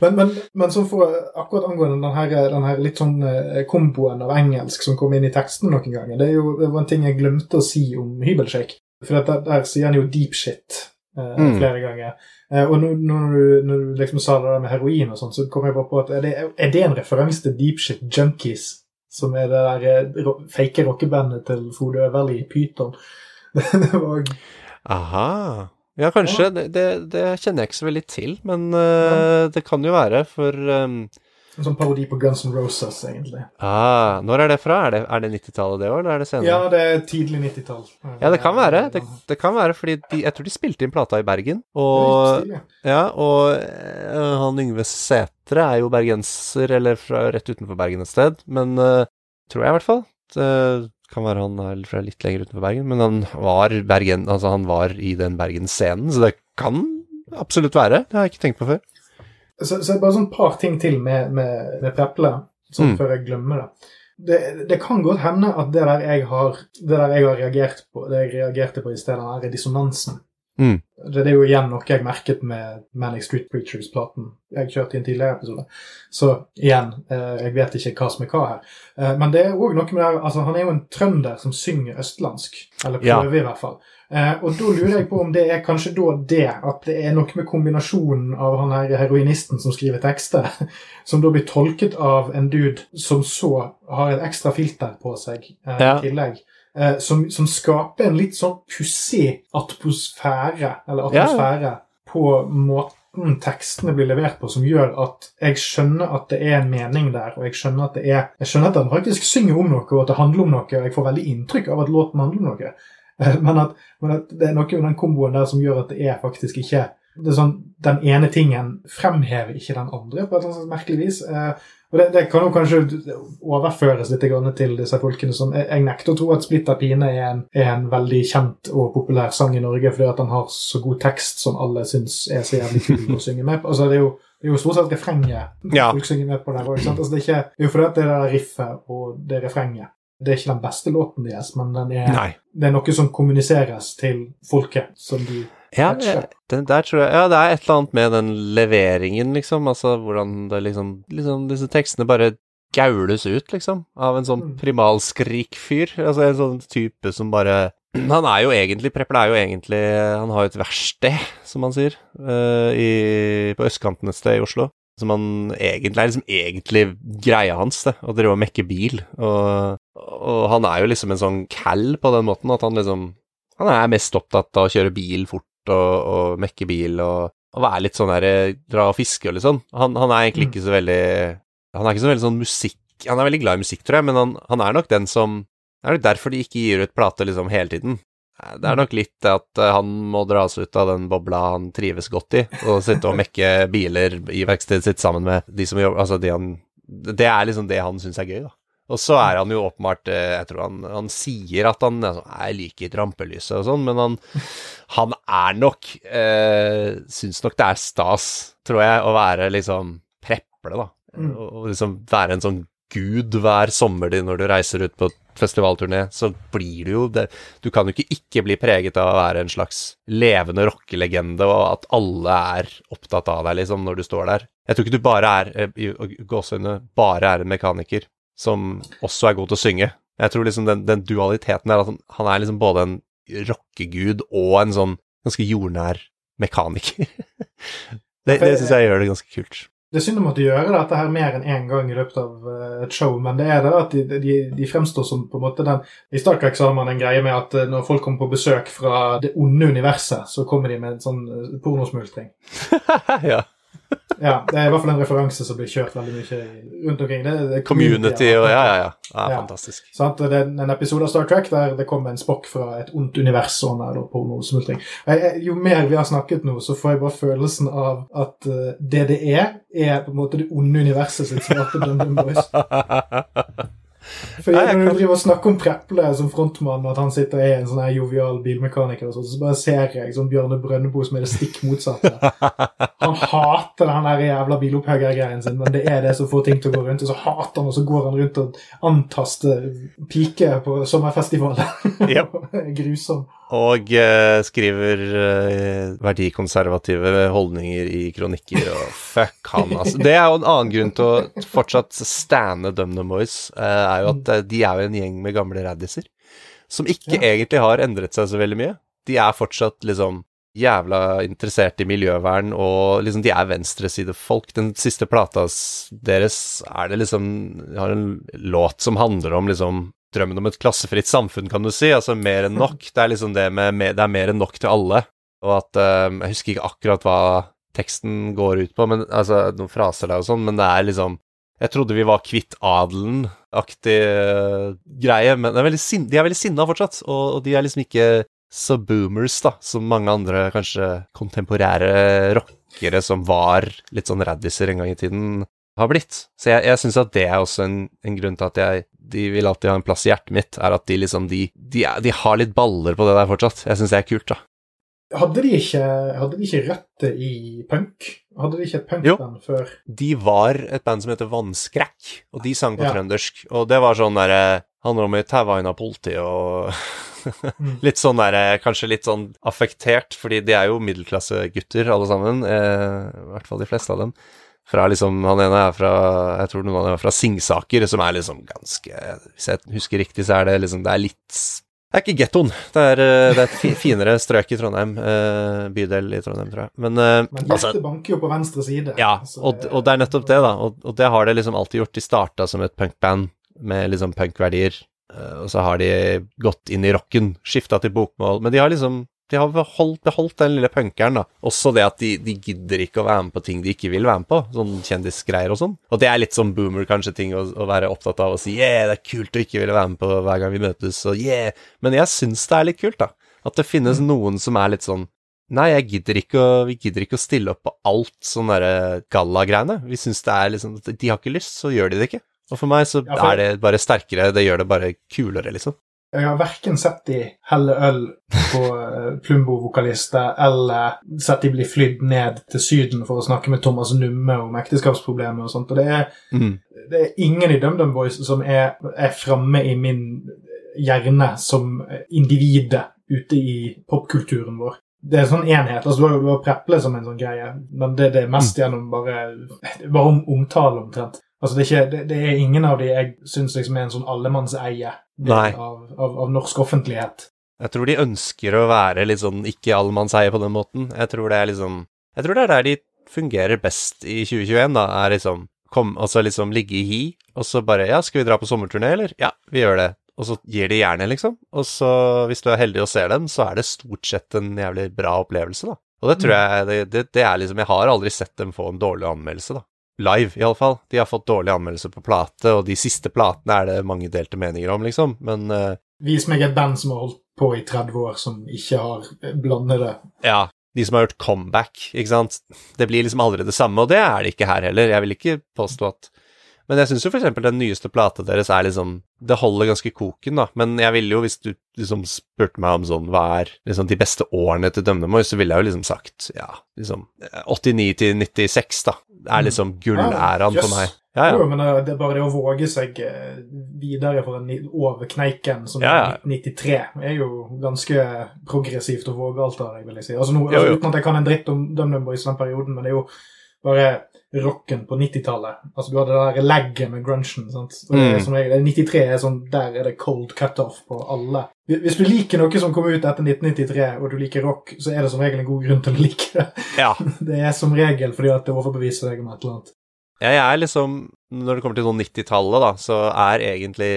Men, men, men så for, akkurat angående den her, den her litt sånn eh, komboen av engelsk som kom inn i teksten noen ganger, det, jo, det var en ting jeg glemte å si om hybelshake. For der, der sier han jo deep shit eh, Mm. flere ganger. Eh, og nå når, du, når du liksom sa det der med heroin og sånn, så kom jeg bare på at er det, er det en referanse til deep shit junkies? Som er det der eh, fake rockebandet til Frode Øverli, Pyton. Aha. Ja, kanskje. Det, det, det kjenner jeg ikke så veldig til, men eh, det kan jo være, for um, en sånn parodi på Guns N' Roses, egentlig. ah, Når er det fra? Er det, det 90-tallet det år, eller er det senere? Ja, det er tidlig 90-tall. Ja, det kan være. Det, det kan være, fordi de, jeg tror de spilte inn plata i Bergen. Er Og, ja, og eh, han Yngve Sætre er jo bergenser, eller fra, rett utenfor Bergen et sted. Men uh, tror jeg i hvert fall. Det kan være han er fra litt lenger utenfor Bergen, men han var, Bergen, altså han var i den Bergensscenen, så det kan absolutt være. Det har jeg ikke tenkt på før. Så, så bare sånn par ting til med, med, med Preple, sånn Mm. før jeg glemmer det. det. Det kan godt hende at det der jeg har, det der jeg har reagert på, det jeg reagerte på i stedet, den der dissonansen Mm. det, er jo igjen noe jeg merket med Manic Street Preachers-platen jeg kjørte i en tidligere episode. Så igjen, eh, jeg vet ikke hva som er hva her. Eh, men det er òg noe med det altså Han er jo en trønder som synger østlandsk. Eller Ja. prøver, i hvert fall. Eh, og da lurer jeg på om det er kanskje da det, at det er noe med kombinasjonen av han her heroinisten som skriver tekster, som da blir tolket av en dude som så har et ekstra filter på seg eh, Ja. i tillegg. Eh, som, som skaper en litt sånn pussig atmosfære, eller Ja. på måten tekstene blir levert på, som gjør at jeg skjønner at det er en mening der, og jeg skjønner at det er Jeg skjønner at den faktisk synger om noe, og at det handler om noe, og jeg får veldig inntrykk av at låten handler om noe. Eh, Men at, men at det er noe med den komboen der som gjør at det er faktisk ikke det er sånn, Den ene tingen fremhever ikke den andre på et eller annet merkelig vis. Eh, og det, det kan jo kanskje overføres litt til disse folkene som Jeg, jeg nekter å tro at 'Splitter pine' er en, er en veldig kjent og populær sang i Norge fordi at den har så god tekst som alle syns er så jævlig kul å synge med på. Altså, det er jo det er jo stort sett refrenget Ja. folk synger med på der òg. Altså, det, er jo fordi at det der riffet og det refrenget Det er ikke den beste låten deres, men den er, det er noe som kommuniseres til folket. som de Ja, den der tror jeg Ja, det er et eller annet med den leveringen, liksom. Altså hvordan det liksom Liksom disse tekstene bare gaules ut, liksom. Av en sånn primalskrikfyr. primalskrik-fyr. Altså en sånn type som bare Han er jo egentlig Prepper er jo egentlig Han har jo et verksted, som han sier, uh, i, på østkanten et sted i Oslo. Som han egentlig er liksom egentlig greia hans, det, å drive og mekke bil. Og, og han er jo liksom en sånn cal på den måten at han liksom Han er mest opptatt av å kjøre bil fort og, og mekke bil og, og være litt sånn der eh, dra og fiske og litt sånn. Han, han er egentlig Mm. ikke så veldig Han er ikke så veldig sånn musikk Han er veldig glad i musikk, tror jeg, men han, han er nok den som Det er nok derfor de ikke gir ut plate liksom hele tiden. Det er nok litt at eh, han må dras ut av den bobla han trives godt i, og sitte og mekke biler i verkstedet sitt sammen med de som jobber Altså, de han Det er liksom det han syns er gøy, da. Og så er han jo åpenbart eh, Jeg tror han, han sier at han altså, like i rampelyset og sånn, men han, han er nok eh, Syns nok det er stas, tror jeg, å være liksom preple, da. Mm. Og, og liksom være en sånn gud hver sommer din når du reiser ut på festivalturné, så blir du jo det Du kan jo ikke ikke bli preget av å være en slags levende rockelegende, og at alle er opptatt av deg, liksom, når du står der. Jeg tror ikke du bare er, eh, i gåseøyne, bare er en mekaniker som også er god til å synge. Jeg tror liksom den, den dualiteten er at han, han er liksom både en rockegud og en sånn ganske jordnær mekaniker. det det syns jeg gjør det ganske kult. Det er synd å måtte gjøre dette her mer enn én gang i løpet av eh, et show, men det er det at de, de, de fremstår som på en måte den I Star Trek så har man en greie med at eh, når folk kommer på besøk fra det onde universet, så kommer de med en sånn eh, pornosmultring. ja. Ja, Det er i hvert fall en referanse som blir kjørt veldig mye rundt omkring. Det, det Community og ja, ja, ja. ja Ja. fantastisk. Sant? Det er en episode av Star Trek der det kommer en spokk fra et ondt univers og han er på noe jeg- Jo mer vi har snakket nå, så får jeg bare følelsen av at det det er er på en måte det onde universet sitt svarte Dundum Boys. For Nei, jeg Når kan- du driver og snakker om Preple som frontmann, at han sitter er en sånn her jovial bilmekaniker, og sånt, så bare ser jeg sånn Bjørne Brøndebo som er det stikk motsatte. Han hater den der jævla bilopphuggergreien sin, men det er det som får ting til å gå rundt. Og så hater han, og så går han rundt og antaster piker på sommerfestivalen. Yep. Grusom. Og eh, skriver eh, verdikonservative holdninger i kronikker, og fuck han, altså. Det er jo en annen grunn til å fortsatt stande DumDum Boys, eh, er jo at eh, de er jo en gjeng med gamle raddiser. Som ikke Ja. egentlig har endret seg så veldig mye. De er fortsatt liksom jævla interessert i miljøvern, og liksom de er venstresidefolk. Den siste plata deres er det liksom har en låt som handler om liksom drømmen om et klassefritt samfunn, kan du si. Altså mer enn nok. Det er liksom det med, Det er mer enn nok til alle. Og at um, Jeg husker ikke akkurat hva teksten går ut på, men altså noen fraser der og sånn, men det er liksom Jeg trodde vi var kvitt adelen-aktig uh, greie, men er sin, de er veldig sinna fortsatt, og, og de er liksom ikke så boomers, da, som mange andre kanskje kontemporære rockere som var litt sånn raddiser en gang i tiden, har blitt. Så jeg, jeg syns at det er også en, en grunn til at jeg de vil alltid ha en plass i hjertet mitt, er at de liksom de, de, de har litt baller på det der fortsatt. Jeg syns det er kult, da. Hadde de ikke, hadde de ikke røtter i punk? Hadde de ikke et Jo. punkband før? De var et band som heter Vannskrekk, og de sang på Ja. trøndersk. Og det var sånn derre Handler om i taua inn av og Mm. Litt sånn derre Kanskje litt sånn affektert, fordi de er jo middelklassegutter alle sammen. Eh, I hvert fall de fleste av dem. Fra liksom Han ene er fra Jeg tror noen av dem er fra Singsaker, som er liksom ganske Hvis jeg husker riktig, så er det liksom Det er litt det er ikke gettoen. Det er, eh, det er et finere strøk i Trondheim. Eh, bydel i Trondheim, tror jeg. Men, eh, Men altså, hjertet banker jo på venstre side. ja, og, og det er nettopp det, da. Og, og det har det liksom alltid gjort. De starta som et punkband med liksom punkverdier, og så har de gått inn i rocken, skifta til bokmål, men de har liksom de har beholdt, beholdt den lille punkeren, da. Også det at de, de gidder ikke å være med på ting de ikke vil være med på, sånn kjendisgreier og sånn. Og det er litt sånn boomer, kanskje, ting å, å være opptatt av å si yeah, det er kult å ikke ville være med på hver gang vi møtes, og yeah. Men jeg syns det er litt kult, da. At det finnes noen som er litt sånn Nei, jeg gidder ikke å, vi gidder ikke å stille opp på alt sånn derre gallagreiene. Vi syns det er liksom De har ikke lyst, så gjør de det ikke. Og for meg så er det bare sterkere, det gjør det bare kulere, liksom. Jeg har verken sett de helle øl på eh, Plumbo-vokalister, eller sett de bli flydd ned til Syden for å snakke med Thomas Numme om ekteskapsproblemer og sånt. Og det er, Mm. det er ingen i DumDum Boys som er, er framme i min hjerne som individet ute i popkulturen vår. Det er en sånn enhet. altså Du har du har Preple som en sånn greie, men det, det er mest gjennom bare, bare om, omtale, omtrent. Altså det, er ikke, det, det er ingen av de jeg syns liksom er en sånn allemannseie av, av, av norsk offentlighet. Jeg tror de ønsker å være litt sånn ikke allemannseie på den måten. Jeg tror det er liksom Jeg tror det er der de fungerer best i 2021, da, er liksom kom, altså liksom ligge i hi, og så bare Ja, skal vi dra på sommerturné, eller? Ja, vi gjør det. Og så gir de jernet, liksom. Og så, hvis du er heldig og ser dem, så er det stort sett en jævlig bra opplevelse, da. Og det tror jeg det, det, det er liksom Jeg har aldri sett dem få en dårlig anmeldelse, da. Live, iallfall. De har fått dårlige anmeldelser på plate, og de siste platene er det mange delte meninger om, liksom. Men uh, Vis meg et band som har holdt på i 30 år, som ikke har blandede Ja, de som har gjort comeback, ikke sant. Det blir liksom aldri det samme, og det er det ikke her heller. Jeg vil ikke påstå at Men jeg syns jo eksempel den nyeste plata deres er liksom Det holder ganske koken, da. Men jeg ville jo, hvis du liksom spurte meg om sånn Hva er liksom de beste årene til DumDum så ville jeg jo liksom sagt ja, liksom 89 til 96, da. Det er liksom gullæraen for meg. Ja, Jo, men det det er bare det å våge seg eh, videre for en over kneiken som Ja, ja. 1993 er jo ganske progressivt og vågalt, der, vil jeg si. Altså, jo. altså, Uten at jeg kan en dritt om DumDum Boys den perioden, men det er jo bare rocken på 90-tallet. Altså, du hadde det der legget med grunchen. sant? Mm. som regel, 93 er sånn, Der er det cold cutoff på alle. Hvis du liker noe som kom ut etter 1993, og du liker rock, så er det som regel en god grunn til å like det. ja. Det er som regel fordi at det overbeviser deg om et eller annet. Ja, jeg er liksom Når det kommer til sånn 90-tallet, da, så er egentlig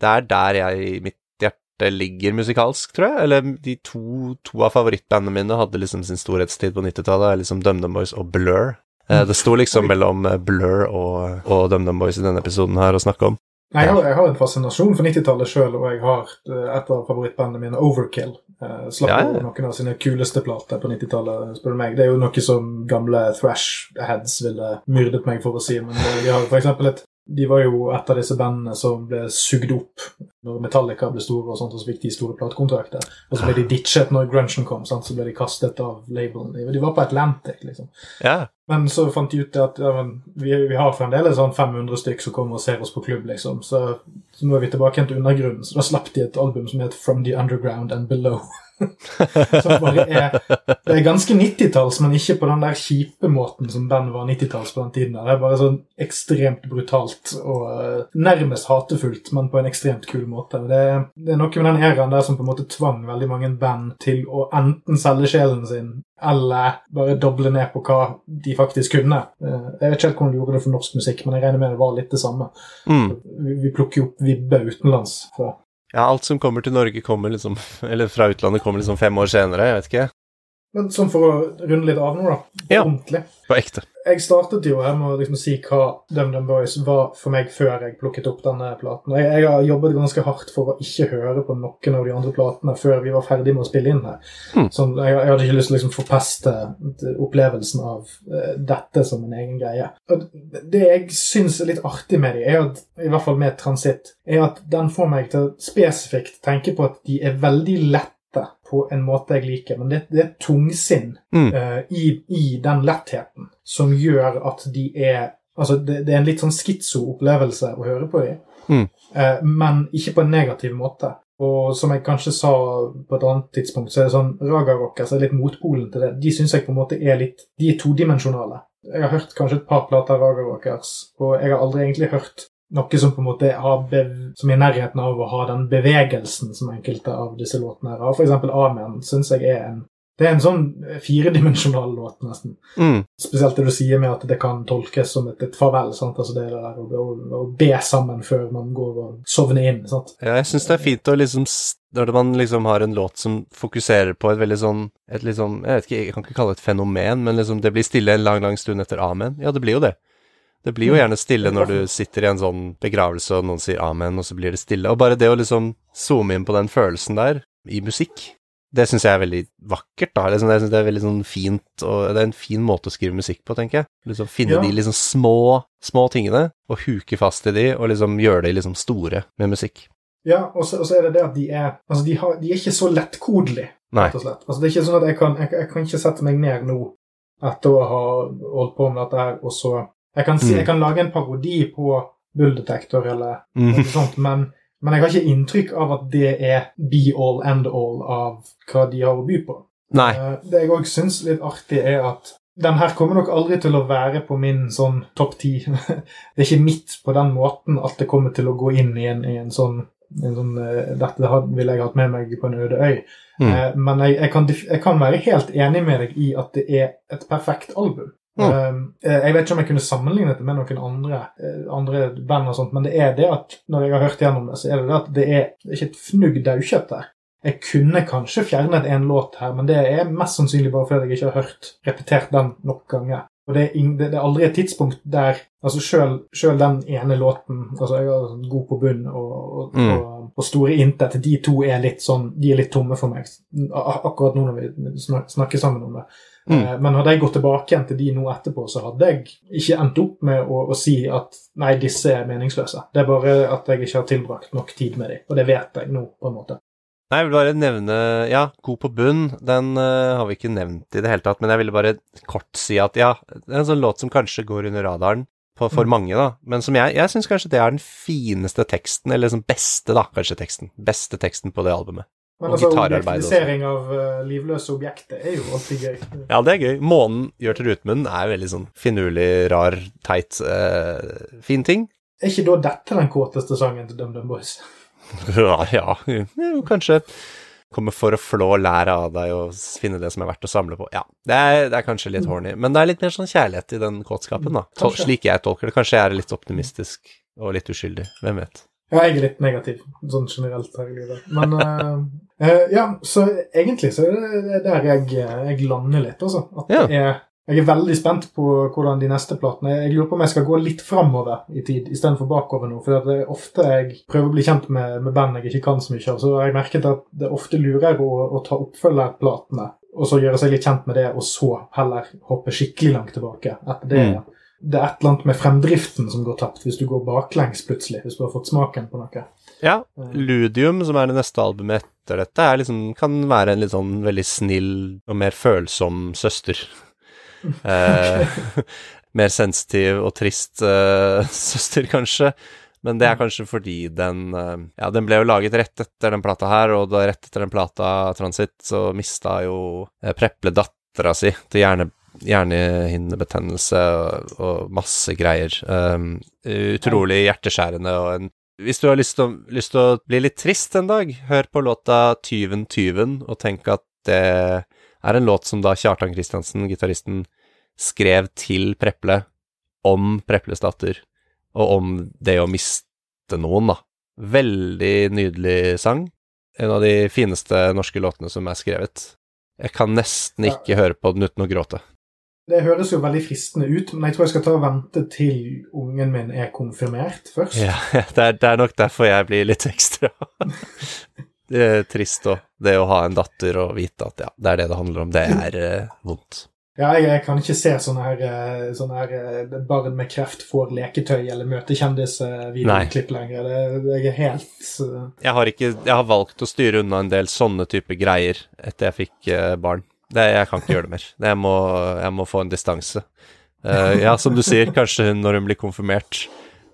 Det er der jeg i mitt hjerte ligger musikalsk, tror jeg. Eller de to, to av favorittbandene mine hadde liksom sin storhetstid på 90-tallet, er liksom DumDum Boys og Blur. Eh, Det sto liksom mellom eh, Blur og, og DumDum Boys i denne episoden her å snakke om. Nei, Jeg har, jeg har en fascinasjon for 90-tallet sjøl, og jeg har eh, et av favorittbandene mine, Overkill. Uh, slapp Ja, ja. noen av sine kuleste plater på 90-tallet, spør du meg. Det er jo noe som gamle thrash-heads ville myrdet meg for å si, men vi har eksempel et de var jo et av disse bandene som ble sugd opp når Metallica ble store, og sånt, og så fikk de store platekontrakter. Og så ble de ditchet når grunchen kom, sant? så ble de kastet av labelen. De- var på Atlantic, liksom. Ja. Men så fant de ut at ja, vi, vi har fremdeles sånn 500 stykk som kommer og ser oss på klubb, liksom. Så, så nå er vi tilbake igjen til undergrunnen. Så da slapp de et album som het From the Underground and Below. som bare er Det er ganske 90-talls, men ikke på den der kjipe måten som band var 90-talls på den tiden. Det er bare sånn ekstremt brutalt og eh, nærmest hatefullt, men på en ekstremt kul måte. Det, det er noe med den æraen der som på en måte tvang veldig mange band til å enten selge sjelen sin eller bare doble ned på hva de faktisk kunne. Eh, Jeg vet ikke helt hvordan de gjorde det for norsk musikk, men jeg regner med det var litt det samme. Mm. Vi plukker jo opp vibber utenlands. fra ja, alt som kommer til Norge, kommer liksom Eller fra utlandet kommer liksom fem år senere, jeg vet ikke. Men sånn for å runde litt av nå, da. Ja. Ordentlig. På ekte. Jeg startet jo her med å liksom si hva DumDum Boys var for meg før jeg plukket opp denne platen. Jeg, jeg har jobbet ganske hardt for å ikke høre på noen av de andre platene før vi var ferdig med å spille inn her. Hmm. Sånn, jeg, jeg hadde ikke lyst til å liksom forpeste opplevelsen av uh, dette som en egen greie. Og det jeg syns er litt artig med de, er at, i hvert fall med Transitt, er at den får meg til å spesifikt tenke på at de er veldig lette på en måte jeg liker, men det, det er tungsinn Mm. uh, i, i den lettheten som gjør at de er Altså, det, det er en litt sånn skitso opplevelse å høre på dem, Mm. uh, men ikke på en negativ måte. Og som jeg kanskje sa på et annet tidspunkt, så er det sånn Raga Rockers er litt motpolen til det. De syns jeg på en måte er litt De er todimensjonale. Jeg har hørt kanskje et par plater av Raga Rockers, og jeg har aldri egentlig hørt noe som på en måte som er i nærheten av å ha den bevegelsen som enkelte av disse låtene her har. Eksempel Amen syns jeg er en Det er en sånn firedimensjonal låt, nesten. Mm. Spesielt det du sier med at det kan tolkes som et, et farvel. Sant? Altså det er der å, å, å be sammen før man går og sovner inn. Sant? Ja, jeg syns det er fint å liksom Når man liksom har en låt som fokuserer på et veldig sånn Et sånn Jeg vet ikke, jeg kan ikke kalle det et fenomen, men liksom det blir stille en lang, lang stund etter amen. Ja, det blir jo det. Det blir jo gjerne stille når du sitter i en sånn begravelse og noen sier amen, og så blir det stille. Og bare det å liksom zoome inn på den følelsen der, i musikk, det syns jeg er veldig vakkert, da. Liksom, jeg synes det er veldig sånn fint, og det er en fin måte å skrive musikk på, tenker jeg. Liksom finne Ja. de liksom små, små tingene, og huke fast i de, og liksom gjøre de liksom store med musikk. Ja, og så, og så er det det at de er Altså, de, har, de er ikke så lettkodelige, rett og slett. Altså, det er ikke sånn at jeg kan, jeg, jeg kan ikke sette meg ned nå etter å ha holdt på med dette her, og så Jeg kan, si, Mm. jeg kan lage en parodi på Bulldetektor eller Mm. noe sånt, men, men jeg har ikke inntrykk av at det er be all end all av hva de har å by på. Nei. Eh, Det jeg òg syns litt artig, er at den her kommer nok aldri til å være på min sånn topp ti. det er ikke mitt på den måten at det kommer til å gå inn i en, i en sånn, en sånn uh, Dette ville jeg hatt med meg på en øde øy. Mm. Uh, Men jeg, jeg, kan, jeg kan være helt enig med deg i at det er et perfekt album. Mm. Eh, Jeg vet ikke om jeg kunne sammenlignet det med noen andre, eh, andre band, og sånt, men det er det at når jeg har hørt gjennom det, så er det det at det er, ikke et fnugg daukjøtt der. Jeg kunne kanskje fjernet en låt her, men det er mest sannsynlig bare fordi jeg ikke har hørt repetert den nok ganger. Og det er, det, er aldri et tidspunkt der altså selv, selv den ene låten altså Jeg er sånn god på bunn og, og, Mm. og, og Store intet, de to er litt sånn De er litt tomme for meg akkurat nå når vi snakker sammen om det. Mm. Eh, Men hadde jeg gått tilbake igjen til de nå etterpå, så hadde jeg ikke endt opp med å, å si at nei, disse er meningsløse. Det er bare at jeg ikke har tilbrakt nok tid med dem, og det vet jeg nå, på en måte. Nei, jeg vil bare nevne Ja, God på bunn, den uh, har vi ikke nevnt i det hele tatt, men jeg ville bare kort si at ja, det er en sånn låt som kanskje går under radaren på, for Mm. mange, da, men som jeg Jeg syns kanskje det er den fineste teksten, eller liksom beste, da, kanskje teksten. Beste teksten på det albumet. Men Og altså, objektifisering av eh, livløse objekter er jo alltid gøy. Ja, det er gøy. Månen gjør til Rutmunnen er veldig sånn finurlig, rar, teit, uh, fin ting. Er ikke da dette den kåteste sangen til DumDum Boys? Ja, ja, jo, kanskje. kommer for å flå læret av deg og finne det som er verdt å samle på. Ja, det er, det er kanskje litt horny, men det er litt mer sånn kjærlighet i den kåtskapen, da. Kanskje. slik jeg tolker det. Kanskje jeg er litt optimistisk og litt uskyldig. Hvem vet. Ja, jeg er litt negativ, sånn generelt her i livet. Men uh, ja, så egentlig så er det der jeg, jeg lander litt, altså. At Ja. er, jeg er veldig spent på hvordan de neste platene Jeg lurer på om jeg skal gå litt framover i tid istedenfor bakover nå. For det er ofte jeg prøver å bli kjent med, med band jeg ikke kan så mye av, så har jeg merket at det ofte lurer å, å ta oppfølgerplatene, og så gjøre seg litt kjent med det, og så heller hoppe skikkelig langt tilbake. Etter det Mm. Det er et eller annet med fremdriften som går tapt hvis du går baklengs plutselig. Hvis du har fått smaken på noe. Ja, Eh, Ludium, som er det neste albumet etter dette, er liksom, kan være en litt sånn veldig snill og mer følsom søster. Eh, mer sensitiv og trist eh, søster, kanskje. Men det er kanskje fordi den eh, Ja, den ble jo laget rett etter den plata her, og da rett etter den plata Transit, så mista jo eh, Preple dattera si til hjerne, hjernehinnebetennelse og, og masse greier. Um, utrolig hjerteskjærende og en hvis du har lyst til, å, bli litt trist en dag, hør på låta 'Tyven tyven', og tenk at det er en låt som da Kjartan Kristiansen, gitaristen, skrev til Preple om Preples datter, og om det å miste noen, da. Veldig nydelig sang. En av de fineste norske låtene som er skrevet. Jeg kan nesten Ja. ikke høre på den uten å gråte. Det høres jo veldig fristende ut, men jeg tror jeg skal ta og vente til ungen min er konfirmert først. Ja, det er, det er nok derfor jeg blir litt ekstra Det er trist òg, det å ha en datter og vite at ja, det er det det handler om. Det er eh, vondt. Ja, jeg, jeg kan ikke se sånne her, eh, sånne her eh, barn med kreft får leketøy eller møte kjendis-videoklipp lenger. Det, jeg er helt uh... Jeg har, ikke, jeg har valgt å styre unna en del sånne type greier etter jeg fikk eh, barn. Det, jeg kan ikke gjøre det mer. Jeg, må, jeg må få en distanse. Uh, ja, som du sier, kanskje hun når hun blir konfirmert.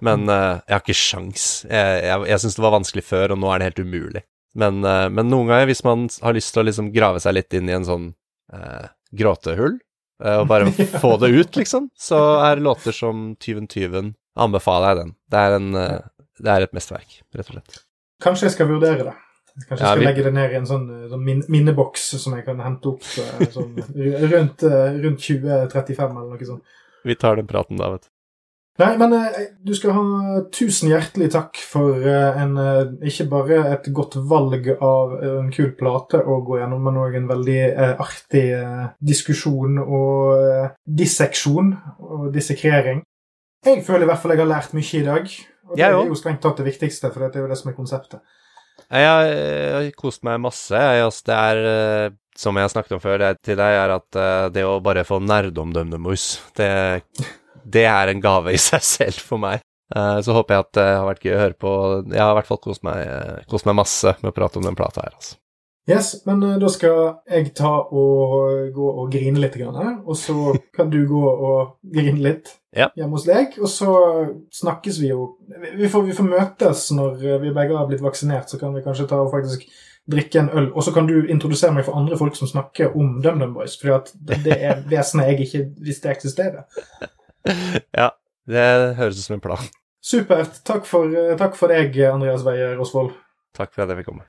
Men uh, jeg har ikke sjans. Jeg, jeg, jeg syns det var vanskelig før, og nå er det helt umulig. Men, uh, men noen ganger, hvis man har lyst til å liksom grave seg litt inn i en sånn eh, gråtehull, eh, og bare få det ut, liksom, så er låter som Tyven tyven Anbefaler jeg den. Det er, en, det er et mesterverk, rett og slett. Kanskje jeg skal vurdere det. Kanskje jeg Ja, skal vi- legge det ned i en sånn, eh, sånn min, minneboks som jeg kan hente opp eh, sånn, rundt, eh, rundt 2035 eller noe sånt. Vi tar den praten da, vet du. Nei, men du skal ha tusen hjertelig takk for en ikke bare et godt valg av en kul plate å gå gjennom, men òg en veldig artig diskusjon og disseksjon og dissekrering. Jeg føler i hvert fall jeg har lært mye i dag. Og det er jo strengt tatt det viktigste, for det er jo det som er konseptet. Jeg har, kost meg masse. Det er, eh, som jeg har snakket om før det, til deg, er at eh, det å bare få nerdomdømmemus, det, det er en gave i seg selv for meg. Eh, Så håper jeg at det har vært gøy å høre på. Jeg har i hvert fall kost meg, kost meg masse med å prate om den plata her, altså. Yes, men eh, da skal jeg ta og gå og grine litt, og så kan du gå og grine litt Ja. hjemme hos deg. Og så snakkes vi jo Vi får, vi får møtes når eh, vi begge har blitt vaksinert, så kan vi kanskje ta og faktisk drikke en øl. Og så kan du introdusere meg for andre folk som snakker om DumDum Boys, for det, det er vesenet jeg ikke visste eksisterer. Ja, det høres ut som en plan. Supert. Takk for, eh, takk for deg, Andreas Weier Rosvold. Takk for at jeg fikk komme.